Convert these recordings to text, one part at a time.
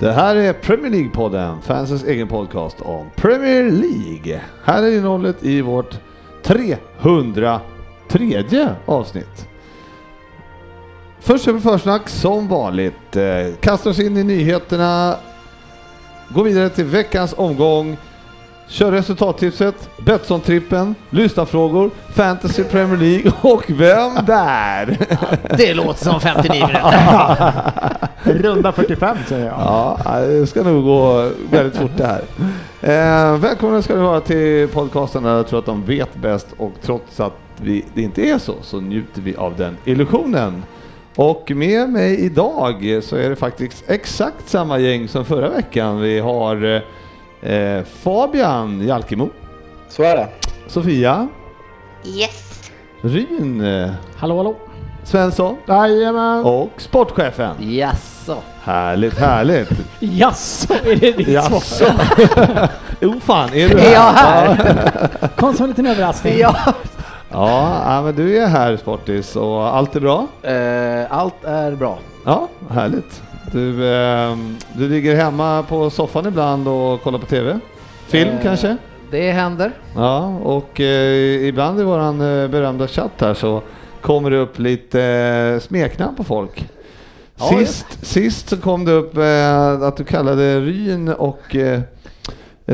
Det här är Premier League-podden, fansens egen podcast om Premier League. Här är innehållet i vårt 303 avsnitt. Först kör vi försnack som vanligt. Eh, kastar oss in i nyheterna, går vidare till veckans omgång, kör resultattipset, Betsson-trippen, lyssnarfrågor, Fantasy Premier League och Vem där? Det låter som 59 minuter. Runda 45 säger jag. Ja, det ska nog gå väldigt fort det här. Eh, välkomna ska ni vara till podcasten där jag tror att de vet bäst och trots att vi, det inte är så, så njuter vi av den illusionen. Och med mig idag så är det faktiskt exakt samma gäng som förra veckan. Vi har eh, Fabian Jalkemo, Så är det. Sofia, Yes. Ryn eh, Hallå hallå. Svensson Jajamän. och sportchefen. Jaså? Härligt, härligt. Jaså, är det ditt Jaså? svar? Jo fan, är du Är jag här? Kom som en liten överraskning. Ja. Ja, ja, men du är här Sportis och allt är bra? Eh, allt är bra. Ja, härligt. Du, ehm, du ligger hemma på soffan ibland och kollar på TV? Film Eh, kanske? Det händer. Ja, och eh, ibland i våran eh, berömda chatt här så kommer det upp lite eh, smeknamn på folk. Ja, sist, sist så kom det upp eh, att du kallade Ryn och eh,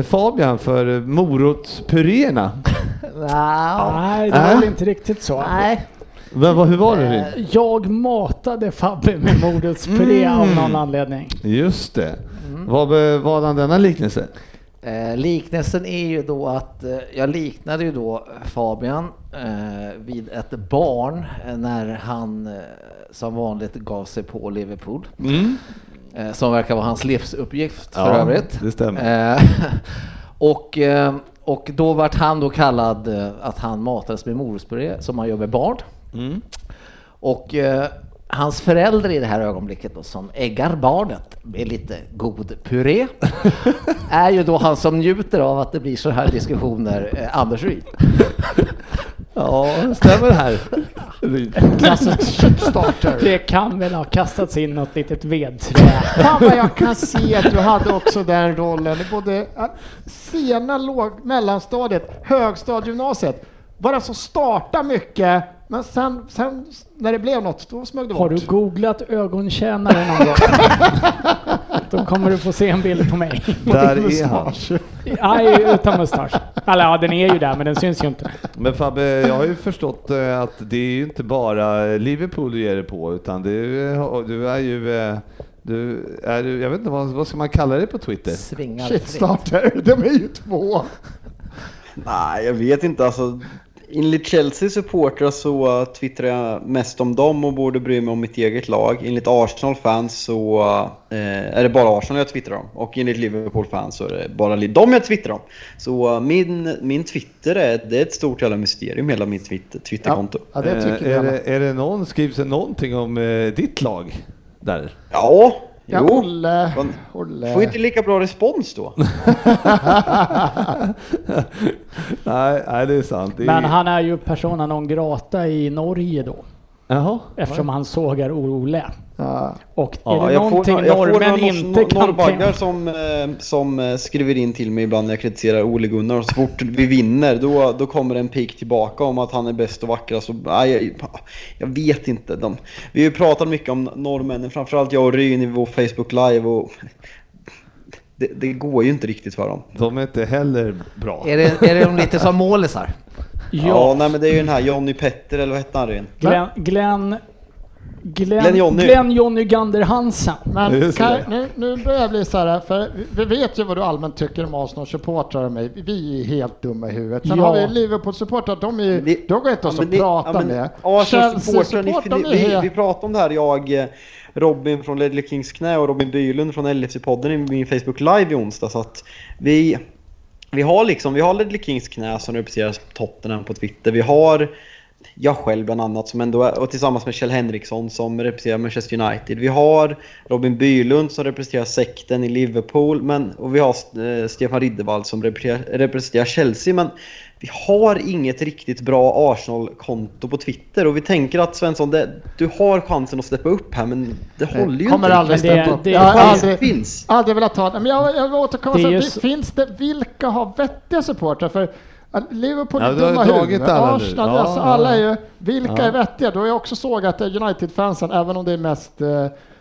Fabian för morotspurérna. Nja. Nej, det Äh? var väl inte riktigt så. Nej. Men, vad- hur var det? Eh, Jag matade Fabbe med morotspuré Mm. av någon anledning. Just det. Vad be- vad han denna liknelse? Eh, liknelsen är ju då att eh, jag liknade ju då Fabian eh, vid ett barn eh, när han eh, som vanligt gav sig på Liverpool. Eh, som verkar vara hans livsuppgift för Ja, övrigt. det stämmer. Eh, och, eh, och då vart han då kallad eh, att han matades med morotspuré som man gör med barn. Mm. Och eh, hans föräldrar i det här ögonblicket då, som äggar barnet med lite god puré är ju då han som njuter av att det blir så här diskussioner, eh, Anders Ryd. Ja, stämmer det här? Klassisk shitstarter. Det kan väl ha kastats in något litet vedträ. Fan vad jag kan se att du hade också den rollen i både äh, sena låg, mellanstadiet, högstadiegymnasiet. Bara så starta mycket, men sen, sen när det blev något, då smög du Har bort. du googlat ögontjänare någon gång? Då kommer du få se en bild på mig. Där är han. Nej, utan mustasch. Eller ja, den är ju där, men den syns ju inte. Men Fabbe, jag har ju förstått eh, att det är ju inte bara Liverpool du ger dig på, utan du, eh, du är ju... eh, Du är, ju- jag vet inte, vad, vad ska man kalla det på Twitter? Svingar. Shitstarter, de är ju två. Nej, jag vet inte. Alltså, enligt Chelsea supportrar så twittrar jag mest om dem och borde bry mig om mitt eget lag. Enligt Arsenal-fans så uh, är det bara Arsenal jag twittrar om. Och enligt Liverpool-fans så är det bara dem jag twittrar om. Så uh, min, min Twitter är, det är ett stort jävla mysterium, hela mitt Twitter, Twitterkonto. Ja, det tycker Eh, är, det, är det någon, skrivs det någonting om eh, ditt lag där? Ja, Ja, jo. Olle, Olle. Får inte lika bra respons då. nej, nej, det är sant. Det är, Men han är ju persona non grata i Norge då. Jaha. Eftersom han sågar Ole. Ja. Och är Ja, det jag får, någonting jag får norrmän några inte kan norrbaggar tänka... som, eh, som eh, skriver in till mig ibland när jag kritiserar Ole Gunnar. Så fort vi vinner då, då kommer en pik tillbaka om att han är bäst och vackrast. Nej, jag, jag vet inte. De, vi har ju pratat mycket om norrmännen, framförallt jag och Ryn i vår Facebook live. Och det, det går ju inte riktigt för dem. De är inte heller bra. Är det, är det lite som målisar? Ja, Ja, nej men det är ju den här Johnny Petter eller vad hette han Ryn? Glenn, Glenn Glenn, Glenn Jonny. Glenn Jonny Gander Hansen. Men kan, nu, nu börjar jag bli så här, för vi vi vet ju vad du allmänt tycker om Arsenal-supportrar och mig. Vi är helt dumma i huvudet. Sen Ja. har vi Liverpool-supportrar, de, är, ju- Vi- de går inte ens Ja, att prata ja, med. Arsenal-supportrar, Chelsea-supportrar, vi, vi helt... pratade om det här, jag, eh, Robin från Ledley Kings knä och Robin Bylund från LFC-podden i min Facebook Live i onsdag. Så att vi, vi har liksom, vi har Ledley Kings knä som representerar Tottenham på Twitter. Vi har jag själv bland annat som ändå är, och tillsammans med Kjell Henriksson som representerar Manchester United. Vi har Robin Bylund som representerar sekten i Liverpool men, och vi har eh, Stefan Riddervall som representerar, representerar Chelsea. Men vi har inget riktigt bra Arsenal-konto på Twitter och vi tänker att Svensson, det, du har chansen att steppa upp här men det håller ju kommer inte. aldrig det- steppa upp. det- Jag har Chansen aldrig, finns. aldrig velat ta det. Men jag, jag vill återkomma Det så- det, finns det, vilka har vettiga supportrar? För Liverpool Ja, är du ju dumma huvuden. Arsenal, Ja, alltså ja. alla är ju, vilka Ja. är vettiga? Då har jag också sågat eh, United-fansen, även om det är mest eh,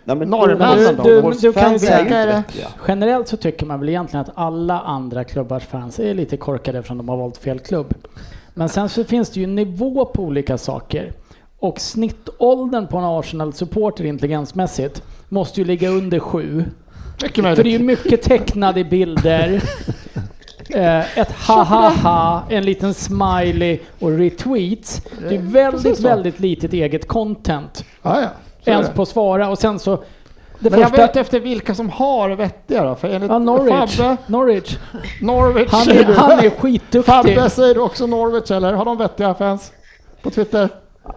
Nej, men norrmännen du- då. du- du kan säga-. Generellt så tycker man väl egentligen att alla andra klubbars fans är lite korkade eftersom de har valt fel klubb. Men sen så finns det ju nivå på olika saker. Och snittåldern på en Arsenal-supporter intelligensmässigt måste ju ligga under sju. Mycket För det är ju mycket tecknade bilder. Eh, ett ha-ha-ha, en liten smiley och retweets. Det är väldigt, precis så. väldigt litet eget content. Ja, ja. Så Ens på svara och sen så... Det Men jag första, vet efter vilka som har vettiga då. För enligt ja, Norwich. Fabbe, Norwich. Norwich Han är, han är skitduktig. Fabbe, säger du också Norwich eller? Har de vettiga fans? På Twitter?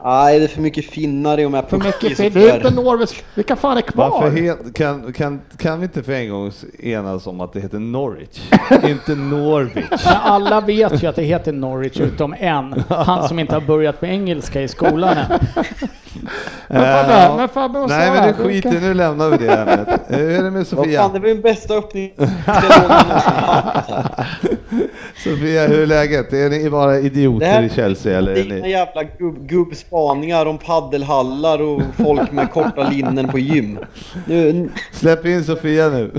Nej, det är för mycket finnar i och med För mycket Det är inte. Norwich. Vilka fan är kvar? Varför het, kan, kan, kan vi inte för en gång enas om att det heter Norwich? inte Norwich. Men alla vet ju att det heter Norwich utom en. Han som inte har börjat med engelska i skolan än. Men Fabbe, Eh, men Fabbe och Nej men det skiter nu lämnar vi det ämnet. Eh, Hur är det med Vad Sofia? fan, det var den bästa öppningen Sofia, hur är läget? Är ni bara Det idioter här- i Chelsea eller? Är Dina ni... jävla gubb, gubbspaningar om paddelhallar och folk med korta linnen på gym. Nu, Släpp in Sofia nu.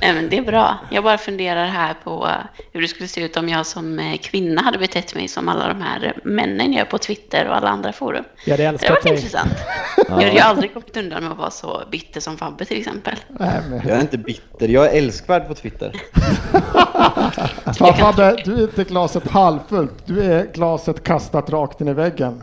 Nej, men det är bra. Jag bara funderar här på eh, hur det skulle se ut om jag som eh, kvinna hade betett mig som alla de här männen gör på Twitter och alla andra forum. Jag hade Det älskat var varit dig. intressant. Jag hade ju aldrig kommit undan med att vara så bitter som Fabbe till exempel. Nej, men, jag är inte bitter, jag är älskvärd på Twitter. Fabbe, du är inte glaset halvfullt. Du är glaset kastat rakt in i väggen.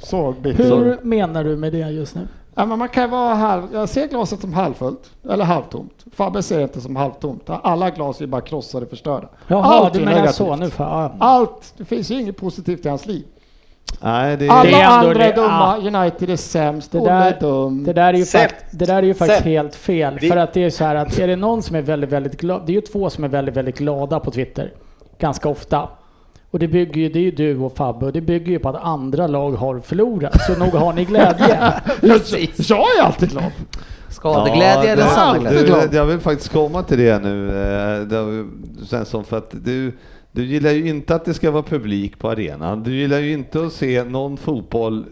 Så bitter. Hur menar du med det just nu? Ja, men man kan vara halv... Jag ser glaset som halvfullt, eller halvtomt. Fabbe ser det inte som halvtomt. Alla glas är bara krossade och förstörda. Jaha, Allt du menar negativt. så nu för... Ja. Allt, det finns ju inget positivt i hans liv. Nej, det Alla Det är ändå andra det- är dumma, ja. United är sämst, Det där- är dum. Det där är ju, fakt, det där är ju faktiskt helt fel. Vi- För att det är så här att är det någon som är väldigt, väldigt glad. Det är ju två som är väldigt, väldigt glada på Twitter. Ganska ofta. Och det bygger ju, det är ju du och Fabbe och det bygger ju på att andra lag har förlorat. Så nog har ni glädje. jag, jag är alltid glad. Skadeglädje eller det- sann alltid glädje? glad. du, Jag vill faktiskt komma till det nu, eh, som för att du, du gillar ju inte att det ska vara publik på arenan. Du gillar ju inte att se någon fotboll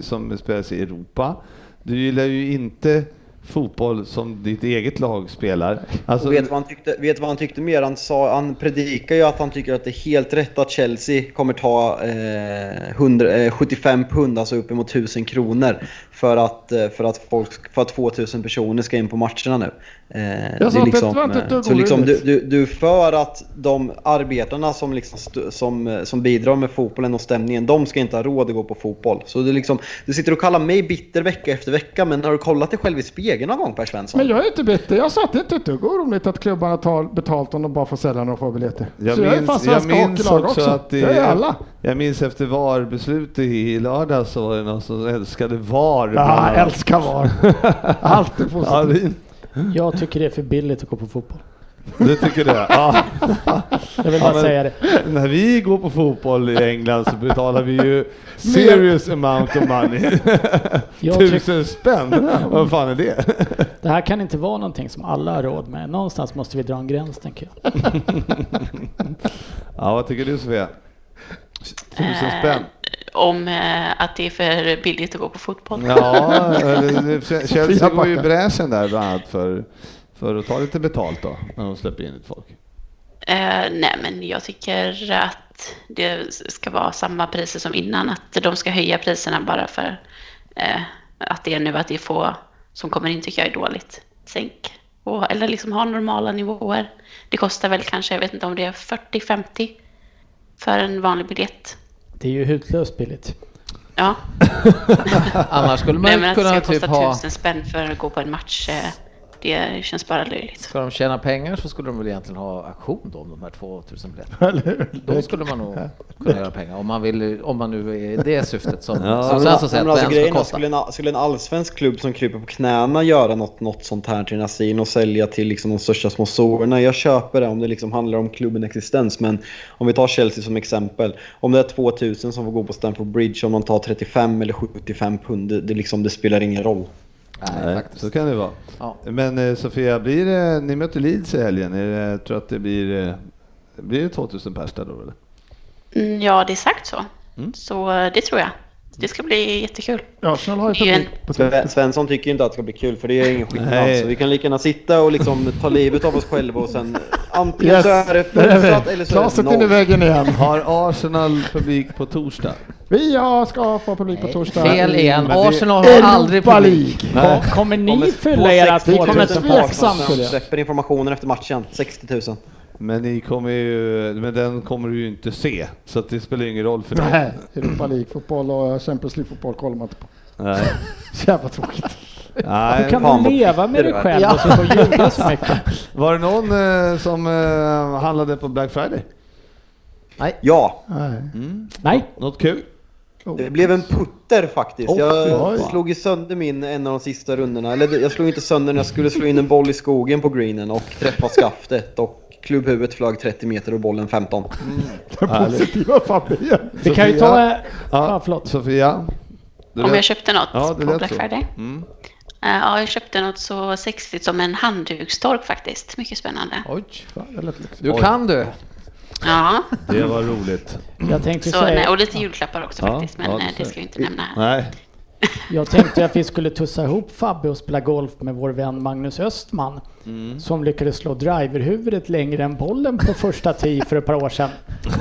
som spelas i Europa. Du gillar ju inte fotboll som ditt eget lag spelar. Alltså, vet, vad han tyckte, vet vad han tyckte mer? Han, sa, han predikar ju att han tycker att det är helt rätt att Chelsea kommer ta eh, 100, eh, 75 pund, alltså uppemot 1000 kronor, för att, eh, för att, folk, för att 2000 personer ska in på matcherna nu. Eh, Jag sa det är att det var inte ett eh, så liksom du, du, du för att de arbetarna som, liksom st- som, eh, som bidrar med fotbollen och stämningen, de ska inte ha råd att gå på fotboll. Så du, liksom, du sitter och kallar mig bitter vecka efter vecka, men har du kollat dig själv i spegeln någon gång Per Svensson? Men jag är inte bitter. Jag sa att det inte är ett dugg oroligt att klubbarna tar betalt om de bara får sälja några få biljetter. Jag Så jag är fan minns, jag svenska minns hockeylag också också. att det, jag är alla. Jag minns efter VAR-beslutet i lördag så var det någon som älskade VAR. Ja, bland annat. älskar VAR. Allt är Ja, positivt. Jag tycker det är för billigt att gå på fotboll. du tycker det? Ja. Jag vill Ja, bara men- säga det. När vi går på fotboll i England så betalar vi ju serious amount of money. Tusen spänn? Vad fan är det? det här kan inte vara någonting som alla har råd med. Någonstans måste vi dra en gräns tänker jag. Ja, vad tycker du Sofia? Tusen spänn? Om eh, att det är för billigt att gå på fotboll. Ja, Chelsea går ju i bräschen där bland annat för, för att ta lite betalt då, när de släpper in folk. Eh, nej, men jag tycker att det ska vara samma priser som innan. Att de ska höja priserna bara för eh, att det är nu, att det är få som kommer in tycker jag är dåligt. Sänk. Och, eller liksom ha normala nivåer. Det kostar väl kanske, jag vet inte om det är 40-50 för en vanlig biljett. Det är ju hutlöst billigt. Ja, Annars skulle man Nej, kunna typ ha... tusen spänn för att gå på en match, det känns bara löjligt. Ska de tjäna pengar så skulle de väl egentligen ha auktion då om de här 2000 biljetterna. Då skulle man nog kunna göra pengar om man vill, om man nu är det syftet som, Ja. som Men, säger men att alltså, den ska grejen skulle, en, skulle en allsvensk klubb som kryper på knäna göra något, något sånt här till Nasin och sälja till liksom de största sponsorerna? Jag köper det om det liksom handlar om klubben existens. Men om vi tar Chelsea som exempel. Om det är 2000 som får gå på Stamford Bridge, om man tar 35 eller 75 pund, det, det, liksom, det spelar ingen roll. Nej, Nej, faktiskt. så kan det vara. Ja. Men eh, Sofia, blir det, ni möter Leeds i helgen. Är det, tror att det blir, eh, blir det 2000 pers där då eller? Mm, ja, det är sagt så. Mm. Så eh, det tror jag. Det ska bli jättekul. Arsenal har ju ju publik på. Sve- Svensson tycker inte att det ska bli kul för det är ingen skillnad. Så vi kan lika gärna sitta och liksom ta livet av oss själva och sen antingen Yes, så är det fullsatt vi. eller så är det noll. väggen igen. Har Arsenal publik på torsdag? Vi ja, ska få publik på Nej, torsdag. Fel igen. Men det- Arsenal har aldrig publik. Kommer ni fylla på era 60 000 kommer 2000 tveksamt tveksamt till till det. Släpper informationen efter matchen, 60 000. Men ni kommer ju, men den kommer du ju inte se, så att det spelar ingen roll för dig. Nej, Europa League-fotboll och Champions League-fotboll kollar man inte på. Nej. Så jävla tråkigt. Hur Nej. kan fan du vad leva med dig själv Ja. och så får ljuga så mycket? Var det någon eh, som eh, handlade på Black Friday? Ja, Nej. Nej, Något kul? det blev en putter faktiskt. Åh, jag oj. slog ju sönder min en av de sista rundorna. Eller jag slog inte sönder den, jag skulle slå in en boll i skogen på greenen och träffa skaftet. Och klubbhuvudet flög 30 meter och bollen 15. Den positiva familjen. vi kan ju ta... Ja, förlåt. Sofia? Du Om jag köpte något Ja, det på Black. Friday? Mm. Eh, Ja, jag köpte något så sexigt som en handdukstork faktiskt. Mycket spännande. Oj, Fan, det lät lyxigt. du kan du. Ja, Det var roligt. Jag tänkte, så, nej, säga, och lite julklappar också Ja, faktiskt. Men ja, eh, det ska jag inte nämna här. Nej. Jag tänkte att vi skulle tussa ihop Fabbe och spela golf med vår vän Magnus Östman. Mm. Som lyckades slå driverhuvudet längre än bollen på första tee för ett par år sedan.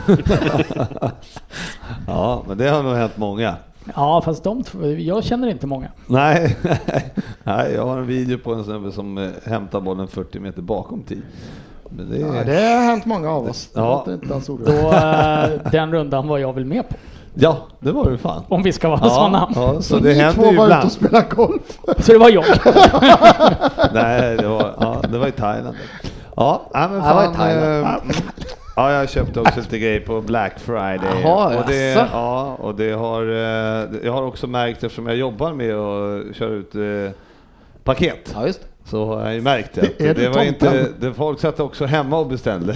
Ja, men det har nog hänt många. Ja, fast de jag känner inte många. Nej, Nej jag har en video på en snubbe som eh, hämtar bollen 40 meter bakom. Men det Ja, är... det har hänt många av oss. Det Ja. Då, eh, den rundan var jag väl med på. Ja, det var det fan. Om vi ska vara Ja, sådana. ja, så Så det ni händer två ju var ute och spelade golf. Så det var jag. Nej, det var, ja, det var i Thailand. Ja, men det var i fan. Thailand. eh. Ja, jag köpte också lite grejer på Black Friday. Jaha, och det, ja, och det har, eh, jag har också märkt, eftersom jag jobbar med att köra ut eh, paket, Ja, just det. Så har jag ju märkt det. Det är var inte, det, folk satt också hemma och beställde,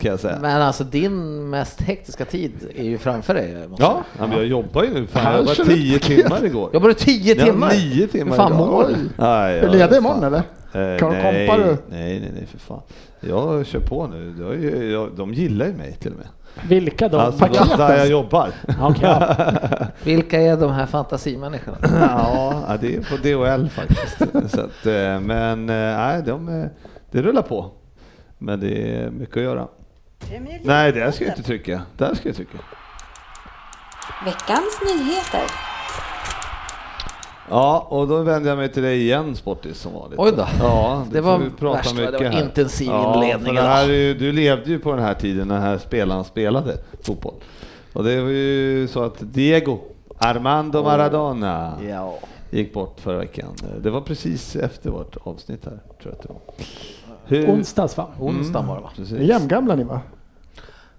kan jag säga. Men alltså din mest hektiska tid är ju framför dig. Ja, ja, men jag jobbar ju nu. Fan, jag var ut tio timmar igår. Jobbar du tio Ja, timmar? nio timmar fan du? Oj. Nej, Är jag- du ledig imorgon eller? Eh, Kan- nej, du? nej, nej, nej, för fan. Jag kör på nu. Jag, är jag, de gillar ju mig till och med. Vilka då? Alltså, Paket? där jag jobbar. Ja. Vilka är de här fantasimänniskorna? ja, det är på DHL faktiskt. Så att, eh, men eh, nej, de, eh, det rullar på. Men det är mycket att göra. Nej, där ska jag inte trycka. Där ska jag trycka. Veckans nyheter. Ja, och då vänder jag mig till dig igen Sportis som vanligt. Oj då. Ja, Det får var vi prata värst, mycket Det var här. intensiv ja, inledning För det idag. här är ju, du levde ju på den här tiden när här spelaren spelade fotboll. Och det var ju så att Diego Armando Maradona Ja. gick bort förra veckan. Det var precis efter vårt avsnitt här, tror jag att det var. Hur, Onsdags va? Onsdagen var det va? Precis. Ni är jämngamla ni va?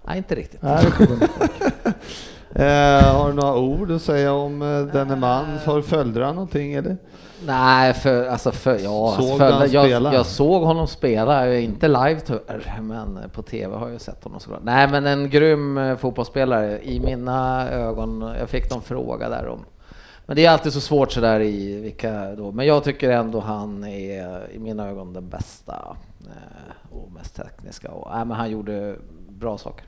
Nej, inte riktigt. Nej, det. Eh, har du några ord att säga om eh, denne man? Har följde han någonting eller? Nej, för, alltså för, ja, Såg alltså för, han jag, spela? jag såg honom spela, inte live tyvärr, men på TV har jag sett honom såklart. Nej, men en grym eh, fotbollsspelare i mina ögon. Jag fick någon fråga där om men det är alltid så svårt sådär i vilka då. Men jag tycker ändå han är i mina ögon den bästa eh, och mest tekniska. Och, nej, men han gjorde bra saker.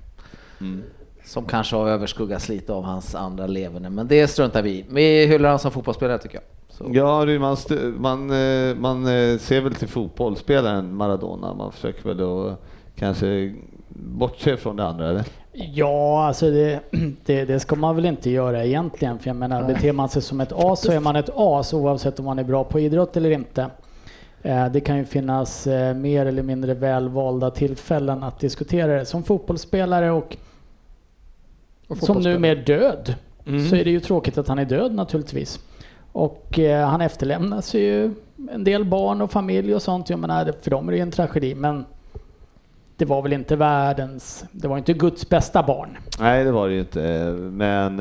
Mm. Som kanske har överskuggats lite av hans andra leverne. Men det struntar vi i. Vi hyllar honom som fotbollsspelare tycker jag. Så. Ja, man, man, eh, man eh, ser väl till fotbollsspelaren Maradona. Man försöker väl då kanske bortse från det andra, eller? Ja, alltså det, det, det, ska man väl inte göra egentligen. För jag menar, beter man sig som ett as så är man ett as oavsett om man är bra på idrott eller inte. Eh, det kan ju finnas mer eller mindre välvalda tillfällen att diskutera det. Som fotbollsspelare och som nu med död mm. så är det ju tråkigt att han är död naturligtvis. Och eh, han efterlämnas ju en del barn och familj och sånt. Jag menar, för dem är det ju en tragedi. Men det var väl inte världens, det var inte Guds bästa barn. Nej, det var det ju inte. Men,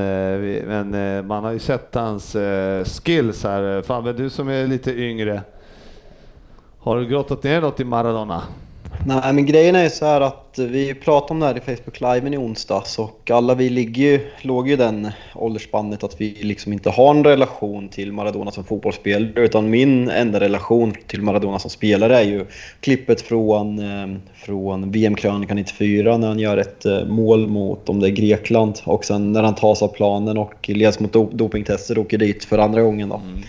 men man har ju sett hans skills här. Fabbe, du som är lite yngre. Har du grottat ner något i Maradona? Nej, men grejen är ju så här att vi pratade om det här i Facebook Live i onsdags och alla vi ligger ju, låg ju i den åldersspannet att vi liksom inte har en relation till Maradona som fotbollsspelare utan min enda relation till Maradona som spelare är ju klippet från, eh, från VM-krönikan 94 när han gör ett eh, mål mot, om det är Grekland och sen när han tas av planen och leds mot dopingtester och åker dit för andra gången då. Mm.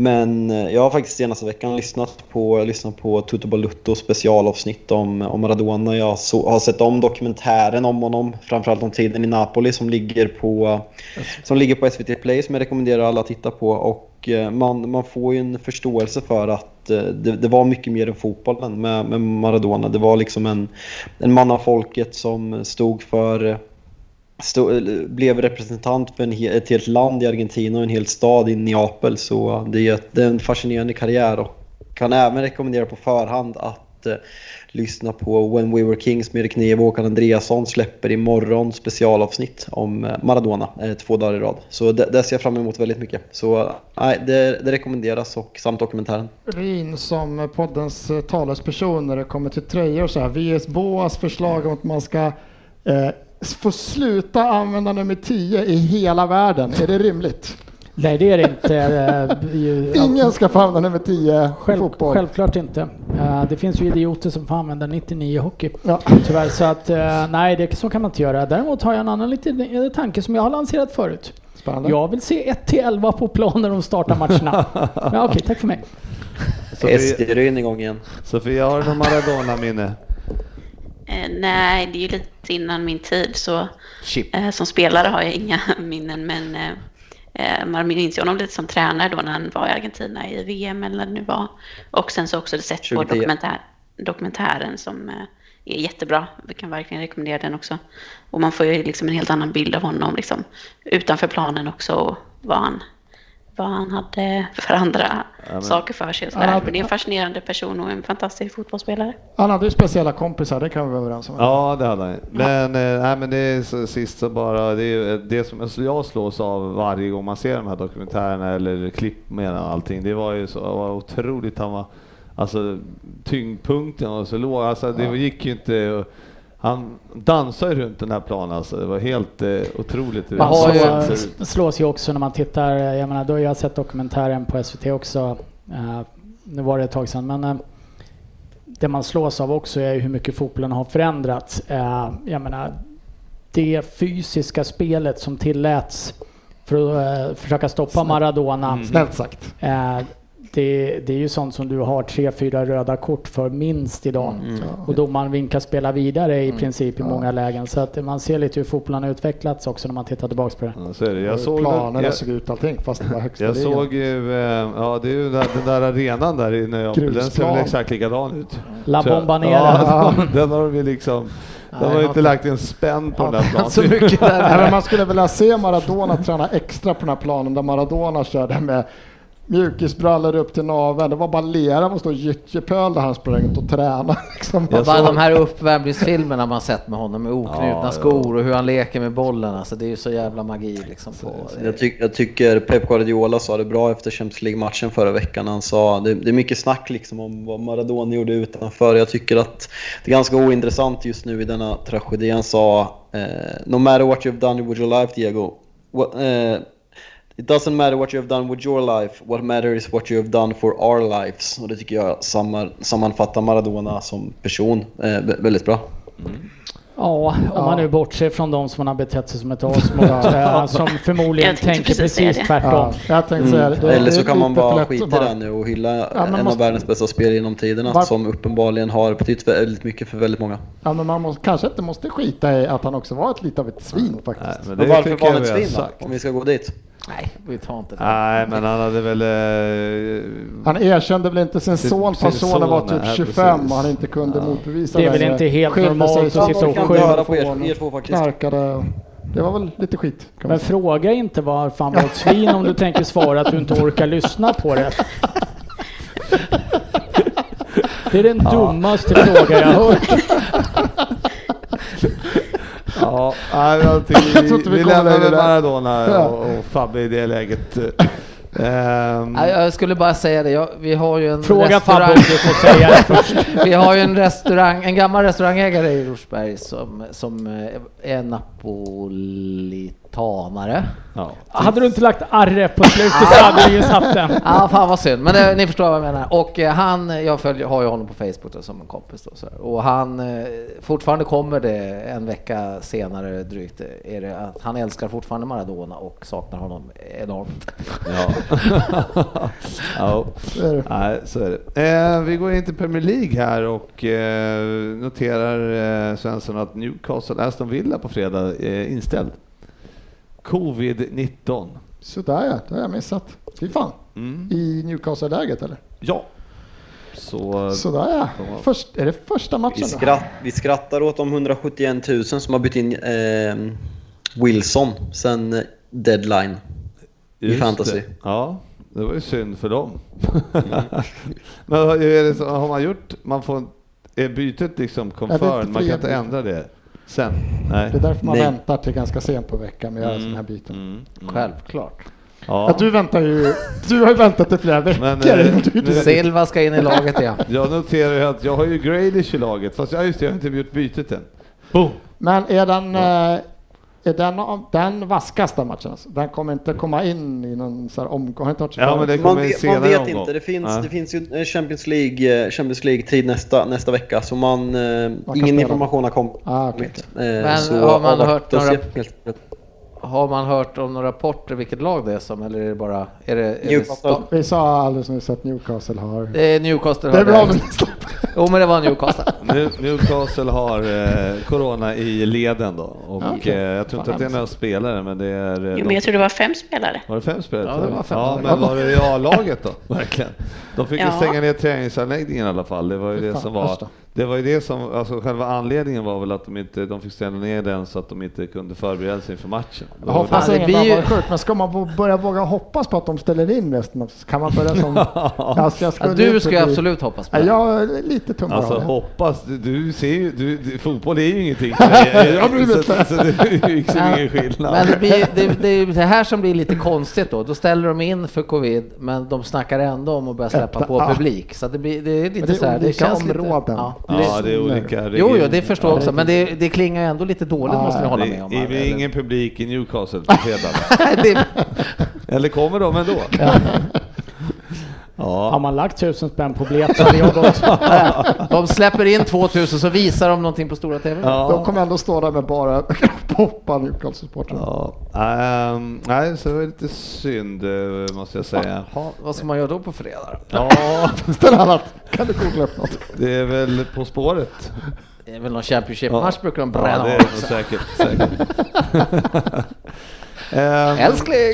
Men eh, jag har faktiskt senaste veckan lyssnat på, lyssnat på Tutu Balutto specialavsnitt om, om Maradona. Jag så, har sett om dokumentären om honom, framförallt om tiden i Napoli som ligger på, som ligger på SVT Play som jag rekommenderar alla att titta på. Och eh, man, man får ju en förståelse för att eh, det, det var mycket mer än fotbollen med, med Maradona. Det var liksom en, en man av folket som stod för stå, blev representant för en, ett helt land i Argentina och en hel stad i Neapel. Så det är, det är en fascinerande karriär och kan även rekommendera på förhand att eh, lyssna på When We Were Kings med Erik Niva och Håkan Andreasson släpper imorgon specialavsnitt om eh, Maradona eh, två dagar i rad. Så det, det ser jag fram emot väldigt mycket. Så nej, det, det rekommenderas och samt dokumentären. Rin som poddens eh, talesperson när det kommer till tröjor så här. VS Boas förslag om att man ska eh, få sluta använda nummer 10 i hela världen. Är det rimligt? Nej, det är det inte. Eh, Ingen ska få använda nummer 10 Själv, fotboll. Självklart inte. Eh, det finns ju idioter som får använda 99 i hockey. Ja. Tyvärr, så att eh, nej, det, så kan man inte göra. Däremot har jag en annan liten tanke som jag har lanserat förut. Spännande. Jag vill se 1-11 på plan när de startar matcherna. ja, Okej, okay, tack för mig. Eskilryn igång igen. Sofia, har du något Maradona-minne? Eh, nej, det är ju lite innan min tid så eh, som spelare har jag inga minnen men eh, man minns ju honom lite som tränare då när han var i Argentina i VM eller när det nu var. Och sen så också det sett på dokumentär, dokumentären som är jättebra. Vi kan verkligen rekommendera den också. Och man får ju liksom en helt annan bild av honom liksom, utanför planen också och vad han vad han hade för andra ja, saker för sig. Sådär. Hade, men det är en fascinerande person och en fantastisk fotbollsspelare. Han hade ju speciella kompisar, det kan vi vara överens om. Ja, det hade han. Men, ja. eh, nej, men det är så, sist så bara, det är det som jag slås av varje gång man ser de här dokumentärerna eller klipp med allting. Det var ju så var otroligt, han var, alltså tyngdpunkten var så låg, alltså det gick ju inte han dansar ju runt den här planen alltså. Det var helt eh, otroligt. Man har slås ju också när man tittar, jag menar då har jag sett dokumentären på SVT också. Uh, nu var det ett tag sedan men uh, det man slås av också är hur mycket fotbollen har förändrats. Uh, jag menar det fysiska spelet som tilläts för att försöka stoppa Maradona. Mm. Snällt sagt det, det, är ju sånt som du har tre, fyra röda kort för minst idag. Mm. mm. Och domaren vinkar spela vidare i mm. princip i många lägen. Så att man ser lite hur fotbollen har utvecklats också när man tittar tillbaks på det. Ja, så är det. Jag såg Planerna jag, såg ut allting fast det var högsta Jag ligan. såg ju, eh, ja det är ju den, den där arenan där i Neapel, den ser väl exakt likadan ut. La Bomba Nera. Ja, den har vi liksom de har inte lagt en spänn på ja, den här planen. Så mycket där. man skulle vilja se Maradona träna extra på den här planen där Maradona körde med mjukisbrallor upp till naveln. Det var bara lera och stå gyttjepöl där han sprang ut och tränade. Liksom. Jag bara de här uppvärmningsfilmerna man sett med honom med oknutna ja, skor och hur han leker med bollen. Alltså, det är ju så jävla magi liksom. På, jag, ty jag, tycker Pep Guardiola sa det bra efter Champions League-matchen förra veckan. Han sa det, det är mycket snack liksom om vad Maradona gjorde utanför. Jag tycker att det är ganska ointressant just nu i denna tragedi. Han sa eh, “No matter what you've done with your life Diego” what, eh, It doesn't matter what you have done with your life, what matters is what you have done for our lives. Och det tycker jag samman, sammanfattar Maradona som person eh, väldigt bra. Mm. Ja, om man nu bortser från de som har betett sig som ett as eh, som förmodligen tänker precis tvärtom. Ja. Mm. Eller så kan man bara skita i det nu och hylla man en måste- av världens bästa spel genom tiderna Var- som uppenbarligen har betytt väldigt mycket för väldigt många. Ja, men man måste, kanske inte måste skita i att han också var ett lite av ett svin Nej, faktiskt. men Men det varför var han ett svin då? Om vi ska gå dit. Nej, vi tar inte det. Nej, men han hade väl... Eh, Han erkände väl inte sin Sin- son, för sonen var typ nej, 25 precis. och han inte kunde Ja. motbevisa Det är väl inte helt normalt att sitta och skylla på er- er två faktiskt. Knarkade. Det var väl lite skit. Men fråga inte varför han var ett svin om du tänker svara att du inte orkar lyssna på det. Det är den dummaste fråga jag har hört. Ja, jag tycker Jag vi, tror inte vi lämnar där. Maradona och, och Fabbe i det läget. Nej, Jag skulle bara säga det, jag, vi har ju en Fråga Fabbe restaurang. om du får säga det först. Vi har ju en restaurang, en gammal restaurangägare i Rosberg som, som eh, är napolitanare. ja. Hade du inte lagt arre på slutet så hade du ju satt den. Ja, fan vad synd, men det, ni förstår vad jag menar. Och eh, han, jag följer, har ju honom på Facebook då, som en kompis då, så här. och han, eh, fortfarande kommer det en vecka senare drygt, eh, är det att han älskar fortfarande Maradona och saknar honom enormt. Ja. ja. Så är det. Nej, så är det. Eh, vi går in till Premier League här och eh, noterar eh, Svensson att Newcastle Aston Villa på fredag är inställd. Covid-19. Sådär ja, det har jag missat. Fy fan. Mm. I Newcastle-läget eller? Ja. Så... Sådär ja. Först, är det första matchen Vi, då? skratt, vi skrattar åt de 171 000 som har bytt in eh, Wilson sen deadline. Just fantasy. Det. Ja, det var ju synd för dem. Men är det så, har man gjort, man får, är bytet liksom confirmed? Man kan inte ändra det sen? Nej. Det är därför man Nej. väntar till ganska sent på veckan med att göra sådana här byten. Mm, mm. Självklart. Ja. Ja. du väntar ju, du har ju väntat i flera veckor. Men, eh, du, nu- Silva ska in i laget igen. Jag noterar ju att jag har ju Grealish i laget, fast jag, just det, jag har inte gjort bytet än. Boom! Men är den, eh, är den, den vaskas den matchen? Alltså? Den kommer inte komma in i någon så här omgång? Har inte varit så Ja, men det Man vet, man vet omgång. inte. Det finns, Ja. det finns ju Champions League, eh, Champions League-tid nästa, nästa vecka, så man, eh, ingen spela. information har kommit. Ah. Eh, Men så har man hört några-. Har man hört om några rapporter vilket lag det är som, eller är det bara... Är det, är det, Newcastle. sta- Vi sa alldeles nyss att Newcastle har... det är Newcastle. Det är bra Jo men det var Newcastle. Newcastle har eh, corona i leden då. Och Ja, okej. eh, jag tror inte Fan, att det är några spelare, men det är... eh, Jo, men jag tror det var fem spelare. Var det fem spelare? Ja, det var fem ja men var det i A-laget då? Verkligen. De fick ju Ja. stänga ner träningsanläggningen i alla fall. Det var ju det fan, som var... Det var ju det som, alltså själva anledningen var väl att de inte, de fick stänga ner den så att de inte kunde förbereda sig inför matchen. Var hoppas det blir ju- var sjuk, men ska man börja våga hoppas på att de ställer in resten? av- Kan man börja som... alltså, jag Ja, du ska ju absolut hoppas på Ja, det. jag är lite tummar Alltså av det. hoppas, du, ser ju, du, du, fotboll är ju ingenting för dig. Jag bryr mig så, inte. så, så det är ju liksom ingen skillnad. Men det, blir, det, det är det här som blir lite konstigt då. Då ställer de in för covid, men de snackar ändå om att börja släppa Öppna- på ja. publik. Så det, blir, det är lite Men det är så här, det känns områden. Lite, ja. ja, det är olika Jo, jo, regioner. det förstår jag också, men det, det klingar ändå lite dåligt Ja, måste ni hålla det, med om. det eller? ingen publik i Newcastle på fredag. Eller kommer de ändå? Ja. man lagt tusen spänn på biljett så hade jag gått. de släpper in 2000 så visar de någonting på stora TV. De Ja. kommer ändå stå där med bara poppa Newcastle-supportrar. Ja, ehm, nej, så det var lite synd eh, måste jag säga. Jaha, vad ska man göra då på fredag? Ja, Ställ annat. Kan du googla upp något? det är väl På spåret. Det är väl någon Championship-match brukar de Ja, bränna det är av det nog också. säkert. säkert. Ehm, Älskling!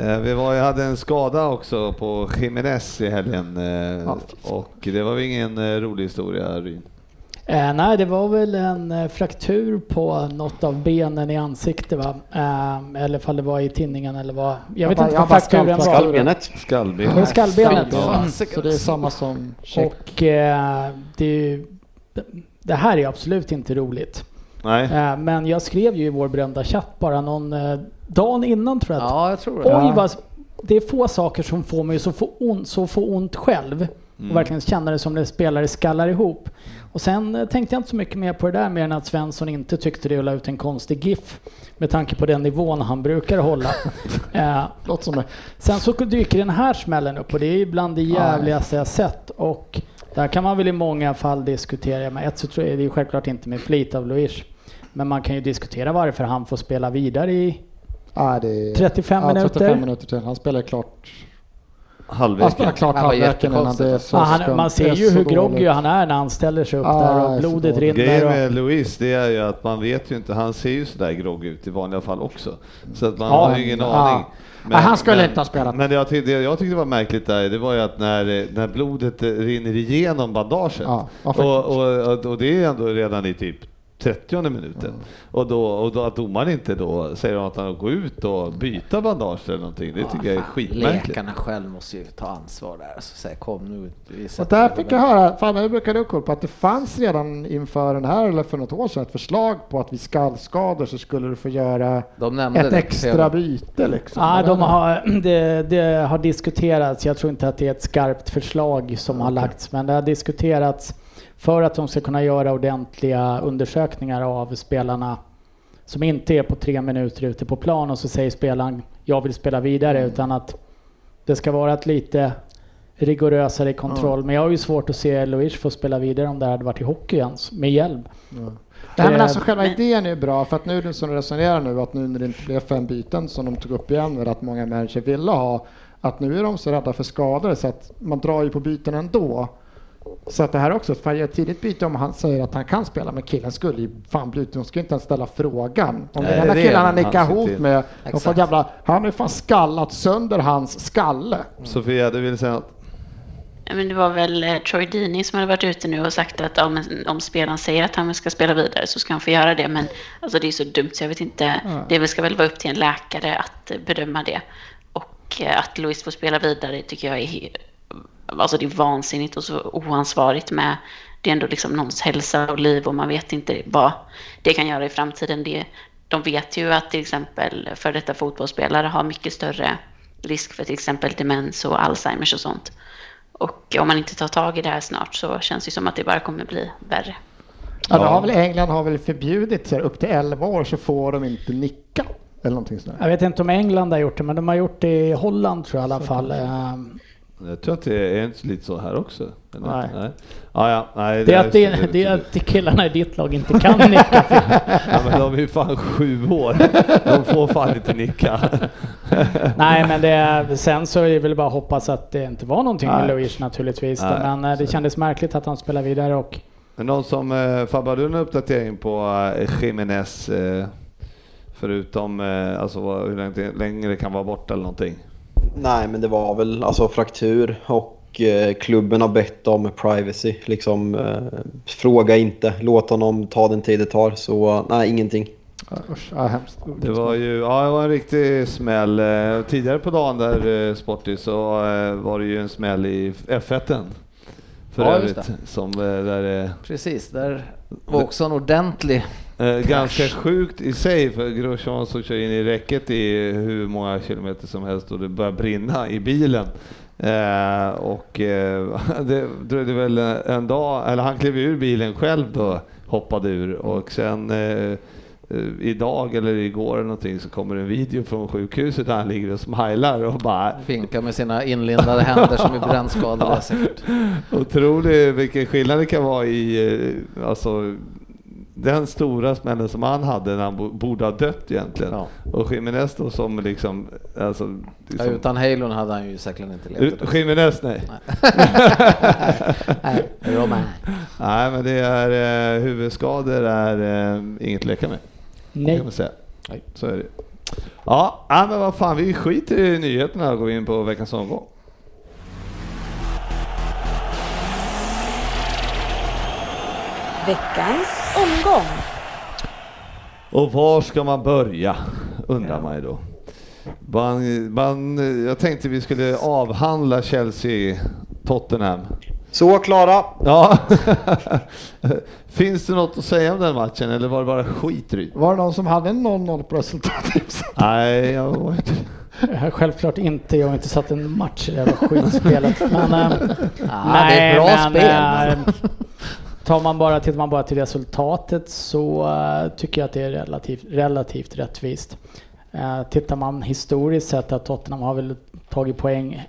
Eh, Vi var, jag hade en skada också på Jiménez i helgen eh, Ja. och det var väl ingen eh, rolig historia Ryn. Eh, nej, det var väl en fraktur på något av benen i ansiktet va? Eh, eller ifall det var i tinningen eller vad. Jag vet Jag inte vad frakturen var. Skallbenet. Skallben. Det var skallbenet. Ja. Ja. Så det är samma som check. Och eh, det, ju, det här är absolut inte roligt. Nej. Eh, men jag skrev ju i vår berömda chatt bara någon eh, dagen innan tror jag att Ja, jag tror det. Oj vad, det är få saker som får mig så få ont, så få ont själv och verkligen känna det som det spelare skallar ihop. Och sen eh, tänkte jag inte så mycket mer på det där mer än att Svensson inte tyckte det och la ut en konstig GIF med tanke på den nivån han brukar hålla. eh, Låter som det. Sen så dyker den här smällen upp och det är ju bland det jävligaste jag sett. Och där kan man väl i många fall diskutera, men ett så tror jag det är självklart inte med flit av Luis. Men man kan ju diskutera varför han får spela vidare i Ja, det är, 35 ja, minuter. 35 minuter till. Han spelar klart. Han spelar Halvleken. klart halvleken innan det är så Ja, han, man ser ju hur groggy han är när han ställer sig upp Ja, där och blodet rinner. Grejen Och, med Louise det är ju att man vet ju inte, han ser ju sådär groggy ut i vanliga fall också. Så att man Ja, har ju ingen ja. aning. Nej, han skulle inte ha spelat. Men det jag, tyckte, det jag tyckte var märkligt där, det var ju att när, när blodet rinner igenom bandaget, och, och, och det är ändå redan i typ 30 minuten. Och, då, och då att domaren inte då säger att han går ut och byta bandage eller någonting, det tycker jag är skitmärkligt. Läkarna själv måste ju ta ansvar där. Så säga, kom nu. Och där fick jag höra, fan jag brukade ha koll på att det fanns redan inför den här eller för något år sedan ett förslag på att vid skallskador så skulle du få göra De nämnde ett det. extra byte liksom. ja, de har, det, det har diskuterats. Jag tror inte att det är ett skarpt förslag som har lagts, men det har diskuterats för att de ska kunna göra ordentliga undersökningar av spelarna som inte är på tre minuter ute på plan och så säger spelaren jag vill spela vidare Mm. utan att det ska vara ett lite rigorösare kontroll. Men jag har ju svårt att se Luis få spela vidare om det hade varit i hockey ens med hjälp. Nej, men Eh, alltså själva idén är ju bra för att nu det som du resonerar nu att nu när det inte blev fem byten som de tog upp igen med att många människor ville ha att nu är de så rädda för skador så att man drar ju på byten ändå. Så att det här är också ett fan, tidigt byte om han säger att han kan spela men killen skulle ju fan bli ute, de skulle inte ens ställa frågan. Om Nej, den enda killen han nickar ihop med, Exakt. jävla, han har ju fan skallat sönder hans skalle. Sofia, du vill säga något? Ja, Men det var väl eh, Troy Deeney som hade varit ute nu och sagt att om, om spelaren säger att han ska spela vidare så ska han få göra det. Men alltså, det är så dumt så jag vet inte. Det ska väl vara upp till en läkare att eh, bedöma det. Och eh, att Louis får spela vidare tycker jag är, alltså, det är vansinnigt och så oansvarigt med. Det är ändå liksom någons hälsa och liv och man vet inte vad det kan göra i framtiden. Det, de vet ju att till exempel för detta fotbollsspelare har mycket större risk för till exempel demens och Alzheimers och sånt. Och om man inte tar tag i det här snart så känns det som att det bara kommer bli värre. Ja, har väl, England har väl förbjudit så här, upp till 11 år så får de inte nicka. Eller någonting sånt där. Jag vet inte om England har gjort det, men de har gjort det i Holland tror jag i alla fall. Ehm, Jag tror att det är lite så här också. Eller? Nej. nej. Ah, ja, nej Det är att, det, är- det är att killarna i ditt lag inte kan nicka. Ja, men de är ju fan sju år. De får fan inte nicka. Nej, men det sen så är det väl bara att hoppas att det inte var någonting med Nej. Louis naturligtvis. Nej, men eh, det så- kändes märkligt att han spelar vidare och Men någon som, eh, Fabbe, har du en uppdatering på eh, Jiménez? Eh, förutom eh, alltså, hur länge, länge det kan vara borta eller någonting? Nej, men det var väl alltså fraktur och eh, klubben har bett om privacy. Liksom, eh, fråga inte, låt honom ta den tid det tar. Så nej, ingenting. Ja, Usch, ja, hemskt. Det var ju ja, det var en riktig smäll. Eh, Tidigare på dagen där eh, Sporty så eh, var det ju en smäll i F1. För Ja, övrigt. Som där Precis, där var också en ordentlig... Eh, ganska sjukt i sig för Grosjean som kör in i räcket i hur många kilometer som helst och det börjar brinna i bilen. Eh, och eh, det dröjde väl en dag, eller han klev ur bilen själv då, hoppade ur och sen eh, eh, idag eller igår eller någonting så kommer en video från sjukhuset där han ligger och smilar och bara Finka med sina inlindade händer som är brännskadade säkert. Otrolig vilken skillnad det kan vara i, eh, alltså den stora smällen som han hade när han bo- borde ha dött egentligen. Ja. Och Jiménez då som liksom, alltså, Ja, liksom utan halon hade han ju säkerligen inte levt. Jiménez nej. Nej, nej men det är, eh, huvudskador är eh, inget att leka med. nej. Kan man säga. Så är det. Ja, ja, men vad fan, vi skiter i nyheterna och går in på veckans omgång. Veckans omgång. Och var ska man börja? Undrar man ju då. Man, man, jag tänkte vi skulle avhandla Chelsea-Tottenham. Så Klara, Ja. Finns det något att säga om den matchen eller var det bara skit Ryd? Var det någon som hade en 0-0 på resultattipset? Nej, jag var inte... Eh, Självklart inte, jag har inte satt en match i det här skitspelet. Men, eh, Ja, det är ett bra men, spel tar man bara, tittar man bara till resultatet så eh, tycker jag att det är relativt, relativt rättvist. Eh, tittar man historiskt sett att Tottenham har väl tagit poäng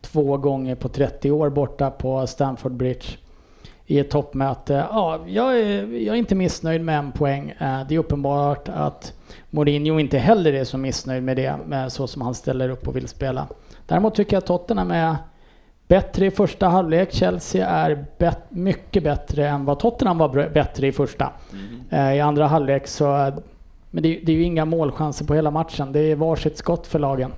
två gånger på 30 år borta på Stamford Bridge i ett toppmöte. Ja, jag är, jag är inte missnöjd med en poäng. Eh, det är uppenbart att Mourinho inte heller är så missnöjd med det, med så som han ställer upp och vill spela. Däremot tycker jag att Tottenham är bättre i första halvlek. Chelsea är bet- mycket bättre än vad Tottenham var bättre i första. Eh, I andra halvlek så... Men det, är- det är ju inga målchanser på hela matchen. Det är varsitt skott för lagen.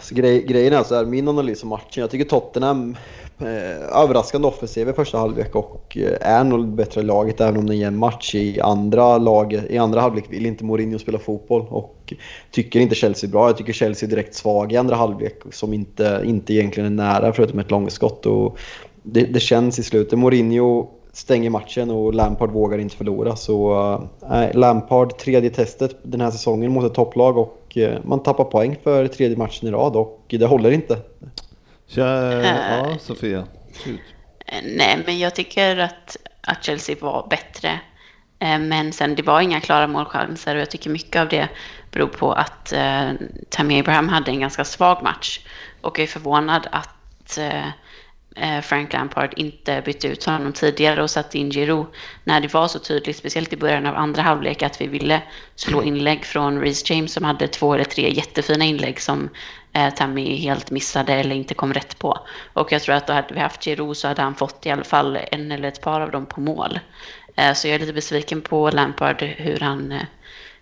Så grej, grejen är så här, min analys av matchen. Jag tycker Tottenham Eh, överraskande offensiv i första halvlek och eh, är nog bättre laget även om det är en match i andra lag. I andra halvlek vill inte Mourinho spela fotboll och tycker inte Chelsea är bra. Jag tycker Chelsea är direkt svag i andra halvlek som inte, inte egentligen är nära förutom ett långskott. Och det, det känns i slutet. Mourinho stänger matchen och Lampard vågar inte förlora. Så äh, Lampard, tredje testet den här säsongen mot ett topplag och man tappar poäng för tredje matchen i rad och det håller inte. Kör, Eh. ja, Sofia. Shoot. Eh, Nej, men jag tycker att, att Chelsea var bättre. Eh, Men sen det var inga klara målchanser och jag tycker mycket av det beror på att eh, Tammy Abraham hade en ganska svag match. Och jag är förvånad att eh, eh, Frank Lampard inte bytte ut honom tidigare och satte in Giroud när det var så tydligt, speciellt i början av andra halvlek, att vi ville slå inlägg från Reece James som hade två eller tre jättefina inlägg som eh, Tammy helt missade eller inte kom rätt på. Och jag tror att då hade vi haft Giroud så hade han fått i alla fall en eller ett par av dem på mål. Eh, så jag är lite besviken på Lampard hur han, eh,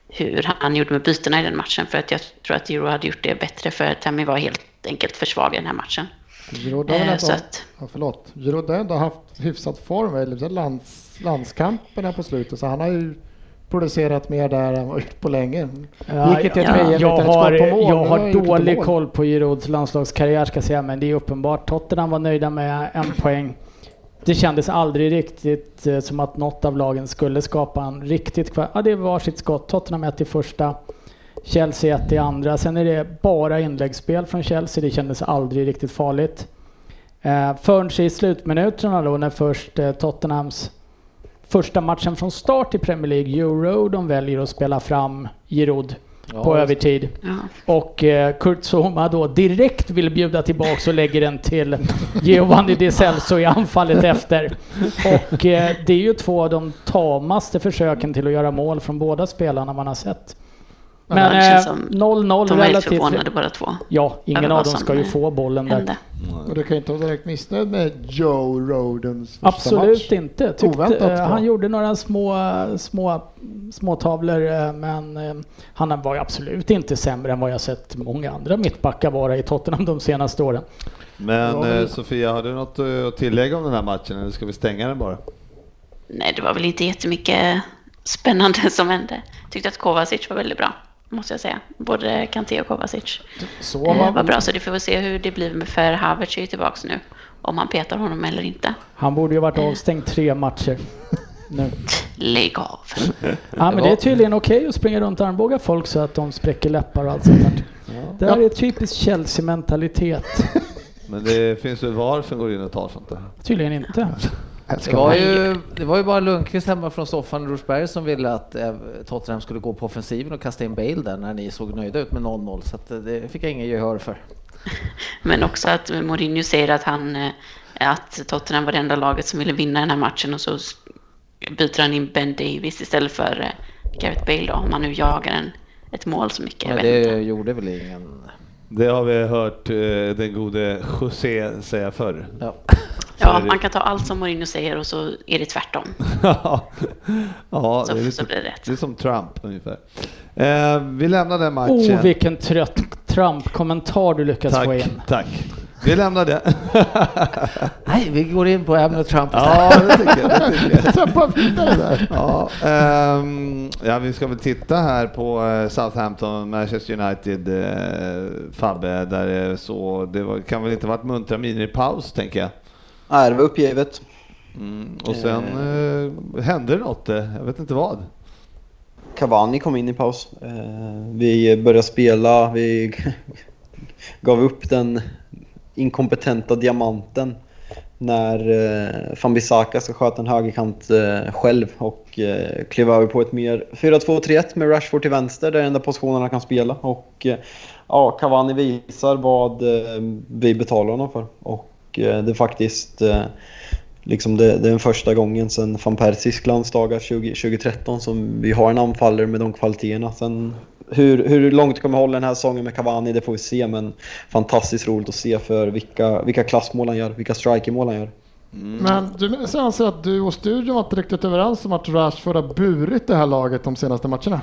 hur han gjorde med bytena i den matchen. För att jag tror att Giroud hade gjort det bättre för Tammy var helt enkelt för svag i den här matchen. Giroud har Eh, ändå, att- ja, förlåt. Giroud har ändå haft hyfsat form eller lands, landskamperna på slutet så han har ju producerat mer där än vad gjort på länge. Ja, VM jag ett har, skott på mål. jag har dålig koll på Girouds landslagskarriär ska jag säga, men det är uppenbart. Tottenham var nöjda med en poäng. Det kändes aldrig riktigt eh, som att något av lagen skulle skapa en riktigt. Ja, det var sitt skott. Tottenham ett i första, Chelsea ett i andra. Sen är det bara inläggsspel från Chelsea. Det kändes aldrig riktigt farligt. Eh, förrän i slutminuterna då när först eh, Tottenhams första matchen från start i Premier League, Euro, de väljer att spela fram Giroud Ja, på övertid. Ja. Och eh, Kurt Zouma då direkt vill bjuda tillbaks och lägger den till Giovanni Di Celso i anfallet efter. Och eh, det är ju två av de tamaste försöken till att göra mål från båda spelarna man har sett. Men det känns eh, som 0-0 De var relativt... förvånade båda två. Ja, ingen av dem ska ju eh, få bollen där. Hände. Och du kan ju inte vara direkt missnöjd med Joe Rodens första Absolut match. inte. Tyckte, Oväntat eh, han gjorde några små, små, små tavlor eh, men eh, han var ju absolut inte sämre än vad jag sett många andra mittbackar vara i Tottenham de senaste åren. Men eh, Sofia, har du något eh, att tillägga om den här matchen eller ska vi stänga den bara? Nej, det var väl inte jättemycket spännande som hände. Tyckte att Kovacic var väldigt bra, måste jag säga. Både Kanté och Kovacic Så eh, man, var bra, så det får vi se hur det blir för Havertz är ju tillbaka nu. Om han petar honom eller inte. Han borde ju varit avstängd tre matcher nu. Lägg av. Ja, men det är tydligen okej att springa runt och armbåga folk så att de spräcker läppar och allt sånt där. Det här är typisk Chelsea-mentalitet. Men det finns väl VAR som går in och tar sånt där? Tydligen inte. Det var, ju, det var ju bara Lundqvist hemma från soffan i Rosberg som ville att eh, Tottenham skulle gå på offensiven och kasta in Bale där när ni såg nöjda ut med 0-0. Så att eh, det fick jag ingen gehör för. Men också att Mourinho säger att, han, eh, att Tottenham var det enda laget som ville vinna den här matchen och så byter han in Ben Davis istället för Gareth Bale då, om man nu jagar en, ett mål så mycket. Men det inte. gjorde väl ingen... Det har vi hört den gode José säga förr. Ja. Ja, det- man kan ta allt som Mourinho säger och så är det tvärtom. ja, Så- det är, så lite, blir det rätt. det är som Trump ungefär. Eh, vi lämnar den matchen. Oh, vilken trött Trump-kommentar du lyckas få in. tack, tack. Vi lämnar det. Nej, vi går in på ämnet Trump ja, det tycker jag. Det tycker jag. Trappa vidare där. Ja, ehm, ja, vi ska väl titta här på eh, Southampton, Manchester United, eh, Fabbe, där det så, det var, kan väl inte varit muntra miner i paus tänker jag. Nej, det var uppgivet. Mm, och sen eh, hände det något, eh, jag vet inte vad. Cavani kom in i paus. Eh, vi började spela, vi gav upp den inkompetenta diamanten när eh, Fambisaka ska sköta en högerkant eh, själv och eh, kliva över på ett mer 4-2-3-1 med Rashford till vänster, det är den enda positionen han kan spela. Och eh, ja, Cavani visar vad eh, vi betalar honom för. Och eh, Eh, det är faktiskt eh, liksom det, det är den första gången sedan van Persies landsdagar 20, 2013 som vi har en anfallare med de kvaliteterna. Sen hur, hur långt kommer hålla den här säsongen med Cavani, det får vi se. Men fantastiskt roligt att se för vilka, vilka klassmål han gör, vilka strikermål han gör. Men du anser att du och studion var inte riktigt överens om att Rashford har burit det här laget de senaste matcherna?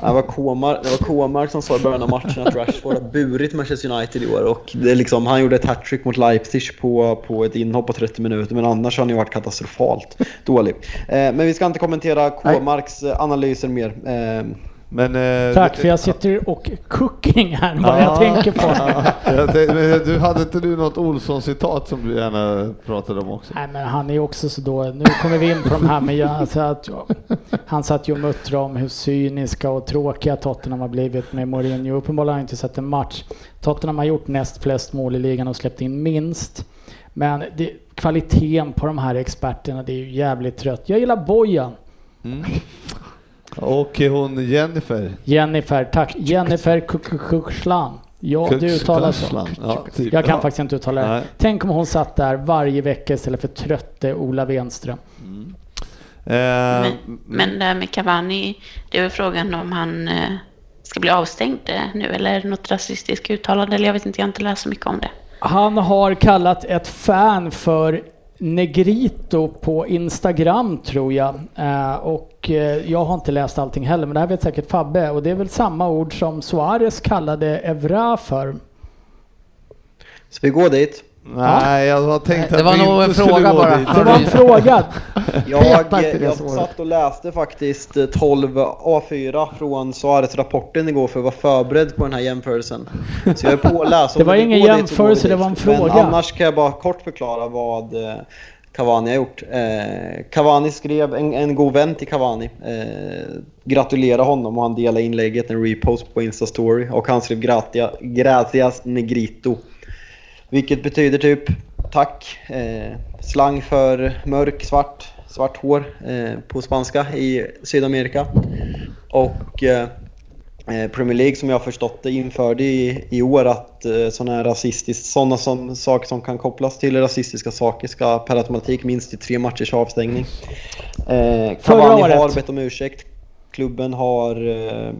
Det var Kåmark, det var Kåmark som sa i början av matchen att Rashford har burit Manchester United i år och det liksom, han gjorde ett hattrick mot Leipzig på, på ett inhopp på 30 minuter men annars har han ju varit katastrofalt dålig. Eh, men vi ska inte kommentera Kåmarks eh, analyser mer. Eh, Men, eh, Tack, för jag sitter och cooking här vad jag tänker på. Du hade inte du något Olsson-citat som du gärna pratade om också? Nej men han är också så då, nu kommer vi in på de här med alltså att, han satt ju och muttrade om hur cyniska och tråkiga Tottenham har blivit med Mourinho. Uppenbarligen har inte sett en match. Tottenham har gjort näst flest mål i ligan och släppt in minst. Men det, kvaliteten på de här experterna, det är ju jävligt trött. Jag gillar Bojan. Och hon Jennifer. Jennifer, tack. Jennifer Kukushlan. Ja, du uttalar så. Ja, typ. Jag kan Ja. faktiskt inte uttala det. Nej. Tänk om hon satt där varje vecka istället för trötte Ola Wenström. Eh, Men, men det här med Cavani, det är väl frågan om han eh, ska bli avstängd eh, nu eller något rasistiskt uttalande. Eller jag vet inte, jag har inte läst så mycket om det. Han har kallat ett fan för Negrito på Instagram tror jag. Eh, och eh, jag har inte läst allting heller, men det här vet säkert Fabbe. Och det är väl samma ord som Suarez kallade Evra för. så vi går dit. Nej, jag har tänkt Det att var vi nog inte en skulle fråga gå bara. dit. Det var en fråga. Jag, det jag svaret. satt och läste faktiskt eh, 12 A4 från Suarez-rapporten igår för att vara förberedd på den här jämförelsen. Så jag är på att läsa. Det var ingen vi jämförelse, det var en fråga. Men annars kan jag bara kort förklara vad eh, Cavani har gjort. Eh, Cavani skrev, en, en god vän till Cavani, eh, gratulerade honom och han delade inlägget, en repost på Insta-story och han skrev gratia, gratias negrito. Vilket betyder typ tack, eh, slang för mörk, svart, svart hår eh, på spanska i Sydamerika. Och eh, eh, Premier League som jag förstått det införde i, i år att eh, sådana här rasistiskt, sådana som, saker som kan kopplas till rasistiska saker ska per automatik minst i tre matchers avstängning. Eh, Cavani har bett om ursäkt. Klubben har eh,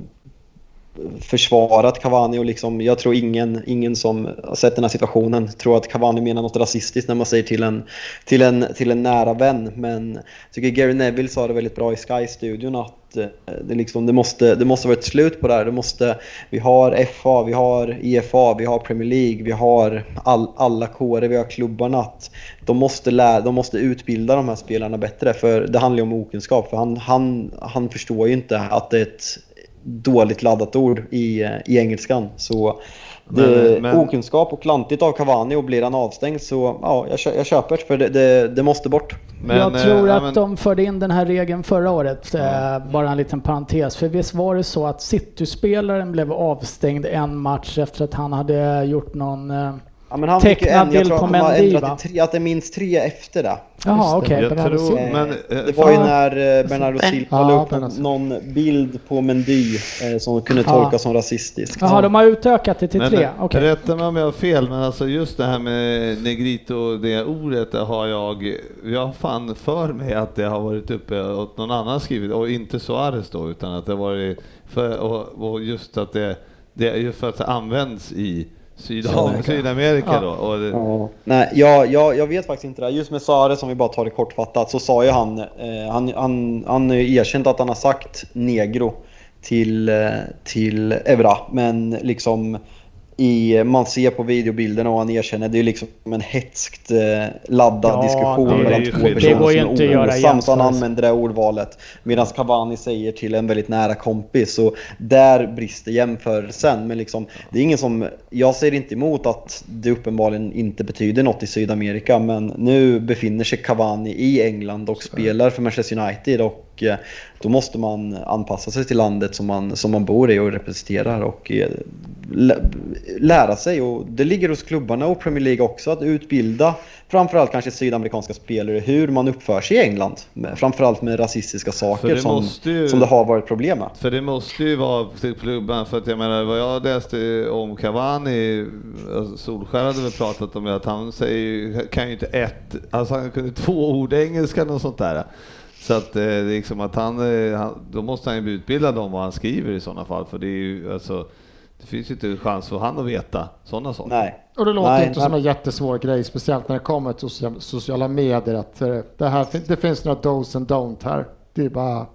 försvarat Cavani och liksom, jag tror ingen, ingen som har sett den här situationen tror att Cavani menar något rasistiskt när man säger till en, till en, till en nära vän. Men jag tycker Gary Neville sa det väldigt bra i Sky-studion att eh, det, liksom, det, måste, det måste vara ett slut på det här. Det måste, vi har FA, vi har EFA, vi har Premier League, vi har all, alla kårer, vi har klubbarna. Att de, måste lära, de måste utbilda de här spelarna bättre för det handlar ju om okunskap. För han, han, han förstår ju inte att det är ett dåligt laddat ord i, i engelskan. Så det Men- okunskap och klantigt av Cavani och blir han avstängd så ja, jag, kö- jag köper för det, det, det måste bort. Men, jag eh, tror ja, att men- de förde in den här regeln förra året. Eh, bara en liten parentes. För visst var det så att City-spelaren blev avstängd en match efter att han hade gjort någon... Eh, Ja, men han fick en, jag tror att han har Mendy, va? ändrat till tre, att det är minst tre efter det. jaha, okej. Var tror- Eh, men, eh, det var ju när eh, Bernardo Silva la upp Bernardo någon bild på Mendy eh, som kunde tolkas som rasistisk. Jaha, de har utökat det till Men, tre? Okej. Rätta mig om jag har fel, men alltså just det här med negrito, det ordet det har jag, jag har fan för mig att det har varit uppe och någon annan skrivit, och inte Suarez då, utan att det har varit, för, och, och just att det, det är ju för att det används i Sydamerika. Sydamerika Ja. då. Och det, Ja. Nej, jag, jag, jag vet faktiskt inte det. Just med Sare, som vi bara tar det kortfattat, så sa ju han, eh, han, han, han erkänt att han har sagt negro till, eh, till Evra. Men liksom i, man ser på videobilderna och han erkänner, det är liksom en hetskt eh, laddad Ja, diskussion det- mellan det- två det personer går ju som är inte göra osams. Han använder det ordvalet. Medan Cavani säger till en väldigt nära kompis. Så där brister jämförelsen. Men liksom, det är ingen som, jag säger inte emot att det uppenbarligen inte betyder något i Sydamerika. Men nu befinner sig Cavani i England och spelar för Manchester United. Och och eh, då måste man anpassa sig till landet som man, som man bor i och representerar och eh, lä- lära sig. Och det ligger hos klubbarna och Premier League också att utbilda framförallt kanske sydamerikanska spelare hur man uppför sig i England. Framförallt med rasistiska saker som, ju- som det har varit problem med. För det måste ju vara till klubban, för att jag menar vad jag läste om Cavani, alltså Solskär hade väl pratat om det, att han säger, kan ju inte ett, alltså han kunde två ord engelska och sånt där. Så att eh, det är liksom att han, eh, han, då måste han ju bli utbildad om vad han skriver i sådana fall, för det är ju alltså, det finns ju inte chans för han att veta sådana saker. Nej. Och det låter Nej, inte nej. som en jättesvår grej, speciellt när det kommer till socia- sociala medier. Att eh, det, här, det finns några dos and don't här. Det är bara,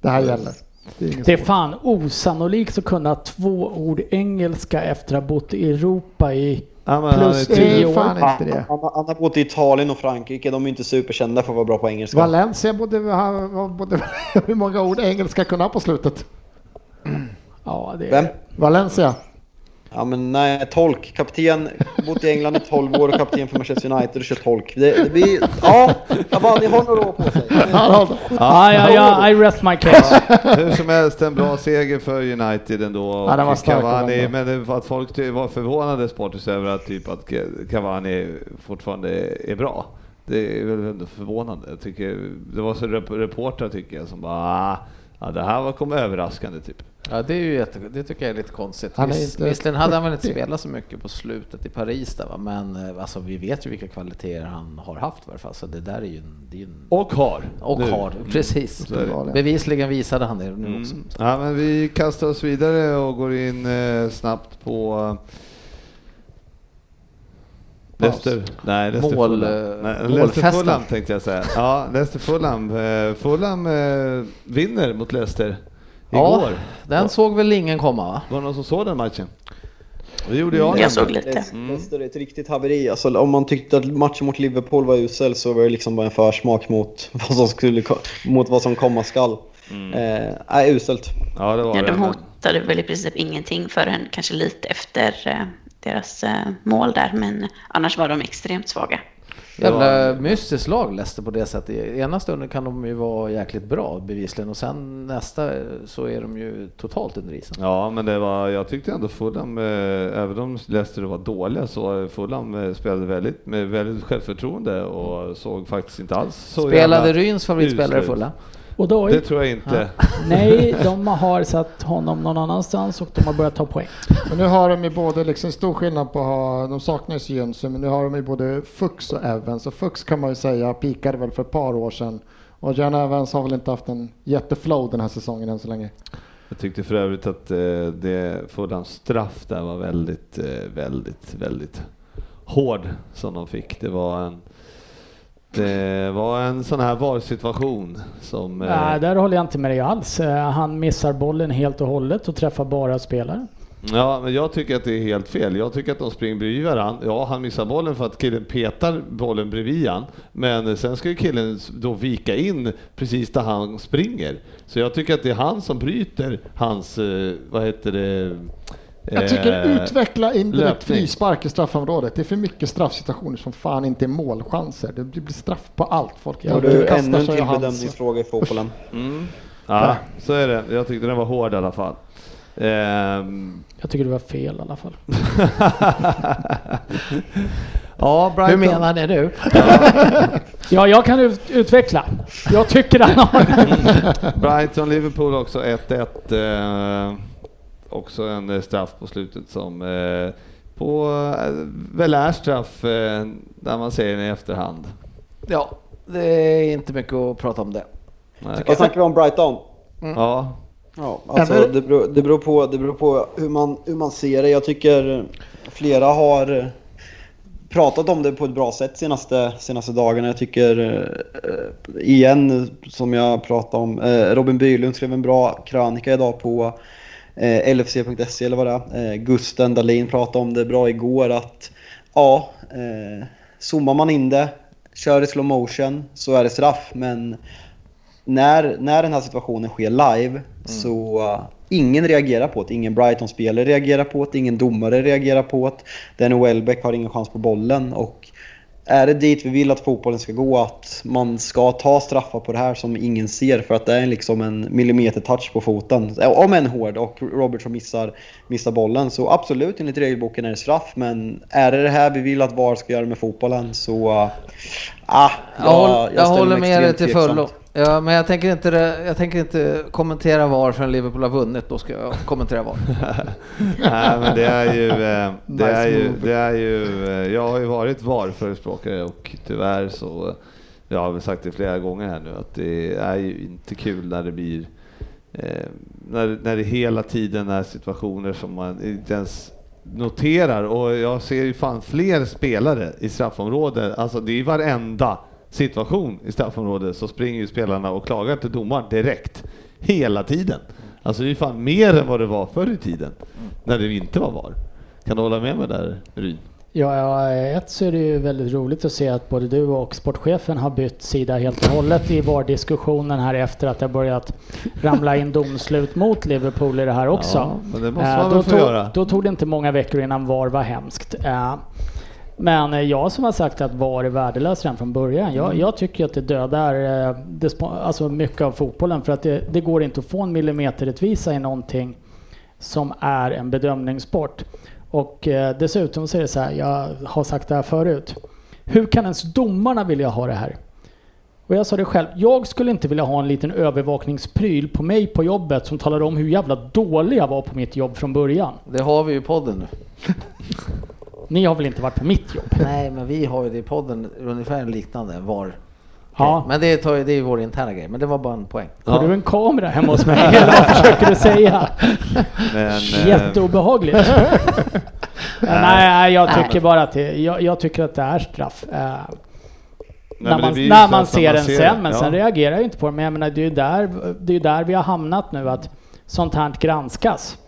det här gäller. Det är, Det är fan osannolikt att kunna två ord engelska efter att ha bott i Europa i Ja, men han plus är tio är år. fan inte Han, det. han, han har bott i Italien och Frankrike, de är inte superkända för att vara bra på engelska. Valencia borde, hur många ord engelska kunna ha på slutet? Ja, det Vem? Valencia. Ja men nej, tolk. Kapten, bott i England i 12 år och kapten för Manchester United och kör tolk. Det, det blir, ja, Cavani har några år på sig. Ja, ja, ja, I rest my case. Hur som helst en bra seger för United ändå. Och Ja, den var stark Cavani, men det var att folk var förvånade Sportis över att, typ att Cavani fortfarande är bra. Det är väl ändå förvånande. Jag tycker, det var så rep reportrar tycker jag som bara ah, ja, det här var kom överraskande typ. Ja, det är ju jätte, det tycker jag är lite konstigt. Han är inte- Visserligen hade han väl inte spelat så mycket på slutet i Paris där va, men eh, alltså, vi vet ju vilka kvaliteter han har haft i varje fall, så det där är ju en... Det är en Och har. och nu. har, precis. Så är det. Bevisligen visade han det nu också. Mm. Ja, men vi kastar oss vidare och går in eh, snabbt på eh, Leicester, nej Leicester Mål, Fulham. eh, Nej, Leicester målfesten. Fulham tänkte jag säga. Ja, Leicester Fulham. Fulham vinner mot Leicester Ja, igår. den såg väl ingen komma va? Var det någon som såg den matchen? Det gjorde jag. Jag såg lite. Leicester- Leicester är ett riktigt haveri. Alltså, om man tyckte att matchen mot Liverpool var usel så var det liksom bara en försmak mot vad som, skulle, mot vad som komma skall. Eh, nej, uselt. Ja, det var Ja, det. de hotade väl i princip ingenting förrän kanske lite efter eh, deras eh, mål där, men annars var de extremt svaga. Var- Jävla mystiskt lag Leicester på det sättet. I ena stunden kan de ju vara jäkligt bra bevisligen och sen nästa så är de ju totalt undervisande. Ja, men det var, jag tyckte ändå Fulham, eh, även om Leicester var dåliga, så Fulham eh, spelade väldigt, med väldigt självförtroende och såg faktiskt inte alls så Spelade Ryns favoritspelare fulla? Och då, Det tror jag inte. nej, de har satt honom någon annanstans och de har börjat ta poäng. Men nu har de ju både liksom stor skillnad på att ha, de saknar ju Jönsson, men nu har de ju både Fuchs och Evans. Och Fuchs kan man ju säga pikade väl för ett par år sedan. Och Jan Evans har väl inte haft en jätteflow den här säsongen än så länge. Jag tyckte för övrigt att eh, det Fulhams straff där var väldigt, eh, väldigt, väldigt hård som de fick. Det var en det var en sån här VAR-situation som... eh, Nej, där håller jag inte med dig alls. Eh, Han missar bollen helt och hållet och träffar bara spelaren. Ja, men jag tycker att det är helt fel. Jag tycker att de springer bredvid varandra. Ja, han missar bollen för att killen petar bollen bredvid han. Men sen ska ju killen då vika in precis där han springer. Så jag tycker att det är han som bryter hans, eh, vad heter det? Jag tycker eh, utveckla indirekt frispark i straffområdet. Det är för mycket straffsituationer som fan inte är målchanser. Det blir straff på allt. Folk Har du ännu en till bedömningsfråga i fotbollen? Mm. Ja, så är det. Jag tyckte den var hård i alla fall. Ehm, Jag tycker det var fel i alla fall. ja, Brighton. Hur menar ni nu? Ja, jag kan ut- utveckla. Jag tycker han har... Brighton, Liverpool också 1-1. Också en eh, straff på slutet som eh, på, eh, väl är straff när man ser den i efterhand. Ja, det är inte mycket att prata om det. Vad snackar vi om Brighton? Ja, Ja, alltså det beror, det, beror på, det beror på hur man, hur man ser det. Jag tycker flera har pratat om det på ett bra sätt senaste, senaste dagarna. Jag tycker, igen, som jag pratade om, Robin Bylund skrev en bra krönika idag på eh, LFC.se eller vad det är. Eh, Gusten Dahlin pratade om det bra igår att ja, eh, zoomar man in det, kör i slow motion så är det straff. Men när, när den här situationen sker live så uh, ingen reagerar på det. Ingen Brighton-spelare reagerar på det, ingen domare reagerar på det. Danny Welbeck har ingen chans på bollen och är det dit vi vill att fotbollen ska gå? Att man ska ta straffar på det här som ingen ser för att det är liksom en millimeter touch på foten. Om en hård och Robertson missar, missar bollen. Så absolut, enligt regelboken är det straff. Men är det det här vi vill att VAR ska göra med fotbollen så... Ah, jag, jag, håller, jag håller med dig till fullo. Ja, men jag tänker, inte, jag tänker inte kommentera VAR förrän Liverpool har vunnit, då ska jag kommentera VAR. Nej, men det är ju, eh, det är ju, det är ju, eh, jag har ju varit VAR-förespråkare och tyvärr så, jag har väl sagt det flera gånger här nu, att det är ju inte kul när det blir, eh, när, när det hela tiden är situationer som man inte ens noterar. Och jag ser ju fan fler spelare i straffområdet, alltså det är varenda situation i straffområdet så springer ju spelarna och klagar till domaren direkt. Hela tiden. Alltså det är fan mer än vad det var förr i tiden. När det inte var VAR. Kan du hålla med mig där Ryn? Ja, ja, ett så är det ju väldigt roligt att se att både du och sportchefen har bytt sida helt och hållet i VAR-diskussionen här efter att det börjat ramla in domslut mot Liverpool i det här också. Ja, men det måste man väl få tog, göra. Då tog det inte många veckor innan VAR var hemskt. Men eh, jag som har sagt att VAR är värdelös redan från början. Jag, mm. jag tycker att det dödar eh, det, alltså mycket av fotbollen för att det, det går inte att få en millimeterrättvisa i någonting som är en bedömningssport. Och eh, dessutom så är det så här, jag har sagt det här förut. Hur kan ens domarna vilja ha det här? Och jag sa det själv, jag skulle inte vilja ha en liten övervakningspryl på mig på jobbet som talar om hur jävla dålig jag var på mitt jobb från början. Det har vi ju i podden nu. Ni har väl inte varit på mitt jobb? Nej, men vi har ju det i podden ungefär liknande var. Ja. Men det är, det är vår interna grej, men det var bara en poäng. Har du en kamera hemma hos mig? Eller vad försöker du säga? Men, eh, Jätteobehagligt. Nej, jag tycker bara att det, jag, jag tycker att det är straff. Uh, när man, när man ser den sen, men ja. sen reagerar jag inte på det. Men jag menar, det är ju där, det är där vi har hamnat nu, att sånt här granskas.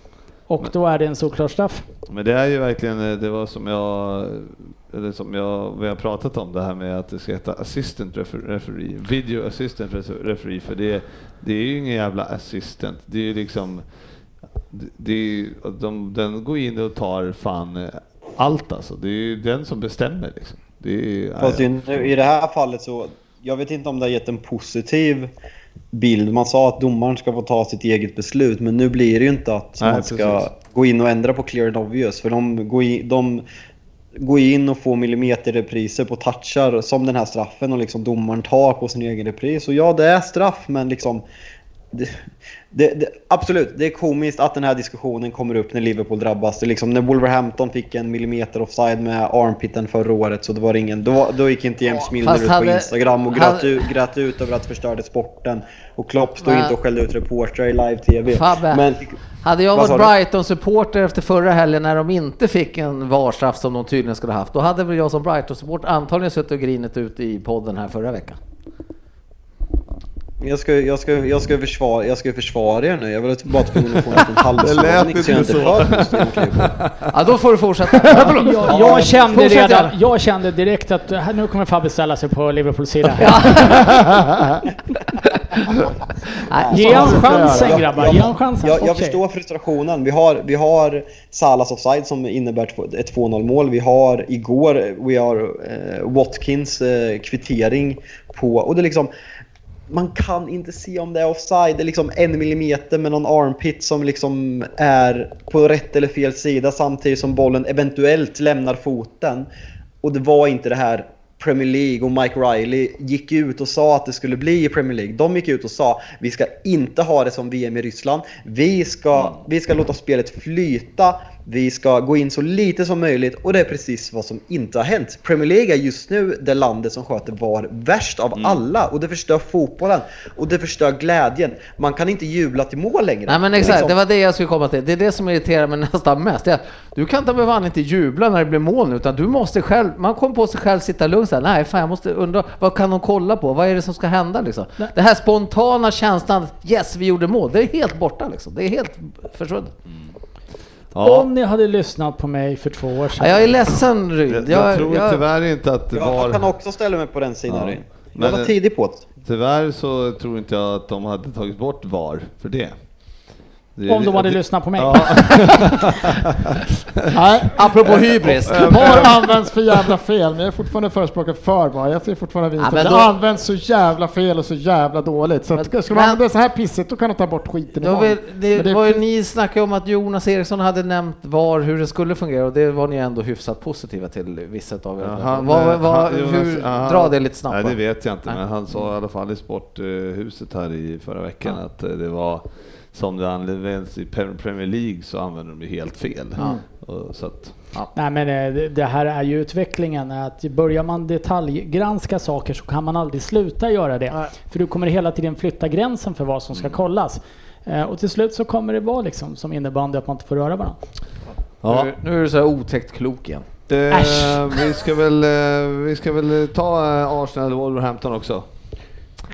Och då är det en solklar straff. Men det är ju verkligen, eh, det var som jag, eller som jag, vi har pratat om det här med att det ska heta assistant referee, video assistant referee, för det, det är ju ingen jävla assistant, det är ju liksom, det är, de, den går in och tar fan eh, allt alltså, det är ju den som bestämmer liksom. Det är, Fast i det här fallet så, jag vet inte om det har gett en positiv bild. Man sa att domaren ska få ta sitt eget beslut, men nu blir det ju inte att Nej, man ska precis. gå in och ändra på clear and obvious. För de går in, de går in och får millimeterrepriser på touchar som den här straffen och liksom domaren tar på sin egen repris. Och ja, det är straff, men liksom det, det, det, absolut, det är komiskt att den här diskussionen kommer upp när Liverpool drabbas. Det liksom, när Wolverhampton fick en millimeter offside med armpiten förra året så det var ingen, då, då gick inte James Milner ut på Instagram och grät, hade, ut, grät ut över att det förstörde sporten. Och Klopp stod inte och skällde ut reportrar i live-tv. Men, hade jag varit Brighton-supporter efter förra helgen när de inte fick en varstraff som de tydligen skulle haft, då hade väl jag som Brighton-supporter antagligen suttit och grinit ut i podden här förra veckan. Jag ska, jag, ska, jag, ska försvara, jag ska försvara er nu. Jag vill bara tvungen att få en liten halsförmaning så jag inte hör Ja, då får du fortsätta. jag, jag, kände redan, jag kände direkt att nu kommer Fabbe ställa sig på Liverpools sida. Ge han chansen grabbar, ge han chansen. Jag, jag okay. förstår frustrationen. Vi har, vi har Salas offside som innebär ett 2-0 mål. Vi har igår, vi har eh, Watkins eh, kvittering på, och det är liksom man kan inte se om det är offside. Det är liksom en millimeter med någon armpit som liksom är på rätt eller fel sida samtidigt som bollen eventuellt lämnar foten. Och det var inte det här Premier League och Mike Riley gick ut och sa att det skulle bli i Premier League. De gick ut och sa vi ska inte ha det som VM i Ryssland. Vi ska, vi ska låta spelet flyta. Vi ska gå in så lite som möjligt och det är precis vad som inte har hänt. Premier League är just nu det landet som sköter VAR värst av mm. alla och det förstör fotbollen och det förstör glädjen. Man kan inte jubla till mål längre. Nej men exakt, liksom... det var det jag skulle komma till. Det är det som irriterar mig nästan mest. Du kan inte fan inte jubla när det blir mål nu utan du måste själv, man kommer på sig själv sitta lugnt såhär, nej fan jag måste undra, vad kan de kolla på? Vad är det som ska hända liksom? Nej. Det här spontana känslan, yes vi gjorde mål, det är helt borta liksom. Det är helt försvunnet. Mm. Ja. Om ni hade lyssnat på mig för två år sedan. Ja, jag är ledsen Ryd. Jag, jag, jag tror jag, tyvärr inte att det var... Jag kan också ställa mig på den sidan ja. Jag var tidig på det. Tyvärr så tror inte jag att de hade tagit bort VAR för det. Det- Om de hade det- lyssnat på mig. Ja, Nej, Apropå hybris. VAR används för jävla fel, men jag är fortfarande förespråkare för VAR. Jag ser fortfarande vinsten. Ja, men det då- används så jävla fel och så jävla dåligt. Så att, Men- ska man men- använda det så här pissigt, då kan de ta bort skiten Då imorgon. vill, det, det var ju, ni snackade om att Jonas Eriksson hade nämnt var hur det skulle fungera och det var ni ändå hyfsat positiva till vissa av er. Han, vad, eh, vad, han- hur, han- dra det lite snabbt. Nej, det vet jag inte, Nej. men han sa i alla fall i Sporthuset här i förra veckan Ja. att det var som det används i Premier League så använder de det helt fel. Och, så att, Nej men eh, det- det här är ju utvecklingen. Att börjar man detaljgranska saker så kan man aldrig sluta göra det. Nej. För du kommer hela tiden flytta gränsen för vad som ska kollas. Eh, Och till slut så kommer det vara liksom som innebandy att man inte får röra varandra. ja. Nu, nu är du så här otäckt klok igen. Äsch. vi, ska väl, eh, vi ska väl ta Arsenal och Wolverhampton också.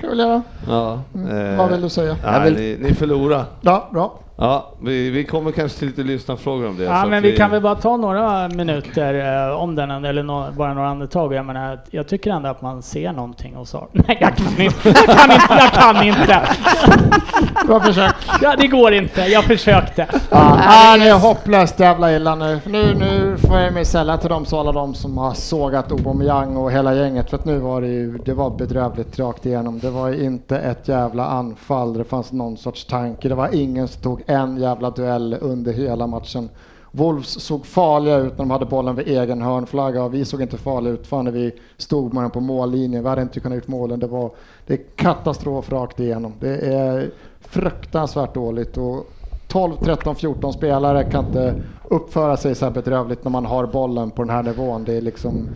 Kan vi göra. Ja, Mm. Vad vill du säga? Nej, Jag vill- ni, ni förlorar. Ja, bra. Ja, vi, vi kommer kanske till lite lyssnarfrågor om det. Ja men vi kan väl bara ta några minuter eh, om den eller nå- bara några andetag. Jag menar, jag tycker ändå att man ser någonting och så. Nej jag kan inte, jag kan inte, jag kan inte! Bra försök. Ja, det går inte, jag försökte. Ja, nej, det är hopplöst jävla illa nu. Nu, nu får jag mig sälla till dem, så alla de som har sågat Aubameyang och hela gänget. För att nu var det ju, det var bedrövligt rakt igenom. Det var inte ett jävla anfall, det fanns någon sorts tanke. Det var ingen som tog en jävla duell under hela matchen. Wolves såg farliga ut när de hade bollen vid egen hörnflagga och vi såg inte farliga ut förrän vi stod med den på mållinjen. Vi hade inte kunnat ut målen. Det var det är katastrof rakt igenom. Det är fruktansvärt dåligt och 12, 13, 14 spelare kan inte uppföra sig så här bedrövligt när man har bollen på den här nivån. Det är liksom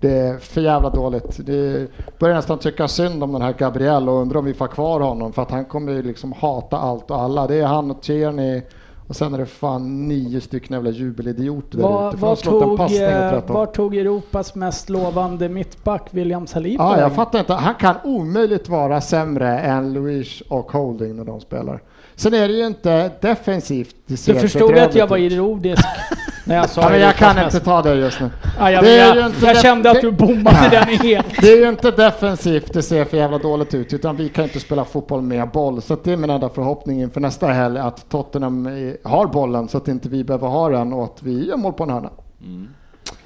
det är för jävla dåligt. Det börjar nästan tycka synd om den här Gabriel och undrar om vi får kvar honom för att han kommer ju liksom hata allt och alla. Det är han och Tierney och sen är det fan nio stycken jävla jubelidioter där Var, ute. För var, tog, eh, var tog Europas mest lovande mittback William Saliba Ja, jag fattar inte. Han kan omöjligt vara sämre än Luis och Holding när de spelar. Sen är det ju inte defensivt. Det Du förstod att jag var ironisk när jag sa Ja, men jag kan inte ta det just nu. Ja, jag, Det är jag, ju jag, inte det- kände att du bommade den helt. Det är ju inte defensivt det ser för jävla dåligt ut, utan vi kan inte spela fotboll med boll. Så att det är min enda förhoppning inför nästa helg, att Tottenham har bollen så att inte vi behöver ha den och att vi gör mål på en hörna.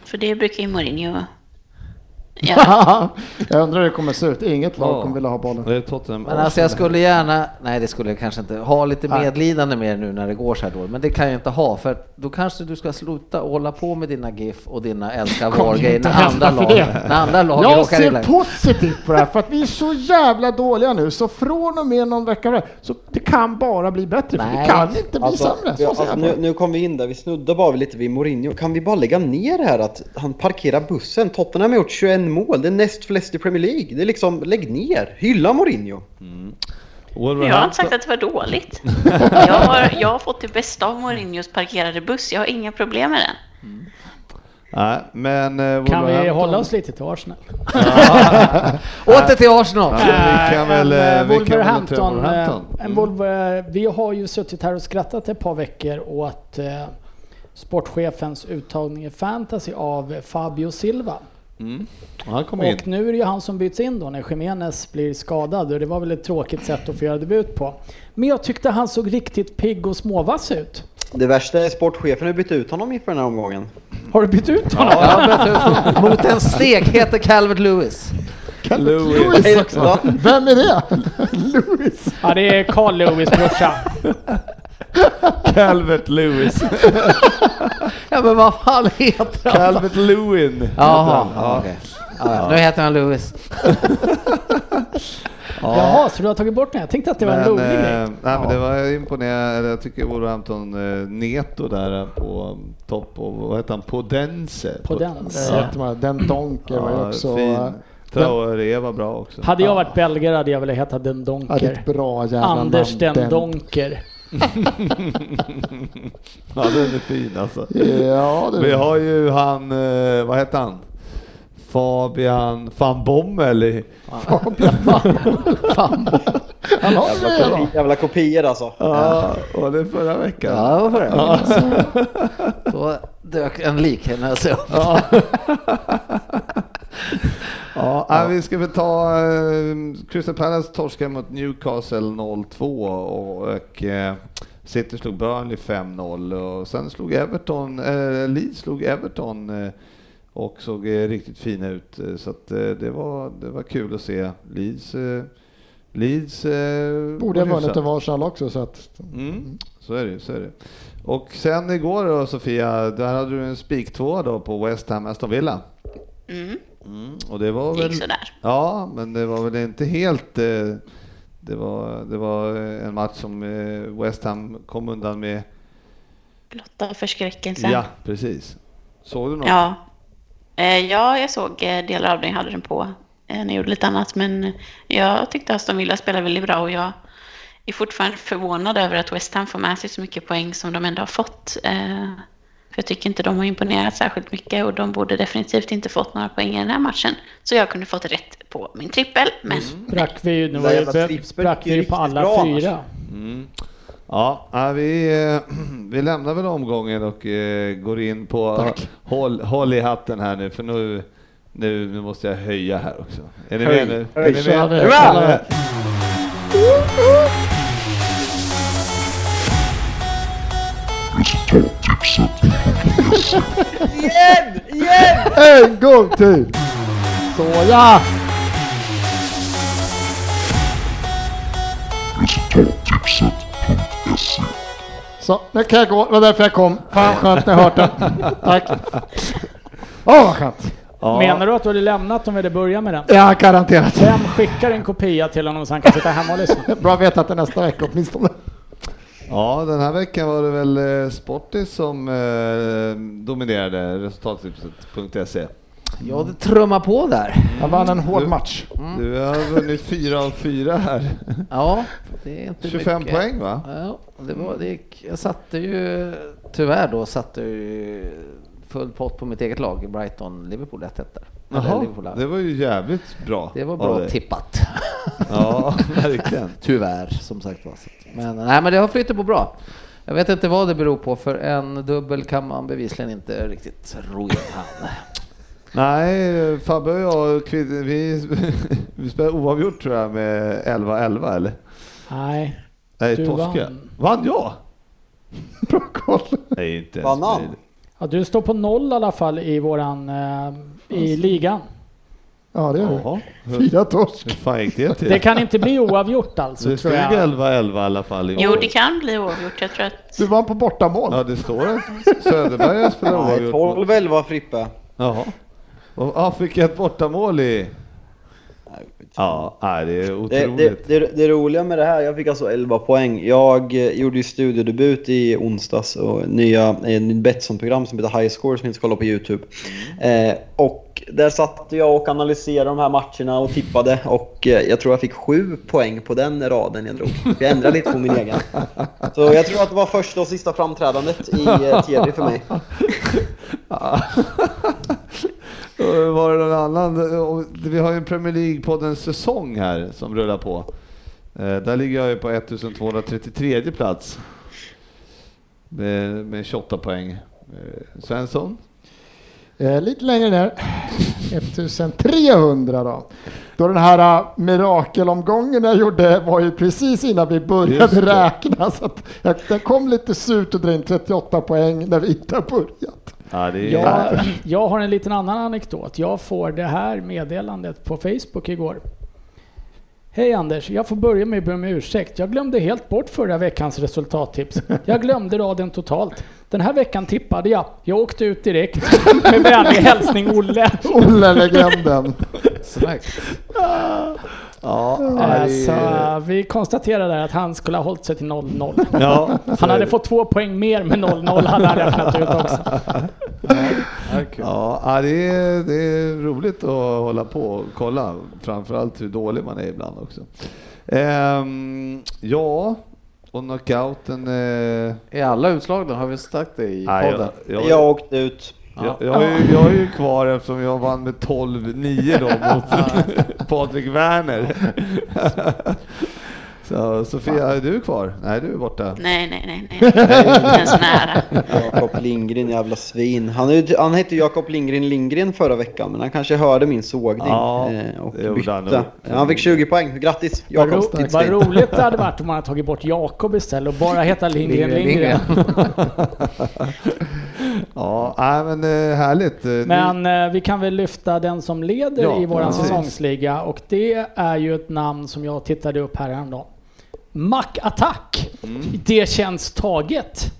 För det brukar ju Mourinho Ja, jag undrar hur det kommer se ut. Inget lag Ja. kommer vilja ha bollen. Det är Tottenham. Men alltså jag skulle gärna, nej det skulle jag kanske inte, ha lite Nej. medlidande med er nu när det går så här dåligt. Men det kan jag inte ha för då kanske du ska sluta hålla på med dina GIF och dina älska VAR-grejer när andra lag, när andra lag Jag ser illa positivt på det här för att vi är så jävla dåliga nu så från och med någon vecka så det kan bara bli bättre för det Nej. kan inte bli Alltså, sämre. Jag alltså, nu, nu kom vi in där, vi snuddar bara lite vid Mourinho. Kan vi bara lägga ner det här att han parkerar bussen? Tottenham har gjort 21 mål, det är näst flest i Premier League. Det är liksom, lägg ner, hylla Mourinho. jag har inte sagt att det var dåligt. Jag har, jag har fått det bästa av Mourinhos parkerade buss. Jag har inga problem med den. Nej, men... eh, Kan vi Wolverhampton- hålla oss lite till Arsenal? Åter till Arsenal! Ja, vi kan väl... En, eh, eh, vi kan väl Wolverhampton. Wolverhampton. eh, En Mm. Wolver, vi har ju suttit här och skrattat ett par veckor åt eh, sportchefens uttagning i fantasy av Fabio Silva. Mm. Han kom in. Och nu är det ju han som byts in då när Jiménez blir skadad och det var väl ett tråkigt sätt att få göra debut på. Men jag tyckte han såg riktigt pigg och småvass ut. Det värsta är sportchefen har bytt ut honom inför den här omgången. Har du bytt ut honom? Ja, vet du, mot en stekhete Calvert Lewis. Louis. Lewis också. Vem är det? Lewis. Ja, det är Carl Lewis brorsa. Calvert Lewis. Ja men vad fan heter han? Calvert Lewin. Jaha, Ja. okej. Ja, ja, nu heter han Lewis. Jaha, så du har tagit bort den? Jag tänkte att det var en Men, rolig eh, grej. nej, men det var imponerande. Jag tycker Wolverhampton eh, Neto där på topp och vad heter han? Podense. Podense. Jättemånga. Den Donker var ju Ja, också... fin. Traoré var bra också. Hade jag varit belgare hade jag velat heta Den Ja, det är Donker. ett bra jävla Anders namn. Den Den- Donker. Ja, den är fin alltså. Ja, det Vi har ju han, eh, vad heter han? Fabian van Bommel. i- Fan. Han har det då. Jävla kopior alltså. Ja, och det förra veckan. Ja, vad för det? Då dök en liknelse upp. Ja. ja, nej, vi ska väl ta eh, Crystal Palace torskar mot Newcastle 0-2 och, och eh, City slog Burnley 5-0 och sen slog Everton, eh, Leeds slog Everton eh, och såg eh, riktigt fina ut. Eh, Så att, eh, det, var, det var kul att se. Leeds, Leeds Borde ha var vunnit över Arsenal också så att... Mm, så är det, så är det. Och sen igår då Sofia, där hade du en spik tvåa då på West Ham Aston Villa. Mm. Mm, och det var väl... sådär. Ja, men det var väl inte helt... Det, var, det var en match som West Ham kom undan med. Blotta förskräckelsen. Ja, precis. Såg du något? Ja. Eh, ja, jag såg eh, delar av det. Jag hade den på eh, när jag gjorde lite annat. Men jag tyckte Aston Villa spelade väldigt bra och jag är fortfarande förvånad över att West Ham får med sig så mycket poäng som de ändå har fått. För jag tycker inte de har imponerat särskilt mycket och de borde definitivt inte fått några poäng i den här matchen. Så jag kunde fått rätt på min trippel, men Sprack vi ju, nu Den var det, sprack vi på alla fyra. Mm. Ja, vi, eh, vi lämnar väl omgången och eh, går in på... Håll, håll i hatten här nu, för nu, nu, nu måste jag höja här också. Är ni Höj, med nu? höj, är ni kör med? ni Kör med? Igen! Igen! En gång till! Så ja! Så, nu kan jag gå. Det var därför jag kom. Fan skönt när jag hört den. Tack. Åh vad skönt. Ja. Menar du att du hade lämnat om vi hade börjat med den? Ja, garanterat. Vem skickar en kopia till honom så han kan sitta hemma och lyssna? Bra att veta att det är nästa vecka åtminstone. Ja, den här veckan var det väl eh, Sportis som eh, dominerade resultattipset.se. Ja, det trummar på där. Jag vann en hård Du- match. Du har vunnit fyra av fyra här. Ja, det är inte 25 mycket. poäng va? Ja, det var, det gick, jag satte ju, tyvärr då, satte jag ju full pott på mitt eget lag, Brighton, Liverpool 1-1 där. Jaha, det var ju jävligt bra. det var bra tippat. Ja, verkligen. Tyvärr, som sagt var. Men, nej, men det har flyttat på bra. Jag vet inte vad det beror på, för en dubbel kan man bevisligen inte riktigt ro in han. Nej, Fabbe och jag, vi, vi spelade oavgjort tror jag med 11-11 eller? Nej. Nej, Du torska. vann. Vann jag? Bra koll. Nej, inte ens Vann han? Ja, du står på noll i alla fall i våran, eh, i ligan. Ja, det gör det. Jaha, hur, Fyra torsk. hur fan gick det till? Det kan inte bli oavgjort alltså, det tror stod jag. 11-11 i alla fall. i jo, år. det kan bli oavgjort. Jag tror att Du vann på bortamål. Ja, det står att Söderberg har spelat Nej, oavgjort. 12-11 Frippe. Jaha. Och, jag ett bortamål i... Ja, det är Det, otroligt. det, det, det roliga med det här, jag fick alltså 11 poäng. Jag eh, gjorde ju studiodebut i onsdags och nya eh, Betsson-program som heter High Score som ni ska kolla på Youtube. Eh, och där satt jag och analyserade de här matcherna och tippade och eh, jag tror jag fick 7 poäng på den raden jag drog. Jag ändrade lite på min egen. Så jag tror att det var första och sista framträdandet i TV för mig. Och Var det någon annan? Och Vi har ju en Premier League-poddens säsong här som rullar på. Eh, Där ligger jag ju på 1233 plats. Med, med 28 poäng. Eh, Svensson? Eh, lite längre ner. 1300 då. Då den här mirakelomgången jag gjorde var ju precis innan vi började räkna. Så att jag, den kom lite surt och dra in 38 poäng när vi inte har börjat. Ja, det är Jag, jag har en liten annan anekdot. Jag får det här meddelandet på Facebook igår. Hej Anders, jag får börja med att be om ursäkt. Jag glömde helt bort förra veckans resultattips. Jag glömde raden totalt. Den här veckan tippade jag. Jag åkte ut direkt. Med vänlig hälsning Olle. Olle-legenden. Ja, Eh, nej, Så vi konstaterar där att han skulle ha hållit sig till 0-0. ja, Han hade fått två poäng mer med 0-0 hade han räknat ut också. Ja, ja, det är, det är roligt att hålla på och kolla. Framförallt hur dålig man är ibland också. Ehm, ja, och knockouten... Eh, Är alla utslagna? Har vi sagt det i nej, podden? jag, jag, Jag åkte ut. jag, jag, är ju, jag är ju kvar eftersom jag vann med 12-9 då mot Patrik Werner. Så Sofia, är du kvar? Nej, du är borta. Nej, nej, nej, nej. Inte ens nära. Jakob Lindgren, jävla svin. Han, är, han hette Jakob Lindgren Lindgren förra veckan, men han kanske hörde min sågning Ja, eh, och han bytte. Ja, han fick 20 poäng. Grattis Vad, Jakob, ro, ditt vad roligt det hade varit om man hade tagit bort Jakob istället och bara heta Lindgren Lindgren. Ja, men eh, härligt. Eh, Men vi kan väl lyfta den som leder Ja, i våran precis. säsongsliga och det är ju ett namn som jag tittade upp här häromdagen. Mac Attack. Mm. Det känns taget.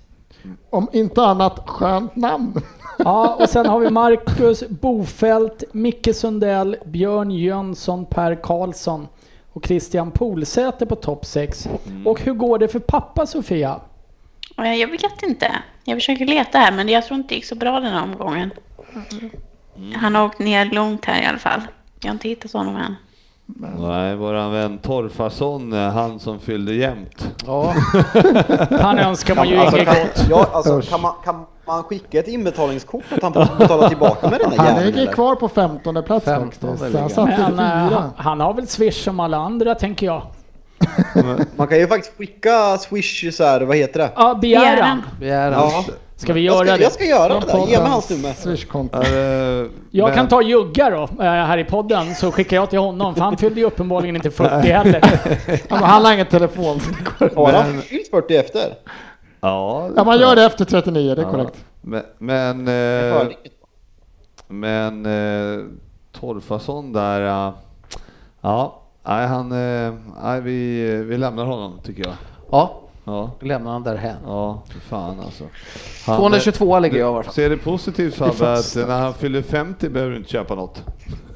Om inte annat skönt namn. Ja, och sen har vi Marcus Bofält, Micke Sundell, Björn Jönsson, Per Karlsson och Christian Polsäter på topp 6. Mm. Och hur går det för pappa Sofia? Och jag, vet inte. Jag försöker leta här, men jag tror inte det gick så bra den här omgången. Han har åkt ner långt här i alla fall. Jag har inte hittat honom än. Nej, våran vän Torfason, eh, han som fyllde jämnt. Ja, Han önskar man ju Alltså, inget kan, gott. ja, alltså, kan, man, kan man skicka ett inbetalningskort att han får betala tillbaka med den där Han jäveln ligger eller? kvar på 15 plats 15 faktiskt. Han satte Men eh, han, han har väl swish som alla andra tänker jag. Man kan ju faktiskt skicka swish så här, vad heter det? Ja, begäran. Begäran. begäran. Ja, Ska vi jag göra ska, det? jag ska göra det där. Ge mig hans nummer. Jag kan ta Jugga då, eh, här i podden, så skickar jag till honom, för han fyllde ju uppenbarligen inte 40 heller. Men han har ingen telefon. Har han fyllt 40 efter? Ja, Ja, man gör det efter 39, det är Ja. korrekt. Men, men, Jag eh, men eh, Torfason där, ja, nej, han, nej, vi, vi lämnar honom tycker jag. Ja, Ja, lämnar han därhän. ja, för fan alltså. Han, 222 ligger jag i alla fall. Ser det positivt Fabbe att när han fyller 50 behöver du inte köpa något?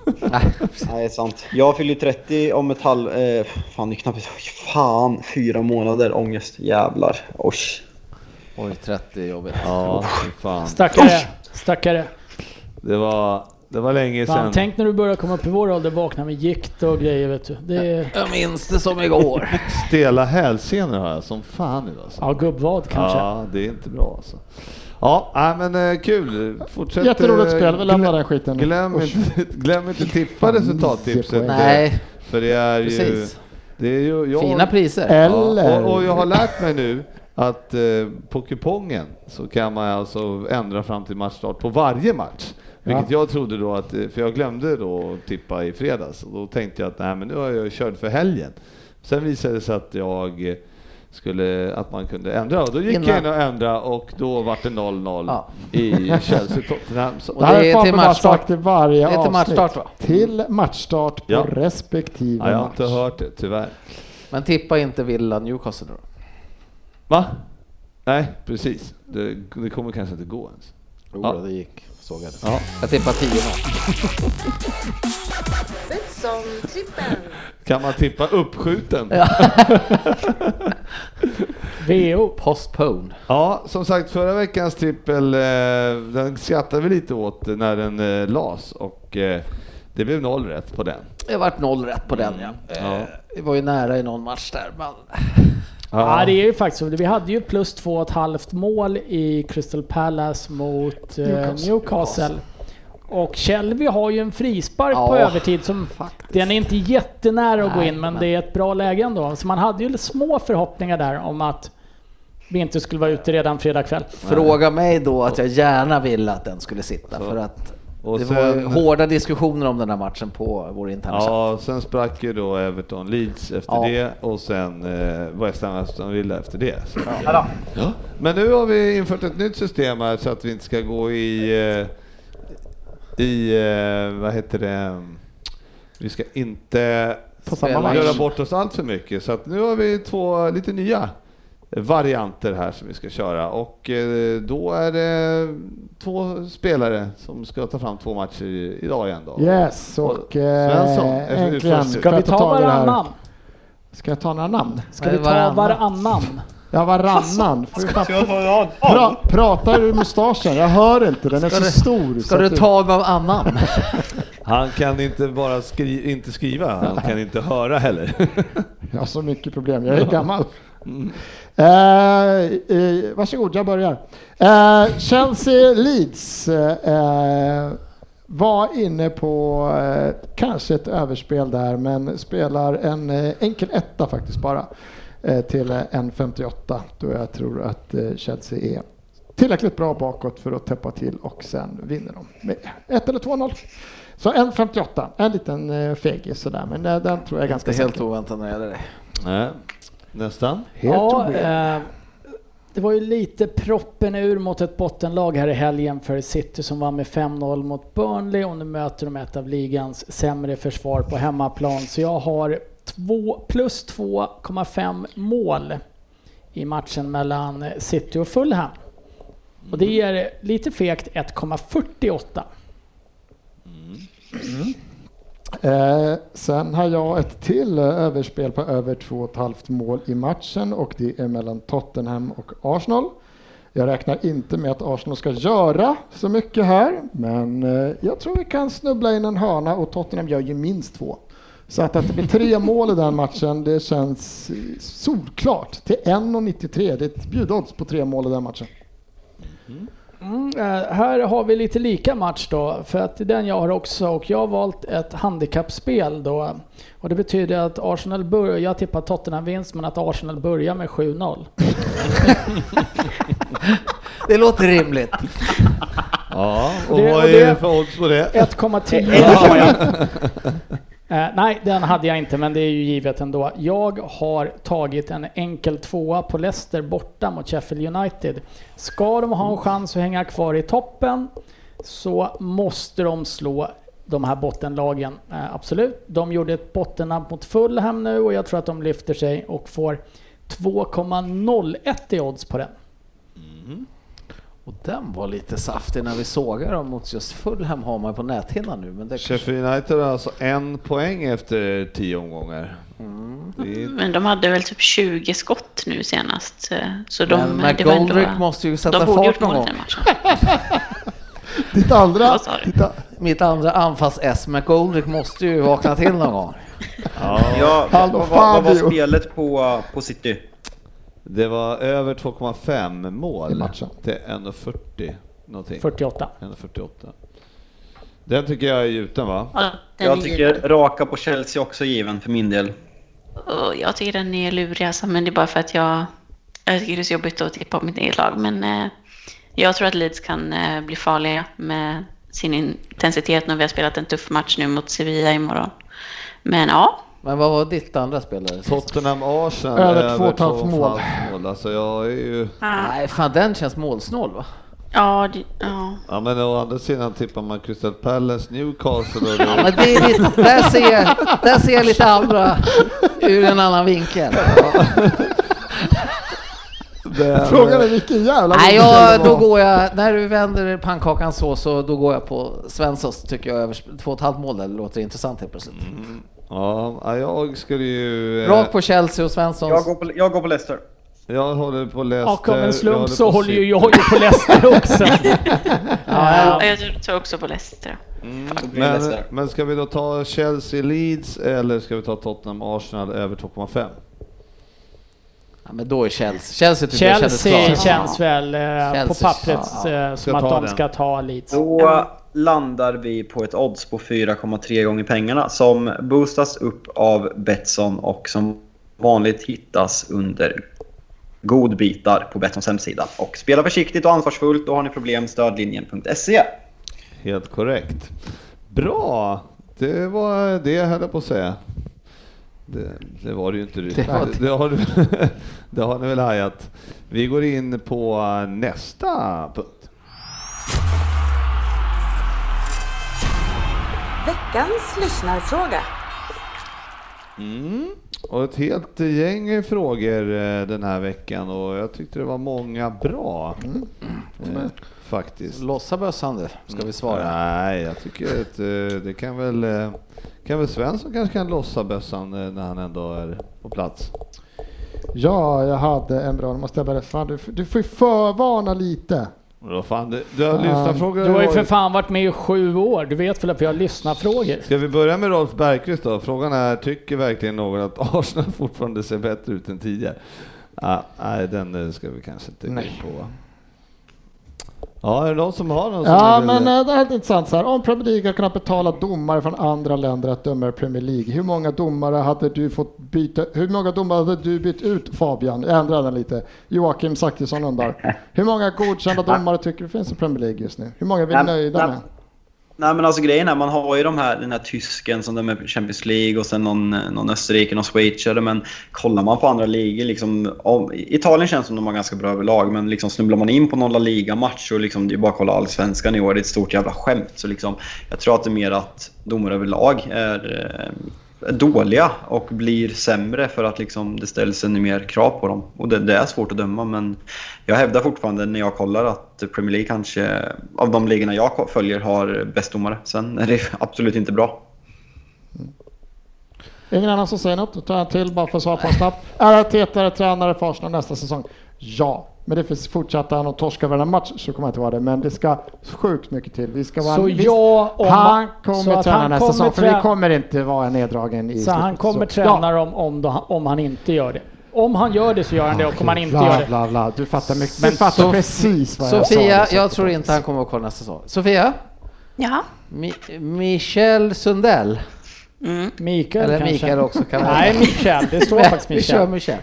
Nej, det är sant. Jag fyller 30 om ett halv... Eh, fan, det är knappt... Fan, fyra månader ångest. Jävlar. Osh. Oj, 30 är jobbigt. Ja, fan. Stackare, stackare. Det var, det var länge Fan, sedan. tänk när du börjar komma upp i vår ålder, vakna med gikt och grejer vet du. Det är, Jag minns det som igår. Stela hälsenor har jag som fan nu alltså. ja, gubbvad kanske. Ja, det är inte bra alltså. Ja, nej, men eh, kul. Fortsätt. Jätteroligt eh, spel, vi lämnar glöm- den skiten. Glöm inte, glöm inte tippa resultattipset. Nej, För det är ju... precis. Det är ju jag, Fina priser. Eller... Och, och jag har lärt mig nu att eh, på kupongen så kan man alltså ändra fram till matchstart på varje match. Vilket jag trodde då att, eh, för jag glömde då att tippa i fredags och då tänkte jag att nej men nu har jag kört för helgen. Sen visade det sig att jag skulle, att man kunde ändra och då gick Innan- jag in och ändrade och då var det 0-0 Ja. i Chelsea-Tottenham. Det här det är har till matchstart. sagt i varje Det är till avsnitt. matchstart, va? Till matchstart på Ja. respektive Ja, jag har match. inte hört det, tyvärr. Men tippa inte Villa Newcastle då. Va? Nej, precis. Det, det kommer kanske inte gå ens. Jo, Ja. det gick. Såg jag det. Ja. Jag tippar 10 Betsson-trippen. Kan man tippa uppskjuten? VO. Postpone. Ja, som sagt förra veckans trippel, eh, den skrattade vi lite åt när den eh, las och eh, det blev noll rätt på den. Det vart noll rätt på den ja. Ja. Eh, Det var ju nära i någon match där. Men... Ja, det är ju faktiskt så. Vi hade ju plus två och ett halvt mål i Crystal Palace mot eh, Newcastle. Newcastle. Och Shelby har ju en frispark Ja, på övertid som... faktiskt. Den är inte jättenära att gå Nej, in, men, men- det är ett bra läge ändå. Så man hade ju små förhoppningar där om att vi inte skulle vara ute redan fredag kväll. Fråga mig då att jag gärna ville att den skulle sitta för att Och det var sen- hårda diskussioner om den här matchen på vår interna chatt. Ja, sen sprack ju då Everton Leeds efter Ja. det och sen eh, West Ham Aston Villa efter det. Så. Ja. Men nu har vi infört ett nytt system här så att vi inte ska gå i, eh, i eh, vad heter det, vi ska inte På samma göra bort oss allt för mycket. Så att nu har vi två lite nya varianter här som vi ska köra och eh, då är det två spelare som ska ta fram två matcher idag igen då. Yes, och Och Svensson, eh, äntligen Ska vi ta varannan? Ska jag ta några namn? Ska vi ta varannan. varannan? Ja, varannan. Pra, pratar ur mustaschen? Jag hör inte, den är Ska så du- stor. Ska så du ta någon annan? Han kan inte bara skri inte skriva, han kan inte höra heller. Jag har så mycket problem, jag är gammal. Eh, eh, varsågod, jag börjar. Eh, Chelsea Leeds. Eh, var inne på eh, kanske ett överspel där, men spelar en eh, enkel etta faktiskt bara eh, till eh, 1.58 då jag tror att eh, Chelsea är tillräckligt bra bakåt för att täppa till och sen vinner de med 1 eller 2-0. Så 1.58, en liten fegis sådär, men den tror jag är ganska Inte helt säker. oväntat när det gäller det. Nästan. Helt ja, eh, det var ju lite proppen ur mot ett bottenlag här i helgen för City som vann med 5-0 mot Burnley och nu möter de ett av ligans sämre försvar på hemmaplan. Så jag har två, plus 2,5 mål i matchen mellan City och Fulham. Och det ger lite fegt 1,48. Eh, sen har jag ett till eh, överspel på över 2,5 mål i matchen och det är mellan Tottenham och Arsenal. Jag räknar inte med att Arsenal ska göra så mycket här, men eh, jag tror vi kan snubbla in en hörna och Tottenham gör ju minst två. Så att, att det blir tre mål i den matchen, det känns eh, solklart. Till 1,93, det är ett bjudodds på tre mål i den matchen. Mm, eh, här har vi lite lika match då, för att den jag har också och jag har valt ett handikappspel då. Och det betyder att Arsenal börjar, jag tippar Tottenham vinst, men att Arsenal börjar med 7-0. Det låter rimligt. Ja, och Det- vad är det för odds på det? 1,10. Eh, nej, den hade jag inte, men det är ju givet ändå. Jag har tagit en enkel tvåa på Leicester borta mot Sheffield United. Ska de ha en chans att hänga kvar i toppen så måste de slå de här bottenlagen, eh, absolut. De gjorde ett bottennapp mot Fulham nu och jag tror att de lyfter sig och får 2,01 i odds på den. Mm. Och den var lite saftig när vi sågade dem mot just Fulham har man på näthinnan nu. Men det kanske... Sheffield United har alltså en poäng efter tio omgångar. Det är, Men de hade väl typ 20 skott nu senast. eh, Så de, Men var ändå- McGoldrick måste ju sätta fart någon gång. Ditt andra, ditt, Mitt andra anfalls-S, McGoldrick måste ju vakna till någon gång. Ja, vad, vad var spelet på, på City? Det var över 2,5 mål I matchen. till 1,40 någonting. 48. 1,48. Den tycker jag är gjuten va? Ja, Jag tycker given. raka på Chelsea också är given för min del. Jag tycker den är lurig alltså, men det är bara för att jag, jag tycker det är så jobbigt att tippa på mitt eget lag. Men eh, jag tror att Leeds kan eh, bli farliga med sin intensitet när vi har spelat en tuff match nu mot Sevilla imorgon. Men ja, Men vad var ditt andra spelare? Tottenham Arsenal Över två och ett halvt 2,5 mål. mål. Alltså jag är ju... Nej, fan den känns målsnål va? ja, det, ja. Ja men å andra sidan tippar man Crystal Palace, Newcastle och Ja, men det är lite, där, ser jag, där ser jag lite andra ur en annan vinkel. det, frågan är vilken jävla Nej, jag, då går jag, när du vänder pannkakan så, så då går jag på Svenssons tycker jag över två och ett halvt mål där, det låter intressant helt plötsligt. Ja, ja, jag skulle ju... eh, Rakt på Chelsea och Svenssons. Jag går på, jag går på Leicester. Jag håller på Leicester. Och av en slump så på håller ju jag ju på Leicester också. ja. Jag tror också på Leicester. Mm, men, Leicester. men ska vi då ta Chelsea Leeds eller ska vi ta Tottenham Arsenal över 2,5? Ja, men då är Chelsea. Chelsea tycker jag kändes Chelsea känns väl eh, på Chelsea, pappret ja. eh, som att de den. ska ta Leeds. Då landar vi på ett odds på 4,3 gånger pengarna som boostas upp av Betsson och som vanligt hittas under godbitar på Betssons hemsida. Och spela försiktigt och ansvarsfullt, då har ni problem stödlinjen.se. Helt korrekt. Bra! Det var det jag höll på att säga. Det, det var det ju inte. Det var Det, har, du, det har ni väl hajat. Vi går in på nästa punkt. Veckans lyssnarfråga. Mm. Och ett helt gäng frågor eh, den här veckan och jag tyckte det var många bra. Eh, faktiskt. Lossa bössan du, ska vi svara. Nej, jag tycker att eh, det kan väl, eh, kan väl Svensson kanske kan lossa bössan när han ändå är på plats. Ja, jag hade en bra, nu måste jag berätta. Du får ju förvarna lite. Vad fan, du, du har Fan. lyssnarfrågor. Du har ju för fan varit med i sju år. Du vet väl att vi har lyssnarfrågor? Ska vi börja med Rolf Bergqvist då? Frågan är, tycker verkligen någon att Arsenal fortfarande ser bättre ut än tidigare? Ah, nej, den eh, ska vi kanske inte gå in på. Ja, är det någon som har någon Ja, men eh, det här är lite intressant så här. Om Premier League har kunnat betala domare från andra länder att döma Premier League, hur många domare hade du fått byta, hur många domare hade du bytt ut Fabian? Jag ändrar den lite. Joakim Zachrisson undrar. Hur många godkända domare tycker du finns i Premier League just nu? Hur många är vi nöjda med? Nej men alltså grejen är, man har ju de här, den här tysken som dömer Champions League och sen någon, någon Österrike, någon schweizare. Men kollar man på andra ligor, liksom, om, Italien känns som de har ganska bra överlag. Men liksom snubblar man in på någon La Liga-match och liksom, det är bara att kolla allsvenskan i år, det är ett stort jävla skämt. Så liksom, jag tror att det är mer att domare överlag är, eh, är dåliga och blir sämre för att liksom, det ställs ännu mer krav på dem. Och det, det är svårt att döma men jag hävdar fortfarande när jag kollar att Premier League kanske, av de ligorna jag följer, har bäst domare. Sen är det absolut inte bra. Ingen annan som säger något? Då tar jag en till bara för att svara på en snabb. Är Arteta tränare för Arsenal nästa säsong? Ja, men det finns fortsatt han och torska varenda match så kommer jag inte vara det. Men det ska sjukt mycket till. Vi ska vara Så ja, om han kommer att träna han nästa säsong för det kommer inte vara en neddragen i Så han kommer Så, träna dem om, då, om han inte gör det. Om han gör det så gör han det och om han inte bla, gör det. Bla, bla. Du fattar, mycket, Men du fattar Sof- precis vad jag sa. Sofia, jag tror inte han kommer att kvar nästa säsong. Sofia? Ja. Mi- Michel Sundell? Mm. Mikael Eller kanske? Mikael också kan vara. Nej, Michel. Det står faktiskt Vi kör Michel.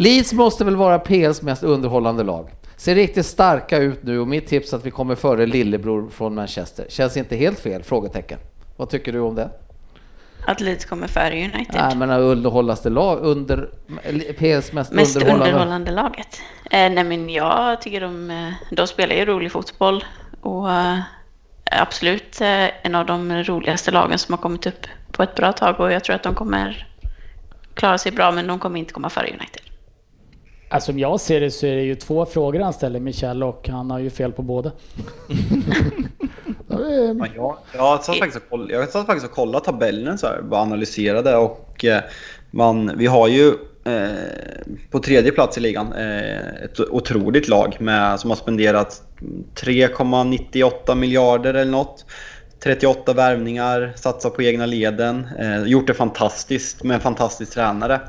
Leeds måste väl vara PLs mest underhållande lag. Ser riktigt starka ut nu och mitt tips är att vi kommer före lillebror från Manchester. Känns inte helt fel? Frågetecken. Vad tycker du om det? Att Leeds kommer före United. Nej, men underhållaste lag under PLs mest, Mest underhållande. underhållande laget. Eh, nej men jag tycker de, eh, de spelar ju rolig fotboll och eh, absolut eh, en av de roligaste lagen som har kommit upp på ett bra tag och jag tror att de kommer klara sig bra men de kommer inte komma före United. Alltså som jag ser det så är det ju två frågor han ställer Michel och han har ju fel på båda. Jag, jag, satt faktiskt och koll, jag satt faktiskt och kollade tabellen så här, bara analyserade och eh, man, vi har ju eh, på tredje plats i ligan eh, ett otroligt lag med, som har spenderat 3,98 miljarder eller något. 38 värvningar, satsat på egna leden, eh, gjort det fantastiskt med en fantastisk tränare.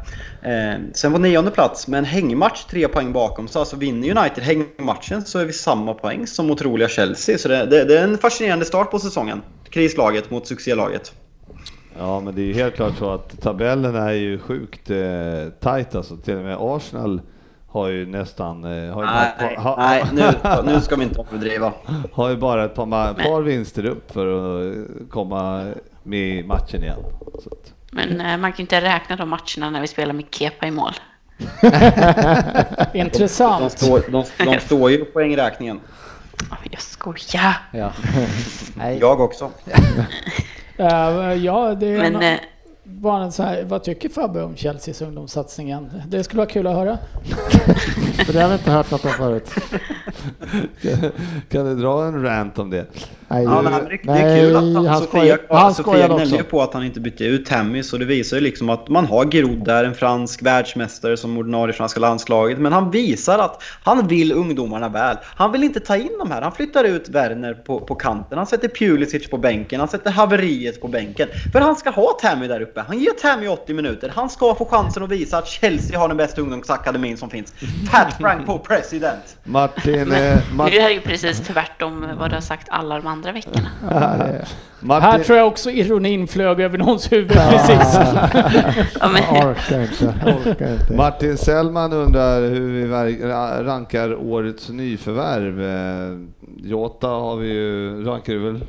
Eh, sen på nionde plats med en hängmatch tre poäng bakom, så alltså vinner United hängmatchen så är vi samma poäng som otroliga Chelsea. Så det, det, det är en fascinerande start på säsongen. Krislaget mot succélaget. Ja, men det är ju helt klart så att tabellen är ju sjukt eh, tajt alltså. Till och med Arsenal har ju nästan... Eh, har, ju Nej, bara, nej, ha, nej nu, nu ska vi inte överdriva. har ju bara ett par, par vinster upp för att eh, komma med i matchen igen. Så att, Men eh, man kan inte räkna de matcherna när vi spelar med Kepa i mål. De Intressant. står, de, de står ju på poängräkningen. Ja, Jag skojar! Ja. Nej. Jag också. Uh, ja, det är Men en, bara så här, vad tycker Fabbe om Chelseas ungdomssatsningen? Det skulle vara kul att höra. För det har vi inte hört något om förut. kan du dra en rant om det? Nej, Ja, nej, men det, det är kul att han, han Sofia, skojar, han Sofia också. ju på att han inte bytte ut Tammy, så det visar ju liksom att man har Grodd där, en fransk världsmästare som ordinarie franska landslaget. Men han visar att han vill ungdomarna väl. Han vill inte ta in de här. Han flyttar ut Werner på, på kanten, han sätter Pulisic på bänken, han sätter haveriet på bänken. För han ska ha Tammy där uppe. Han ger Tammy 80 minuter. Han ska få chansen att visa att Chelsea har den bästa ungdomsakademin som finns. Pat Frank på president! Martin, eh, det Martin, här är ju precis tvärtom vad du har sagt alla de andra veckorna. Här Martin, tror jag också ironin flög över någons huvud precis. Ja, men, Jag orkar inte. Jag orkar inte. Martin Sellman undrar hur vi rankar årets nyförvärv. Eh, Jota har vi ju, rankar du väl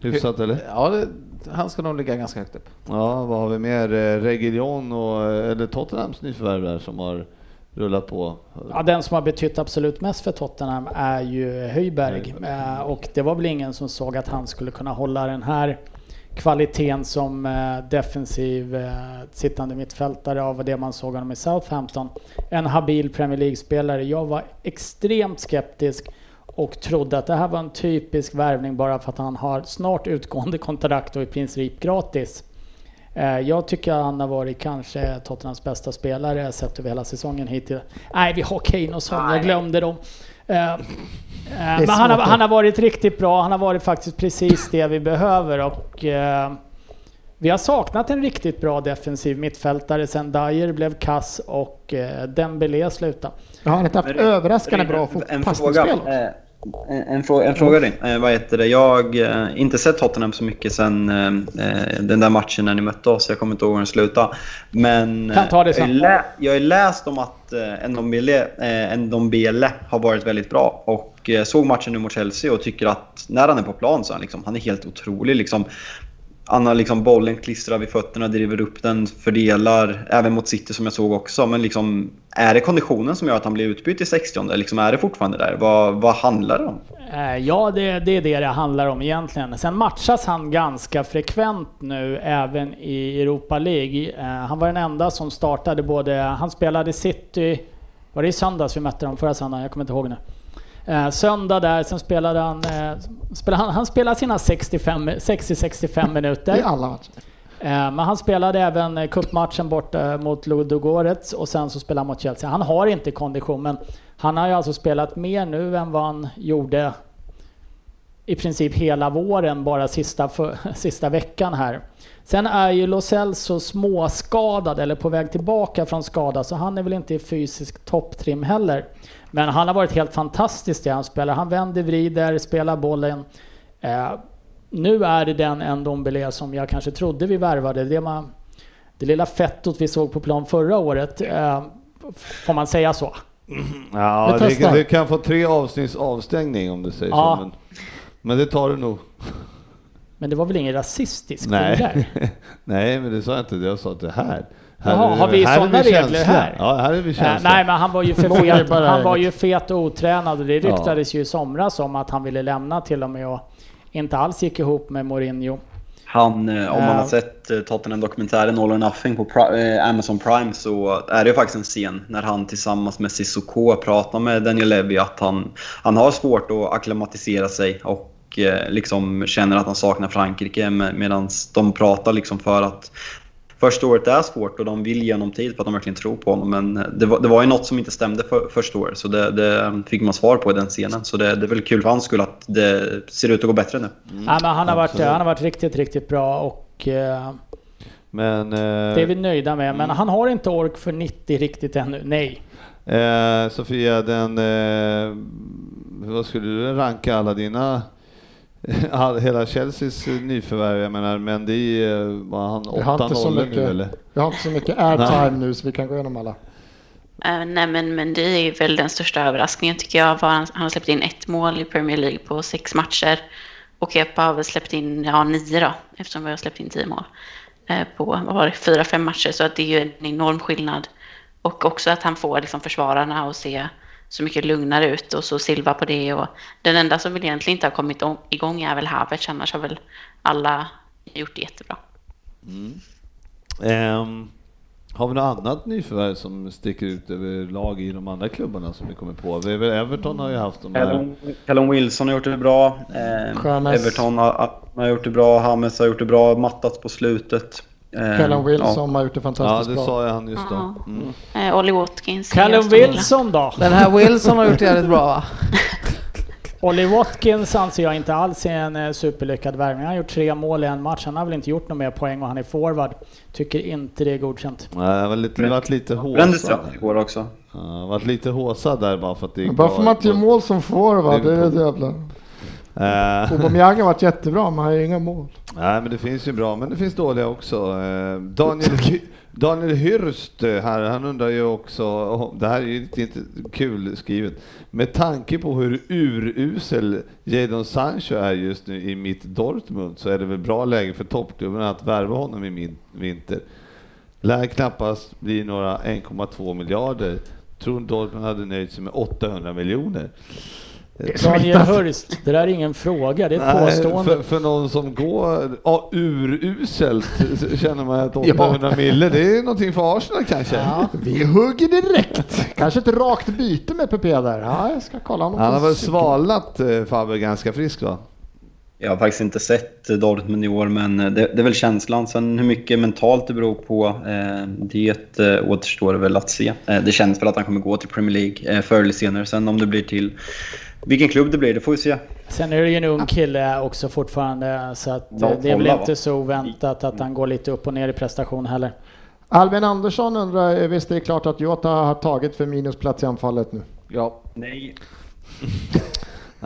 hyfsat eller? Ja, det, han ska nog ligga ganska högt upp. Ja, vad har vi mer? Eh, Reguilon och, eh, eller Tottenhams nyförvärv där som har rullat på. Ja, den som har betytt absolut mest för Tottenham är ju Höjberg. Eh, och det var väl ingen som såg att han skulle kunna hålla den här kvaliteten som eh, defensiv eh, sittande mittfältare av det man såg honom i Southampton. En habil Premier League-spelare. Jag var extremt skeptisk och trodde att det här var en typisk värvning bara för att han har snart utgående kontrakt och i princip gratis. Eh, Jag tycker han har varit kanske Tottenhams bästa spelare sett över hela säsongen hittills. Nej, vi har Kane och Son, jag glömde dem. Eh, eh, Men han har, han har varit riktigt bra, han har varit faktiskt precis det vi behöver och vi har saknat en riktigt bra defensiv mittfältare sen Dyer blev kass och Dembélé slutade. Har inte haft överraskande bra passningsspel också. Eh, En, en, fråga, en fråga din. Eh, vad heter det? Jag har eh, inte sett Tottenham så mycket sen eh, den där matchen när ni mötte oss. Jag kommer inte ihåg hur den slutade. Men Kan ta det jag, lä- jag har läst om att eh, Ndombele, eh, Ndombele har varit väldigt bra. Och eh, såg matchen nu mot Chelsea och tycker att när han är på plan så är han, liksom, han är helt otrolig. Liksom. Han har liksom bollen klistrad vid fötterna, driver upp den, fördelar. Även mot City som jag såg också. Men liksom, är det konditionen som gör att han blir utbytt i 60 Liksom, är det fortfarande där? Vad, vad handlar det om? Eh, ja, det, det är det det handlar om egentligen. Sen matchas han ganska frekvent nu även i Europa League. Eh, han var den enda som startade både, han spelade City, var det i söndags vi mötte dem förra söndagen? Jag kommer inte ihåg nu. Eh, söndag där, sen spelade han, eh, spelade han, han spelade sina 65 60-65 minuter. I alla matcher. Eh, Men han spelade även cupmatchen borta mot Ludogorets och sen så spelade han mot Chelsea. Han har inte kondition men han har ju alltså spelat mer nu än vad han gjorde i princip hela våren, bara sista, för, sista veckan här. Sen är ju Lo Celso småskadad eller på väg tillbaka från skada så han är väl inte i fysisk topptrim heller. Men han har varit helt fantastisk det han spelar. Han vänder, vrider, spelar bollen. Eh, nu är det den Ndombele som jag kanske trodde vi värvade. Det, man, det lilla fettot vi såg på plan förra året, eh, får man säga så? Ja, det, det kan få tre avsnitts avstängning om du säger Ja. så. Men, men det tar du nog. Men det var väl ingen rasistisk Nej. Där? Nej, men det sa jag inte. Jag sa att det här. här Jaha, har vi sådana regler här? Ja, här är vi Eh, känsliga. nej, men han var ju för fet. Han var ju fet och otränad och det Ja. ryktades ju i somras om att han ville lämna till och med och inte alls gick ihop med Mourinho. Han, eh, om man har sett eh, Tottenham-dokumentären All or Nothing på eh, Amazon Prime så är det ju faktiskt en scen när han tillsammans med Sissoko pratar med Daniel Levy att han, han har svårt att akklimatisera sig och liksom känner att han saknar Frankrike medan de pratar liksom för att Första året är svårt och de vill ge honom tid för att de verkligen tror på honom. Men det var, det var ju något som inte stämde för, första året, så det, det fick man svar på i den scenen. Så det, det är väl kul för hans skull att det ser ut att gå bättre nu. nej, men han, har varit, absolut. han har varit riktigt, riktigt bra och eh, Men, eh, det är vi nöjda med. Mm. Men han har inte ork för 90 riktigt ännu. Nej. eh, Sofia, den, eh, vad skulle du ranka alla dina hela Chelseas eh, nyförvärv, jag menar Mendy, eh, var han Vi har inte så 8-0 nu eller? Vi har inte så mycket airtime nu så vi kan gå igenom alla. Eh, nej, men, men det är väl den största överraskningen tycker jag. Var han, han har släppt in ett mål i Premier League på sex matcher. Och Kepa har väl släppt in ja, nio då, eftersom vi har släppt in tio mål. På vad var det, fyra, fem matcher. Så att det är ju en enorm skillnad. Och också att han får liksom försvararna att se så mycket lugnare ut och så Silva på det. Och den enda som väl egentligen inte har kommit om- igång är väl Havertz. Annars har väl alla gjort det jättebra. Ehm, har vi något annat nyförvärv som sticker ut över lag i de andra klubbarna som vi kommer på? Everton har ju haft de här... Callum, Callum Wilson har gjort det bra. Eh. Everton har, har gjort det bra. Hames har gjort det bra. Mattats på slutet. Eh, Callum ja. Wilson har gjort det Ja, fantastiskt det bra. sa jag han just då. Ja. Mm. Eh, Ollie Watkins. Callum. Wilson då? Den här Wilson har gjort det jävligt bra va? Ollie Watkins anser jag inte alls är en eh, superlyckad värvning. Han har gjort tre mål i en match. Han har väl inte gjort några mer poäng och han är forward. Tycker inte det är godkänt. Nej, det var lite, det varit lite Brände håsad. straff igår också. Ja, det varit lite håsad där bara för att det gick Men Varför bra. man inte gör mål som forward, det är Liverpool. jävla... Eh, Aubameyang har varit jättebra, men han har ju inga mål. Nej, men det finns ju bra, men det finns dåliga också. Eh, Daniel, Daniel Hyrst eh, här, han undrar ju också, oh, det här är ju lite inte kul skrivet, med tanke på hur urusel Jadon Sancho är just nu i mitt Dortmund så är det väl bra läge för toppklubben att värva honom i min vinter. Lär knappast bli några 1,2 miljarder. Tror Dortmund hade nöjt sig med 800 miljoner. Daniel Hurst, det där är ingen fråga, det är ett Nej, påstående. för, för någon som går ja, uruselt så känner man att 800 mille, det är någonting för Arsenal kanske. Ja. Vi hugger direkt! Kanske ett rakt byte med PP där. Ja, jag ska kolla honom Han har väl svalnat eh, Faber ganska frisk va? Jag har faktiskt inte sett Dortmund i år, men det, det är väl känslan. Sen hur mycket mentalt det beror på, eh, det eh, återstår väl att se. Eh, det känns väl att han kommer gå till Premier League eh, förr eller senare. Sen om det blir till vilken klubb det blir, det får vi se. Sen är det ju en ung kille också fortfarande så att Ja, eh, det är väl kolla, va? inte så oväntat att han går lite upp och ner i prestation heller. Albin Andersson undrar, eh, visst det är klart att Jota har tagit för minusplats i anfallet nu? Ja. Nej.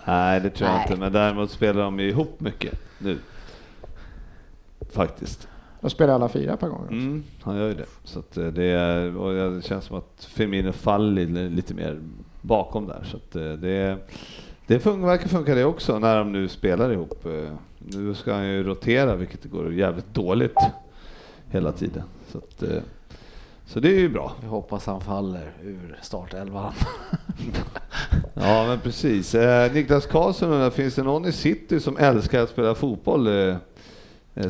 Nej, det tror jag Nej. inte, men däremot spelar de ju ihop mycket nu. Faktiskt. De spelar alla fyra per gång. Mm, han gör ju det. Så att eh, det, är, och det känns som att Firmino faller li- lite mer bakom där. Så eh, det, det fun- verkar funka det också när de nu spelar ihop. Eh, Nu ska han ju rotera, vilket går jävligt dåligt hela tiden. Så, att, eh, så det är ju bra. Vi hoppas han faller ur startelvan. Ja, men precis. Niklas Karlsson finns det någon i City som älskar att spela fotboll?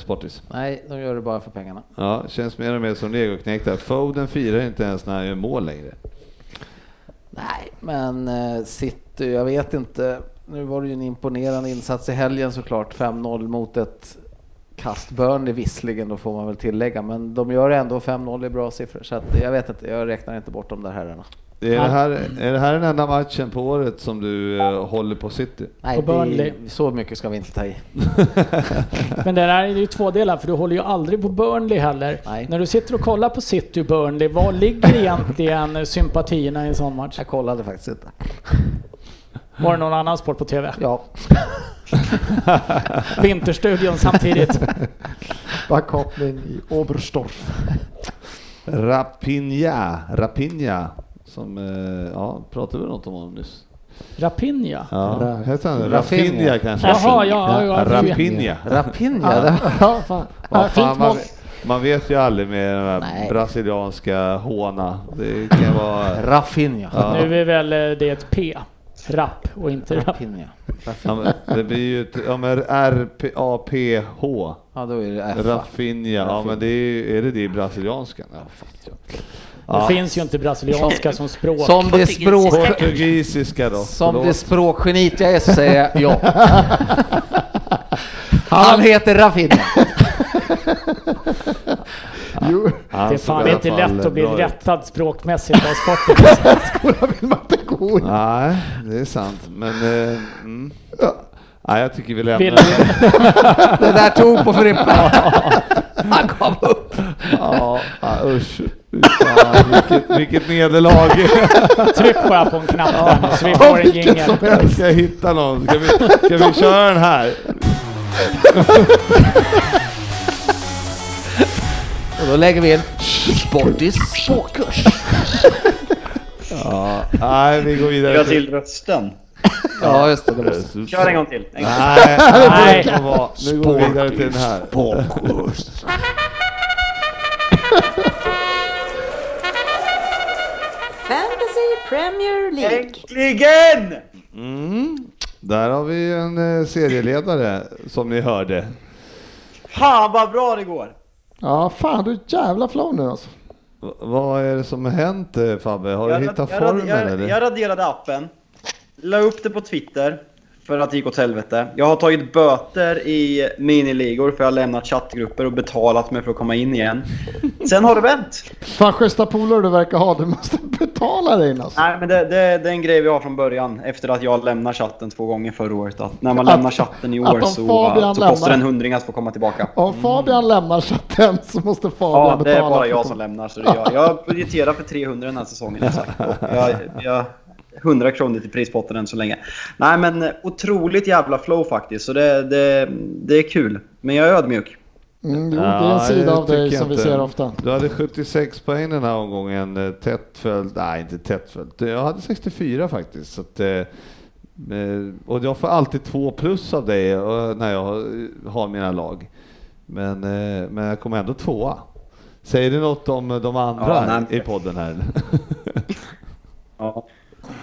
Sportis. Nej, de gör det bara för pengarna. Ja, känns mer och mer som legoknekt där. Foden firar inte ens när han gör mål längre. Nej, men eh, City, jag vet inte. Nu var det ju en imponerande insats i helgen såklart. 5-0 mot ett kast Burnley visserligen, då får man väl tillägga. Men de gör ändå 5-0 i bra siffror. Så att, jag vet inte, jag räknar inte bort de där herrarna. Är det, här, är det här den enda matchen på året som du eh, håller på City? Nej, Och Burnley. det, så mycket ska vi inte ta i. Men det där är ju två delar, för du håller ju aldrig på Burnley heller. Nej. När du sitter och kollar på City och Burnley, var ligger egentligen sympatierna i en sån match? Jag kollade faktiskt inte. Var det någon annan sport på TV? Ja, Vinterstudion samtidigt. Backhoppning i Oberstdorf. Rapinha, Rapinha, som, eh, ja, pratade vi något om honom nyss? Rapinha? Ja, Ra- hette han Rafinha. Kanske? Jaha, ja, ja. Rapinha. Rapinha. Ja, fan. Ja, man, man vet ju aldrig med den här Nej. brasilianska håna. Det kan vara... Rafinha. Ja. Nu är väl eh, det ett P? Rapp och inte rap. Rapinha. Ja, det blir ju ett, ja men R-P-A-P-H. Ja, då är det F. Rafinha, ja men det är, är det det i brasilianskan? Ja, jag. Det Ja, finns ju inte brasilianska som språk. Som det språk... portugisiska då. Som förlåt. det språkgenit jag är så säger jag ja. Han heter Rafinha. Jo, Det är fan i alla inte fall lätt att bli rättad språkmässigt av sporten. skolan vill man inte gå i. Nej, det är sant. Men... Eh, mm. Nej, jag tycker vi lämnar Vill det. Det där tog på Frippe. Han gav upp. Ja, ja, usch. Fan, vilket, vilket nederlag. Tryck bara på en knapp där nu så vi får en vilken jingel. som Jag ska hitta någon. Ska vi, ska vi köra den här? Och då lägger vi in Sportis sportkurs. Ja, nej, vi går vidare. Lägga till rösten. Ja, just det. det måste. Kör en gång till. En gång. Nej, Nej. Nu går vi vidare till den här. Fantasy Premier League. Äntligen! Mm. Där har vi en eh, serieledare som ni hörde. Fan vad bra det går! Ja, fan du är jävla flow nu alltså. V- vad är det som har hänt eh, Fabbe? Har du Jag, hittat jag, formen jag, eller? jag raderade appen, la upp det på Twitter för att det gick åt helvete. Jag har tagit böter i miniligor för jag har lämnat chattgrupper och betalat mig för att komma in igen. Sen har det vänt. Fan schyssta polare du verkar ha, du måste betala dig alltså. Nej men det, det, det är en grej vi har från början efter att jag lämnade chatten två gånger förra året. Att när man Att- lämnar chatten i att år så, så kostar det en lämnar- hundring att få komma tillbaka. Om Fabian lämnar chatten så måste Fabian Ja, det är betala. bara jag att- som lämnar. Så det är jag. jag budgeterar för 300 den här säsongen. Exakt. Jag, jag, 100 kronor till prispotten än så länge. Nej men otroligt jävla flow faktiskt. Så det, det, det är kul. Men jag är ödmjuk. Mm, jo, det är Ja, en sida det av dig som vi ser ofta. Du hade 76 poäng den här omgången, eh, tätt följt, nej inte tätt följt. Jag hade 64 faktiskt. Så att, eh, eh, och jag får alltid två plus av dig när jag har- mina lag. Men, men jag kommer ändå tvåa. Säger det något om de andra Ja, i podden här? Ja.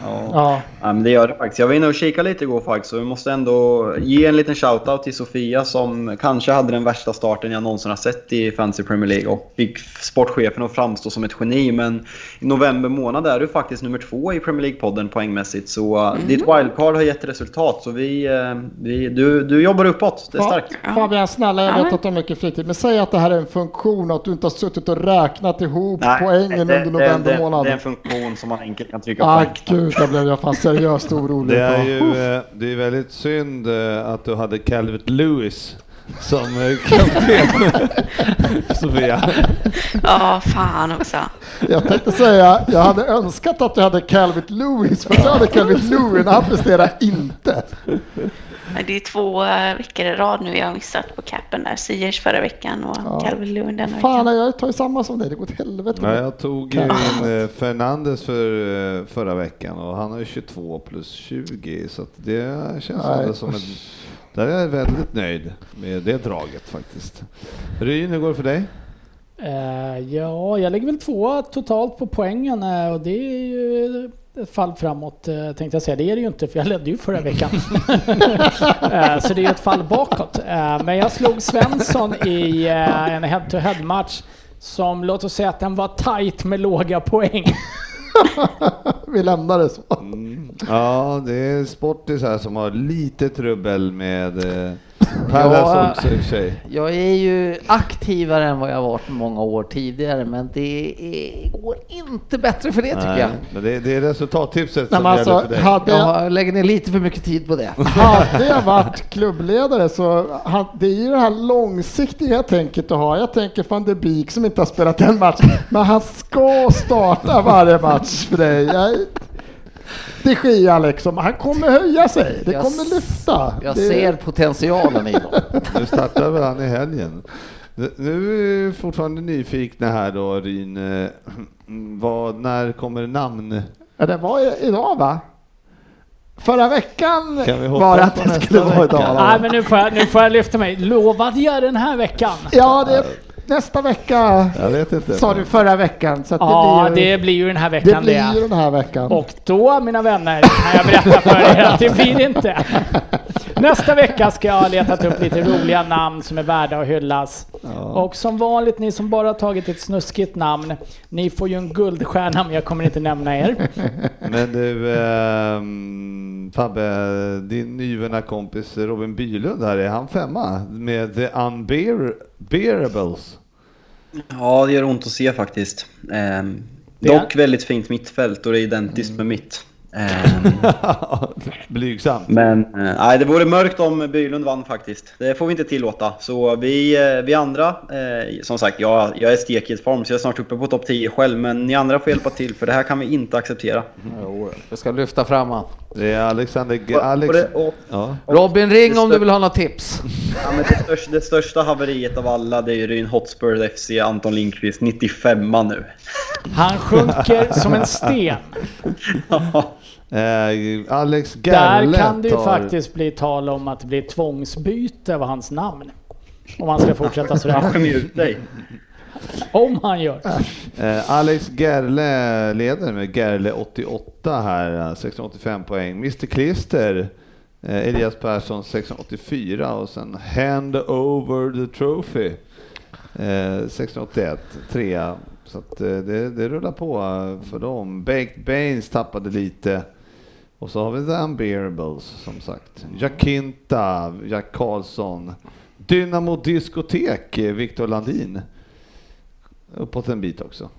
Ja. Ja, Ja, men det gör det faktiskt. Jag var inne och kikade lite igår faktiskt. Så vi måste ändå ge en liten shoutout till Sofia som kanske hade den värsta starten jag någonsin har sett i Fantasy Premier League och fick sportchefen att framstå som ett geni. Men i november månad är du faktiskt nummer två i Premier League-podden poängmässigt. Så uh, ditt wildcard har gett resultat. Så vi, uh, vi, du, du jobbar uppåt. Det är starkt. Fabian, snälla, jag Ja. vet att du har mycket fritid, men säg att det här är en funktion och att du inte har suttit och räknat ihop poängen det, under det, november det, månad. det är en funktion som man enkelt kan trycka Ah, på. gud, där blev jag fan seriöst orolig. Det är ju eh, det är väldigt synd eh, att du hade Calvert Lewis som eh, kapten. Sofia. Ja, fan också. Jag tänkte säga, jag hade önskat att du hade Calvin Lewis, för jag hade Calvin Lewis, han presterar inte. Men Det är två eh, veckor i rad nu jag har missat på capen där. Siers förra veckan och Ja. Calvin Lewin denna Fan, veckan. jag tar ju samma som dig, det går åt helvete. Ja, jag tog ju in eh, Fernandes för eh, förra veckan och han har ju 22 plus 20 så att det känns Nej, som en... Där är jag väldigt nöjd med det draget faktiskt. Ryn, hur går det för dig? Ja, jag ligger väl två totalt på poängen och det är ju fall framåt eh, tänkte jag säga. Det är det ju inte för jag ledde ju förra veckan. Eh, så det är ju ett fall bakåt. Eh, men jag slog Svensson i en head-to-head match som låt oss säga att den var tight med låga poäng. Vi lämnar det så. Ja, det är Sportis här som har lite trubbel med Per Ja. också i och för sig. Jag är ju aktivare än vad jag varit många år tidigare, men det är, går inte bättre för det tycker jag. Men det, det är resultattipset Nej, som men gäller alltså, för dig. hade, Jag jag, har- lägger ner lite för mycket tid på det. hade jag varit klubbledare så det är ju det här långsiktiga tänket att ha. Jag tänker van de Beek som inte har spelat en match, men han ska starta varje match för dig. Jag, det Gia liksom, han kommer höja sig. Det Jag kommer lyfta. Jag det, ser potentialen i dem. Nu startar väl han i helgen. Nu är vi fortfarande nyfikna här då, Ryn. Eh, Vad, när kommer namn? Ja, det var idag va? Förra veckan Kan vi hoppas var det att det skulle vara idag. Nej men nu får, jag, nu får jag lyfta mig. Lovade jag den här veckan? Ja, det, nästa vecka Jag vet inte. sa du förra veckan. Så att Ja, det blir ju, det blir ju den här det veckan blir det. ju den här veckan. Och då, mina vänner, kan jag berätta för er att det blir det inte. Nästa vecka ska jag ha letat upp lite roliga namn som är värda att hyllas. Och som vanligt, ni som bara tagit ett snuskigt namn, ni får ju en guldstjärna men jag kommer inte nämna er. Men du, ehm, Fabbe, din nyvunna kompis Robin Bylund här, är han femma med The Unbearables? Ja, det gör ont att se faktiskt. Det är- dock väldigt fint mittfält och det är identiskt med mitt. Ehm, Blygsamt. men eh, det vore mörkt om Bylund vann faktiskt. Det får vi inte tillåta. Så vi, eh, vi andra, eh, som sagt, jag, jag är stekig i form så jag är snart uppe på topp 10 själv. Men ni andra får hjälpa till för det här kan vi inte acceptera. Jo, Jag ska lyfta fram han. Det är Alexander G- Och- Alex... och det- och- Ja. Robin, ring om du vill ha något tips. Ja, men det, största, det största haveriet av alla det är ju Ryn Hotspur FC, Anton Lindqvist, 95 nu. Han sjunker som en sten. Eh, Alex Gerle Där kan det ju tar- faktiskt bli tal om att det blir tvångsbyte av hans namn. Om han ska fortsätta Han sådär. ju ut dig. Om han gör. Eh, Alex Gerle leder med Gerle 88 här, eh, 685 poäng. Mr Klister, eh, Elias Persson 684 och sen Hand over the trophy. Eh, 681, trea. Så att, eh, det, det rullar på eh, för dem. Baked Baines tappade lite. Och så har vi The Unbearables som sagt. Jakinta, Jack Karlsson. Dynamo Diskotek, eh, Viktor Landin uppåt en bit också.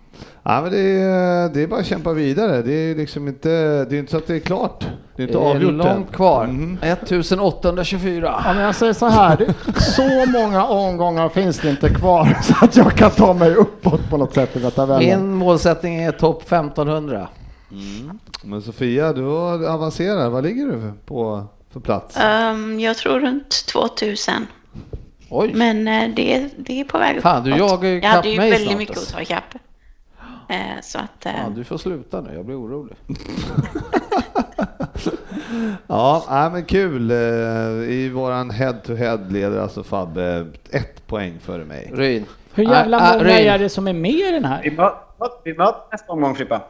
Ja, men det, är, det är bara att kämpa vidare. Det är liksom inte, det är inte så att det är klart. Det är inte Det är avgjort långt än. kvar. Mhm. 1824. Ja, men jag säger så här, så många omgångar finns det inte kvar så att jag kan ta mig uppåt på något sätt i tabellen. Min målsättning är topp 1500. Men Sofia, du har avancerat. Vad ligger du på för plats? Ehm, jag tror runt 2000. Oj, Men eh, det, det är på väg Fan, du uppåt. jagar ju Jag hade ju ikapp mig väldigt snart, mycket att alltså. ta ikapp. Eh, så att... eh, ja, du får sluta nu, jag blir orolig. Ja, nej, men kul. I våran head-to-head leder alltså Fabbe ett poäng före mig. Ryn. Hur jävla många Ryn. är det som är med i den Vi här? möts vi möts nästa omgång Frippa.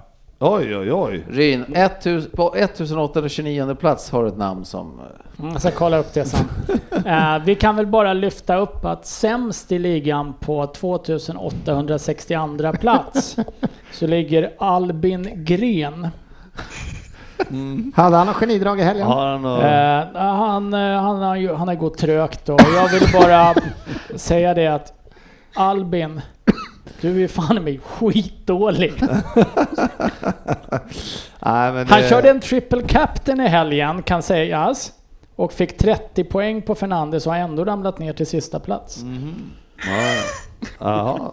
Oj, oj, oj. Ryn, 1000 på 1829 plats har du ett namn som... eh, Mm, Jag ska kolla upp det sen. Eh, vi kan väl bara lyfta upp att sämst i ligan på 2862 plats så ligger Albin Gren. Hade han något genidrag i helgen? Har han något... Eh, han, eh, han, har ju, han har gått trögt och jag vill bara säga det att Albin, du är fan i mig skitdålig. nej, men Han det- körde en triple captain i helgen kan sägas. Och fick 30 poäng på Fernandes och har ändå ramlat ner till sista plats. Ja. Jaha.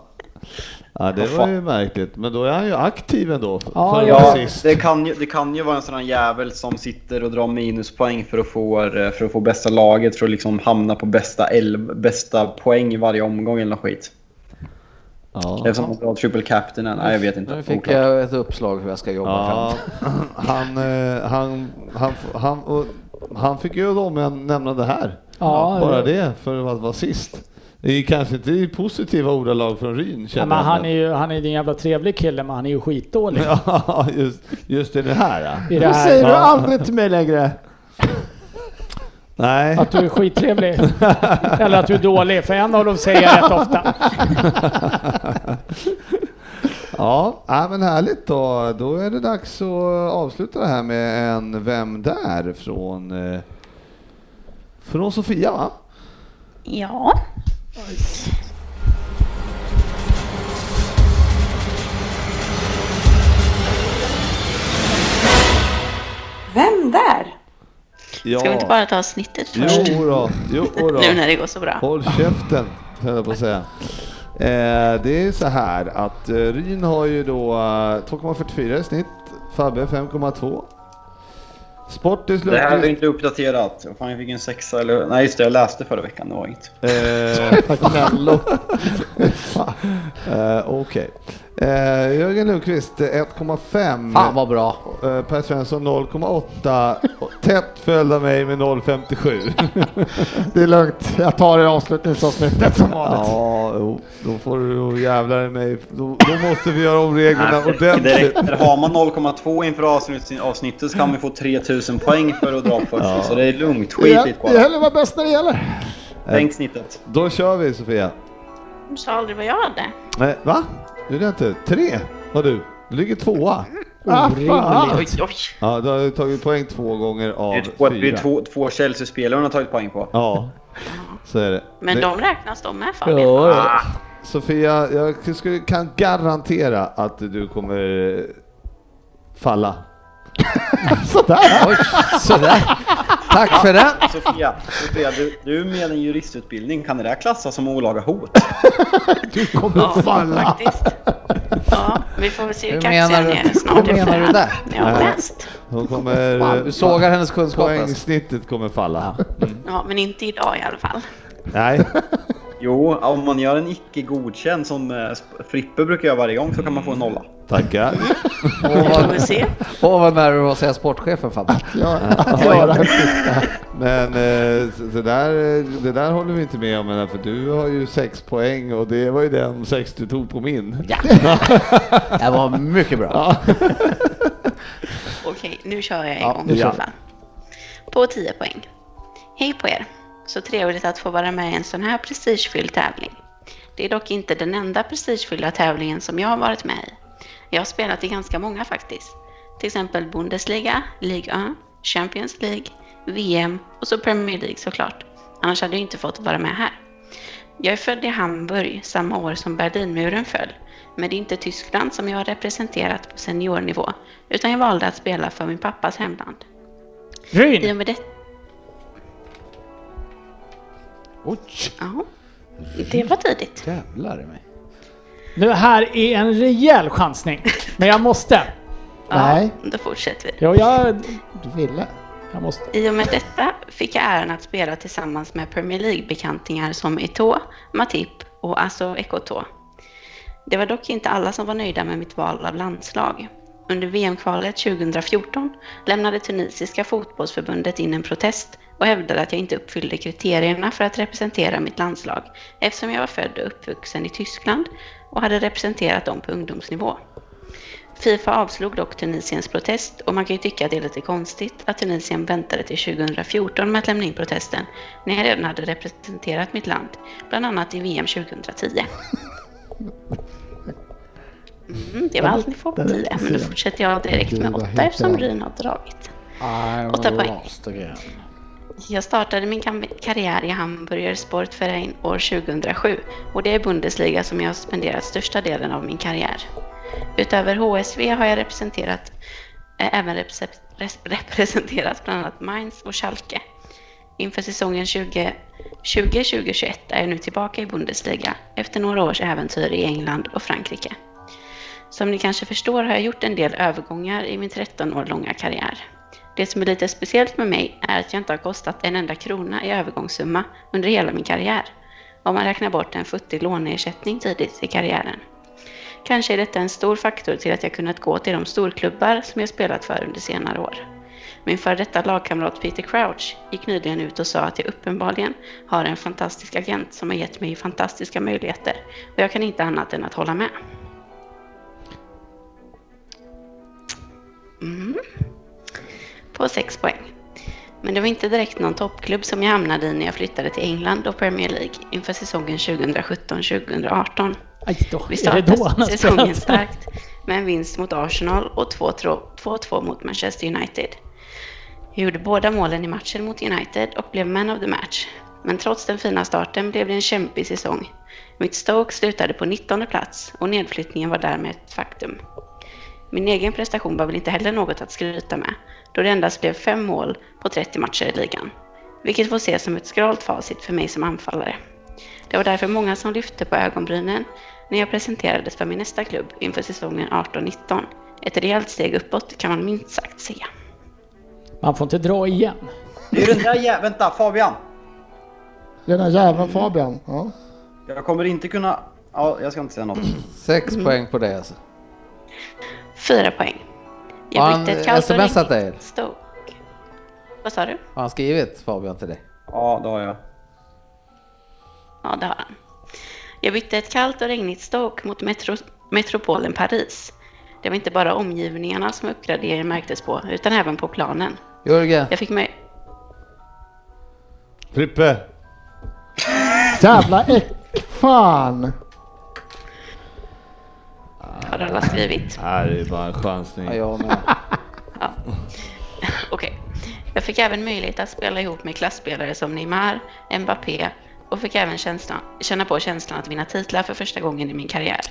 Ja, det var ju märkligt. Men då är han ju aktiv ändå. För Ja, Ja, det kan, ju, det kan ju vara en sån här jävel som sitter och drar minuspoäng för att få, eh, för att få bästa laget, för att liksom hamna på bästa, elv, bästa poäng i varje omgång eller något skit. Ja. Det är som att dra triple captain. Nej, jag vet inte. Nu fick Oklart. jag ett uppslag hur jag ska jobba Ja, fram. han, eh, han, han, han, och han fick ju då med nämna det här. Ja, Bara det- det för att vara sist. Det är kanske inte i positiva ordalag från Ryn Ja, men han är ju han är en jävla trevlig kille men han är ju skitdålig. Ja, just, just i det här ja. I det här. säger du Ja. aldrig till mig längre. Nej. Att du är skittrevlig. Eller att du är dålig, för en av dem säger jag rätt ofta. Ja, ja, men härligt då. Då är det dags att avsluta det här med en Vem där? från, eh, från Sofia va? Ja. Vem där? Ja. Ska vi inte bara ta snittet först? Jo då, jo då. Nu när det går så bra. Håll käften, höll jag på att säga. Eh, det är så här att eh, Ryn har ju då eh, 2,44 i snitt, Fabbe 5,2. Sportis Det här är inte uppdaterat. Fan, jag fick en sexa eller... Nej, just det. Jag läste förra veckan. Det var inget. Eh, Mello. eh, Okej. Eh, Jörgen Lundqvist eh, 1,5. Fan vad bra. Eh, Per Svensson 0,8. Och Tätt följd av mig med 0,57. Det är lugnt. Jag tar det i avslutningsavsnittet som vanligt. ja, jo, då får du jävlar i mig. Då, då måste vi göra om reglerna Det ordentligt. Har man 0,2 inför avsnitt- avsnittet så kan vi få 3000 poäng för att dra först. Så det är lugnt. Skit Det lite det bara. gäller vara bäst när det gäller. Tänk snittet. Då kör vi Sofia. Du sa aldrig vad jag hade. Nej, va? Du är inte? Tre har du. Du ligger tvåa. Ah, fan. Oj, oj. Ja, du har tagit poäng två gånger av Det är två, det är fyra. två, två Chelsea-spelare hon har tagit poäng på. Ja, så är det. Men Det- de räknas de med Fabian? Ja, ja. Sofia, jag skulle, kan garantera att du kommer eh, falla. Sådär. Oj, sådär. Tack för den. Sofia, Sofia du, du med en juristutbildning, kan det där klassas som olaga hot? Du kommer Ja, falla. faktiskt. Ja, vi får väl se hur Hur kaxig menar han är hur snart. menar för du har Nej. läst. Hon kommer... Fan, du sågar hennes kunskap. alltså. Poängsnittet kommer falla. Mm. Ja, men inte idag i alla fall. Nej, Jo, om man gör en icke godkänd som eh, Frippe brukar göra varje gång så kan man få en nolla. tackar. Väl se. Åh vad nära du var att säga sportchefen Fabbe. Ja, en fitta. Men eh, så- så där, eh, det där håller vi inte med om, för du har ju sex poäng och det var ju den sex du tog på min. Ja. Det var mycket bra. Okej, nu kör jag Ja, kör alla fall. På 10 poäng. Hej på er! Så trevligt att få vara med i en sån här prestigefylld tävling. Det är dock inte den enda prestigefyllda tävlingen som jag har varit med i. Jag har spelat i ganska många faktiskt. Till exempel Bundesliga, Ligue 1, Champions League, VM och så Premier League såklart. Annars hade jag inte fått vara med här. Jag är född i Hamburg samma år som Berlinmuren föll. Men det är inte Tyskland som jag har representerat på seniornivå, utan jag valde att spela för min pappas hemland. I Ryn! och med det... Oj, Ja, det var tidigt. jävlar i mig. Nu här är en rejäl chansning. Men jag måste. Nej. Ja, då fortsätter vi. Jo, jag, Du ville. jag måste. I och med detta fick jag äran att spela tillsammans med Premier League-bekantingar som Eto'o, Matip och Asso Ekoto. Det var dock inte alla som var nöjda med mitt val av landslag. Under VM-kvalet 2014 lämnade tunisiska fotbollsförbundet in en protest och hävdade att jag inte uppfyllde kriterierna för att representera mitt landslag eftersom jag var född och uppvuxen i Tyskland och hade representerat dem på ungdomsnivå. Fifa avslog dock Tunisiens protest och man kan ju tycka att det är lite konstigt att Tunisien väntade till 2014 med att lämna in protesten när jag redan hade representerat mitt land, bland annat i VM 2010. Mm, det var allt ni får på Den är 10, men då fortsätter jag direkt med vad 8 heter eftersom? Ryn har dragit. I'm Åtta poäng. Jag startade min karriär i Hamburger Sportverein år 2007 och det är Bundesliga som jag har spenderat största delen av min karriär. Utöver HSV har jag representerat, eh, även representerat bland annat Mainz och Schalke. Inför säsongen 2020-2021 är jag nu tillbaka i Bundesliga efter några års äventyr i England och Frankrike. Som ni kanske förstår har jag gjort en del övergångar i min 13 år långa karriär. Det som är lite speciellt med mig är att jag inte har kostat en enda krona i övergångssumma under hela min karriär, om man räknar bort en futtig låneersättning tidigt i karriären. Kanske är detta en stor faktor till att jag kunnat gå till de storklubbar som jag spelat för under senare år. Min före detta lagkamrat Peter Crouch gick nyligen ut och sa att jag uppenbarligen har en fantastisk agent som har gett mig fantastiska möjligheter och jag kan inte annat än att hålla med. På sex poäng. Men det var inte direkt någon toppklubb som jag hamnade i när jag flyttade till England och Premier League inför säsongen 2017-2018. Aj då, Vi startade säsongen starkt med en vinst mot Arsenal och 2-2 mot Manchester United. Jag gjorde båda målen i matchen mot United och blev man of the match. Men trots den fina starten blev det en kämpig säsong. Mitt Stoke slutade på 19 plats och nedflyttningen var därmed ett faktum. Min egen prestation var väl inte heller något att skryta med, då det endast blev fem mål på 30 matcher i ligan. Vilket får ses som ett skralt facit för mig som anfallare. Det var därför många som lyfte på ögonbrynen när jag presenterades för min nästa klubb inför säsongen 18-19. Ett rejält steg uppåt kan man minst sagt säga. Man får inte dra igen. Det är den där jä- Vänta Fabian! Den där jävla Fabian. Ja. Jag kommer inte kunna... Ja, jag ska inte säga något. Sex poäng på det alltså. Fyra poäng. Har Jag han kallt och smsat dig? Stoke. Vad sa du? Har han skrivit Fabian till dig? Ja, det har jag. Ja, det har han. Jag bytte ett kallt och regnigt Stoke mot metro, metropolen Paris. Det var inte bara omgivningarna som uppgraderingen märktes på, utan även på planen. Jörgen, Jag fick mig... Frippe! Jävla äck... Fan! Har alla skrivit? Här är bara en chansning. ja, jag med. Ja. Okej. Jag fick även möjlighet att spela ihop med klassspelare som Neymar, Mbappé och fick även känslan, känna på känslan att vinna titlar för första gången i min karriär.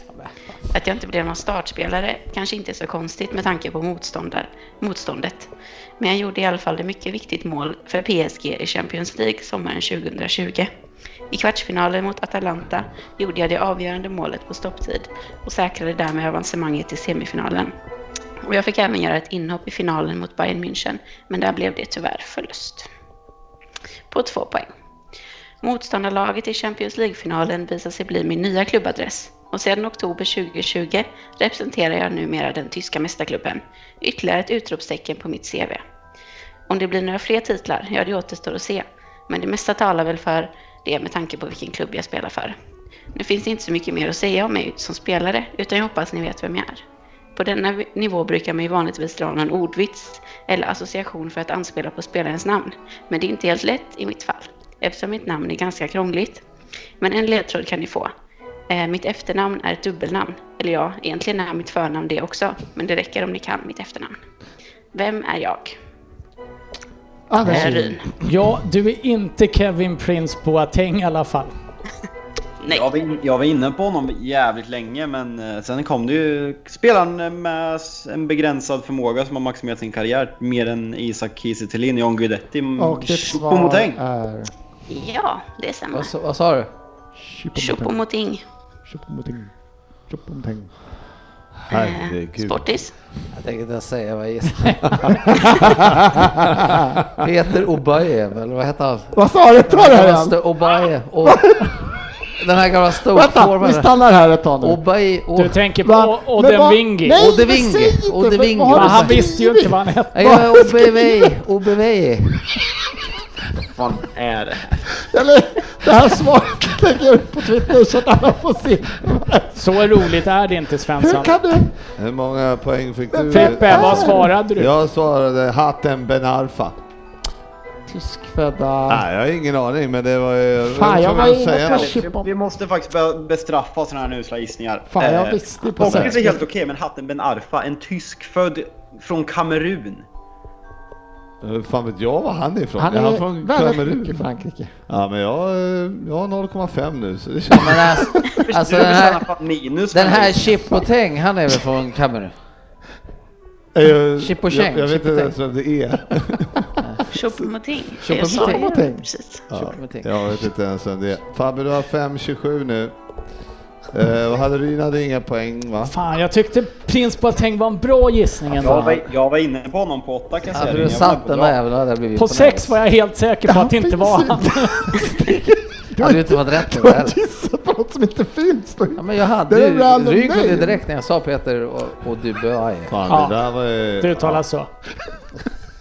Att jag inte blev någon startspelare kanske inte är så konstigt med tanke på motståndar, motståndet. Men jag gjorde i alla fall ett mycket viktigt mål för PSG i Champions League sommaren 2020. I kvartsfinalen mot Atalanta gjorde jag det avgörande målet på stopptid och säkrade därmed avancemanget till semifinalen. Och jag fick även göra ett inhopp i finalen mot Bayern München, men där blev det tyvärr förlust. På två poäng. Motståndarlaget i Champions League-finalen visade sig bli min nya klubbadress och sedan oktober 2020 representerar jag numera den tyska mästarklubben. Ytterligare ett utropstecken på mitt CV. Om det blir några fler titlar, ja det återstår att se. Men det mesta talar väl för det med tanke på vilken klubb jag spelar för. Nu finns det inte så mycket mer att säga om mig som spelare, utan jag hoppas ni vet vem jag är. På denna nivå brukar man ju vanligtvis dra någon ordvits eller association för att anspela på spelarens namn. Men det är inte helt lätt i mitt fall, eftersom mitt namn är ganska krångligt. Men en ledtråd kan ni få. Eh, mitt efternamn är ett dubbelnamn. Eller ja, egentligen är mitt förnamn det också, men det räcker om ni kan mitt efternamn. Vem är jag? Anders. Eh, Ryn. Ja, du är inte Kevin Prince Boateng i alla fall. Nej. Jag var, in, jag var inne på honom jävligt länge men eh, sen kom det ju spelaren med en begränsad förmåga som har maximerat sin karriär mer än Isak Kiese Thelin, John Guidetti, Och ditt svar Choupo-Moting. är... Ja, det stämmer. Vad, vad sa du? Choupo-Moting. Choupo-Moting. Choupo-Moting. Herregud. Sportis. Jag tänkte inte säga vad jag gissar. Peter Obajev, eller vad hette han? Vad sa du? Ta det här igen! Gamla Obaje. Och den här gamla Vänta, vi stannar här ett tag nu. Obaje. Du och- tänker på Men Oden vad- Wingi. Nej, Ode men Wingi. säg inte! Ode Vad- Wingi. vad har Men du han visste ju inte vad han hette. Ja, OBV. OBV. Vad är det här? Eller det här svaret lägger jag upp på Twitter så att alla får se. Så roligt är det inte Hur Svensson. kan du? Hur många poäng fick du? Feppe, vad svarade du? Jag svarade Hatem Ben Arfa. Tyskfödda... Nej, jag har ingen aning, men det var ju... Fan, jag var inne säga på Vi, vi måste faktiskt börja bestraffa sådana här usla gissningar. Fan, jag Eh, visste på Pocket är helt okej, men hatten Ben Arfa, en tyskfödd från Kamerun. Hur fan vet jag var han är ifrån? Han är han är från väldigt Kamerun? Frankrike. Ja, men jag, eh, jag har 0,5 nu, så det känns... Men alltså, alltså den här, den här. Chipoteng, han är väl från Kamerun? Jag, Chip och Cheng, jag, jag vet inte ens vem det är. Choupo-Moting. Jag. Ja, jag vet inte ens vem det är. Fabbe, du har 5-27 nu. Eh, vad hade Ryn hade inga poäng va? Fan, jag tyckte Prins Boateng var en bra gissning Jag ändå. var, jag var inne på honom på åtta kan jag säga. Hade du Jag satt på den där jäveln hade jag blivit På sex var jag helt säker på att det inte var han. Du Hade du inte varit rätt du har heller? gissat på något som inte finns. Ja, men jag hade Det ju, kunde name. direkt när jag sa Peter och, och Dubois. Fan, Ja, det där var ju... Det uttalas så.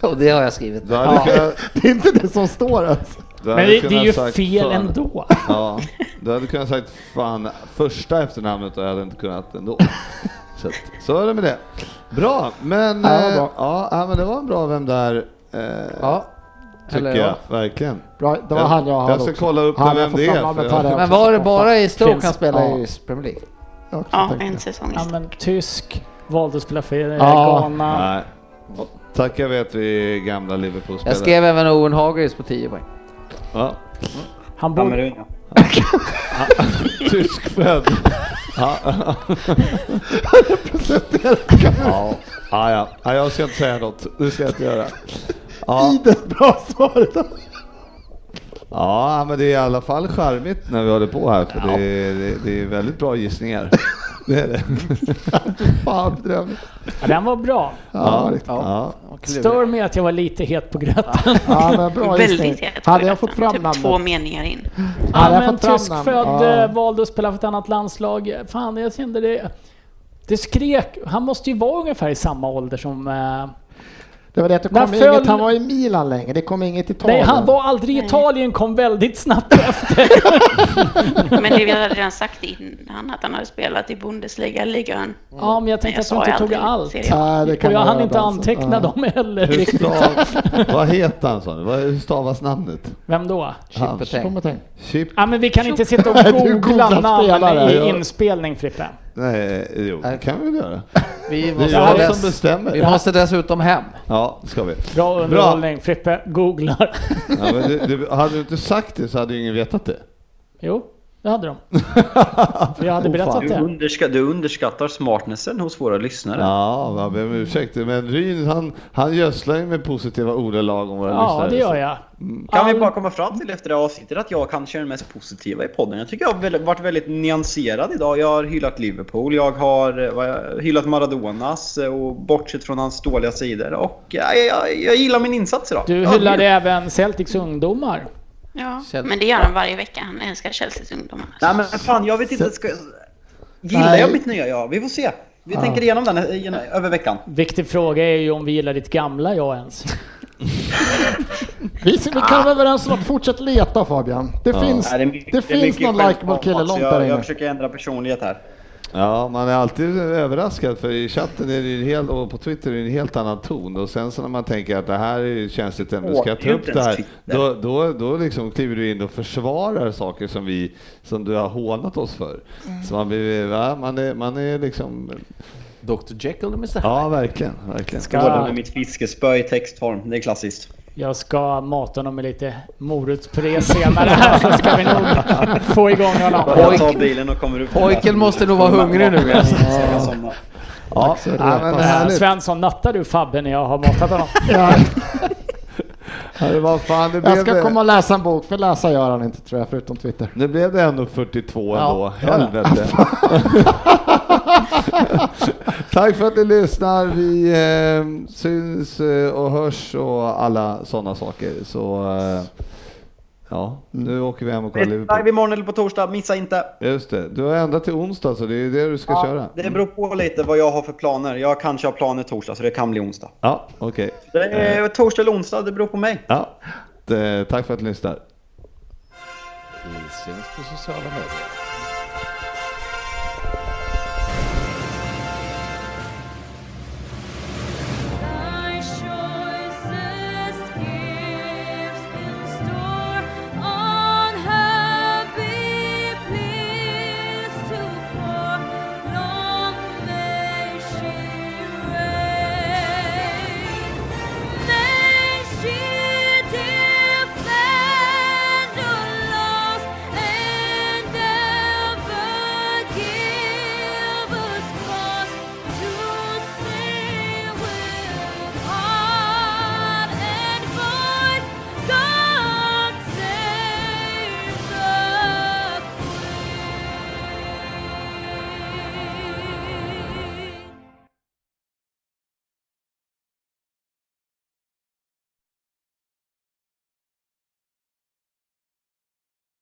Och det har jag skrivit. Du kunnat, Det är inte det som står alltså. Men det, det är ju sagt fel fan. ändå. Ja, du hade kunnat sagt fan första efternamnet och jag hade inte kunnat ändå. Så, så är det med det. Bra, men Ja, eh, bra. ja, ja, men det var en bra vem där. Eh, Ja. tycker Eller jag, ja. verkligen. Bra, det var Jag- han jag hade jag ska också. kolla upp Han vem det är, för Men var det bara i Stoke Finns. han spelade Ja. i Premier League? Ja, en säsong Ja, men tysk, valde att spela för Ja. Ghana. Nej. Tack jag vet vi gamla Liverpool-spelare. Jag skrev även Owen Hargreaves på 10 poäng. Ja. Han borde... Kamerun, ja. Tyskfödd. ja. ja. Ja, ja. ja, jag ska inte säga något. Det ska jag inte göra. Ja. I det bra svaret. Ja, men det är i alla fall charmigt när vi håller på här, för det, är, det, det är väldigt bra gissningar. Det är det. Fan bedrövligt. Ja, den var bra. Ja, riktigt. Ja. Stör mig att jag var lite het på gröten. Ja, men bra. Väldigt het. Hade jag fått fram typ namnet? två meningar in. Ja, jag men fått fram namn? tyskfödd Ja. eh, valde att spela för ett annat landslag. Fan, jag kände det. Det skrek. Han måste ju vara ungefär i samma ålder som... Det var det att det kom föll- inget, han var i Milan länge, det kom inget Italien. nej, han var aldrig i Italien, kom väldigt snabbt efter. Men det vi hade redan sagt innan att han hade spelat i Bundesliga, ligan. Ja, men jag tänkte Men jag att sa inte tog allt. Ja, det kan Och jag hann inte alltså. anteckna Ja. dem heller. Hur stav, vad heter han sa Hur stavas namnet? Vem då? Han. Chipoteng. Kom och tänk. Chip? Ja, men vi kan inte sitta och googla namn i inspelning, Frippe. Nej, jo, det kan vi väl göra. Vi Det är måste, jag som bestämmer. vi måste dessutom hem. Ja, det ska vi. Bra underhållning. Frippe googlar. Ja, men du, du, hade du inte sagt det så hade ju ingen vetat det. Jo, det hade de. För jag hade berättat Du, det. underska, du underskattar smartnessen hos våra lyssnare. Ja, jag ber om ursäkt. Men Ryn han, han gödslar ju med positiva ordalag om våra Ja, lyssnare. det gör jag. Kan vi All- bara komma fram till efter det här avsnittet att jag kanske är den mest positiva i podden. Jag tycker jag har varit väldigt nyanserad idag. Jag har hyllat Liverpool, jag har eh, jag- hyllat Maradonas eh, och bortsett från hans dåliga sidor. Och ja, jag, jag gillar min insats idag. Du Ja, hyllade det- även Celtics ungdomar. Ja, Chelsea. men det gör han varje vecka. Han älskar Chelseas ungdomar. Nej men fan, jag vet inte. Ska... Gillar Nej. jag mitt nya? Ja, vi får se. Vi tänker igenom den över veckan. Viktig fråga är ju om vi gillar ditt gamla jag ens. Vi, kan vara överens om att fortsätta leta Fabian. Det finns, Nej, är mycket- det finns någon likeable kille långt jag, där Jag inne. försöker ändra personlighet här. Ja, man är alltid överraskad för i chatten är det ju en hel, och på Twitter är det en helt annan ton och sen så när man tänker att det här är känsligt ämne, ska jag ta upp det här? Då, då, då liksom kliver du in och försvarar saker som vi, som du har hånat oss för. Så man blir, va? man är, man är liksom, Dr Jekyll och Mr Hyde. ja verkligen, verkligen. Båda med mitt fiskespö i textform. Det är klassiskt. Jag ska mata honom med lite morotspuré senare här så ska vi nog få igång honom. Jag tar bilen och kommer upp. Pojken måste nog vara hungrig nu. alltså. Ja, så ja, härligt. Svensson, nattar du Fabbe när jag har matat honom? Ja, Ja, vad fan, det jag blev ska det. komma och läsa en bok, för läsa gör han inte tror jag, förutom Twitter. Nu blev det ändå 42 ändå. Ja. Helvete. Tack för att ni lyssnar. Vi eh, syns eh, och hörs och alla sådana saker. Så eh, ja, nu åker vi hem och kollar Live Liverpool. imorgon eller på torsdag, missa inte. Just det, du har ändrat till onsdag så det är det du ska köra. Det beror på lite vad jag har för planer. Jag kanske har planer torsdag så det kan bli onsdag. Ja, okej. Det är torsdag eller onsdag, det beror på mig. Ja, det, tack för att ni lyssnar. Vi syns på sociala medier.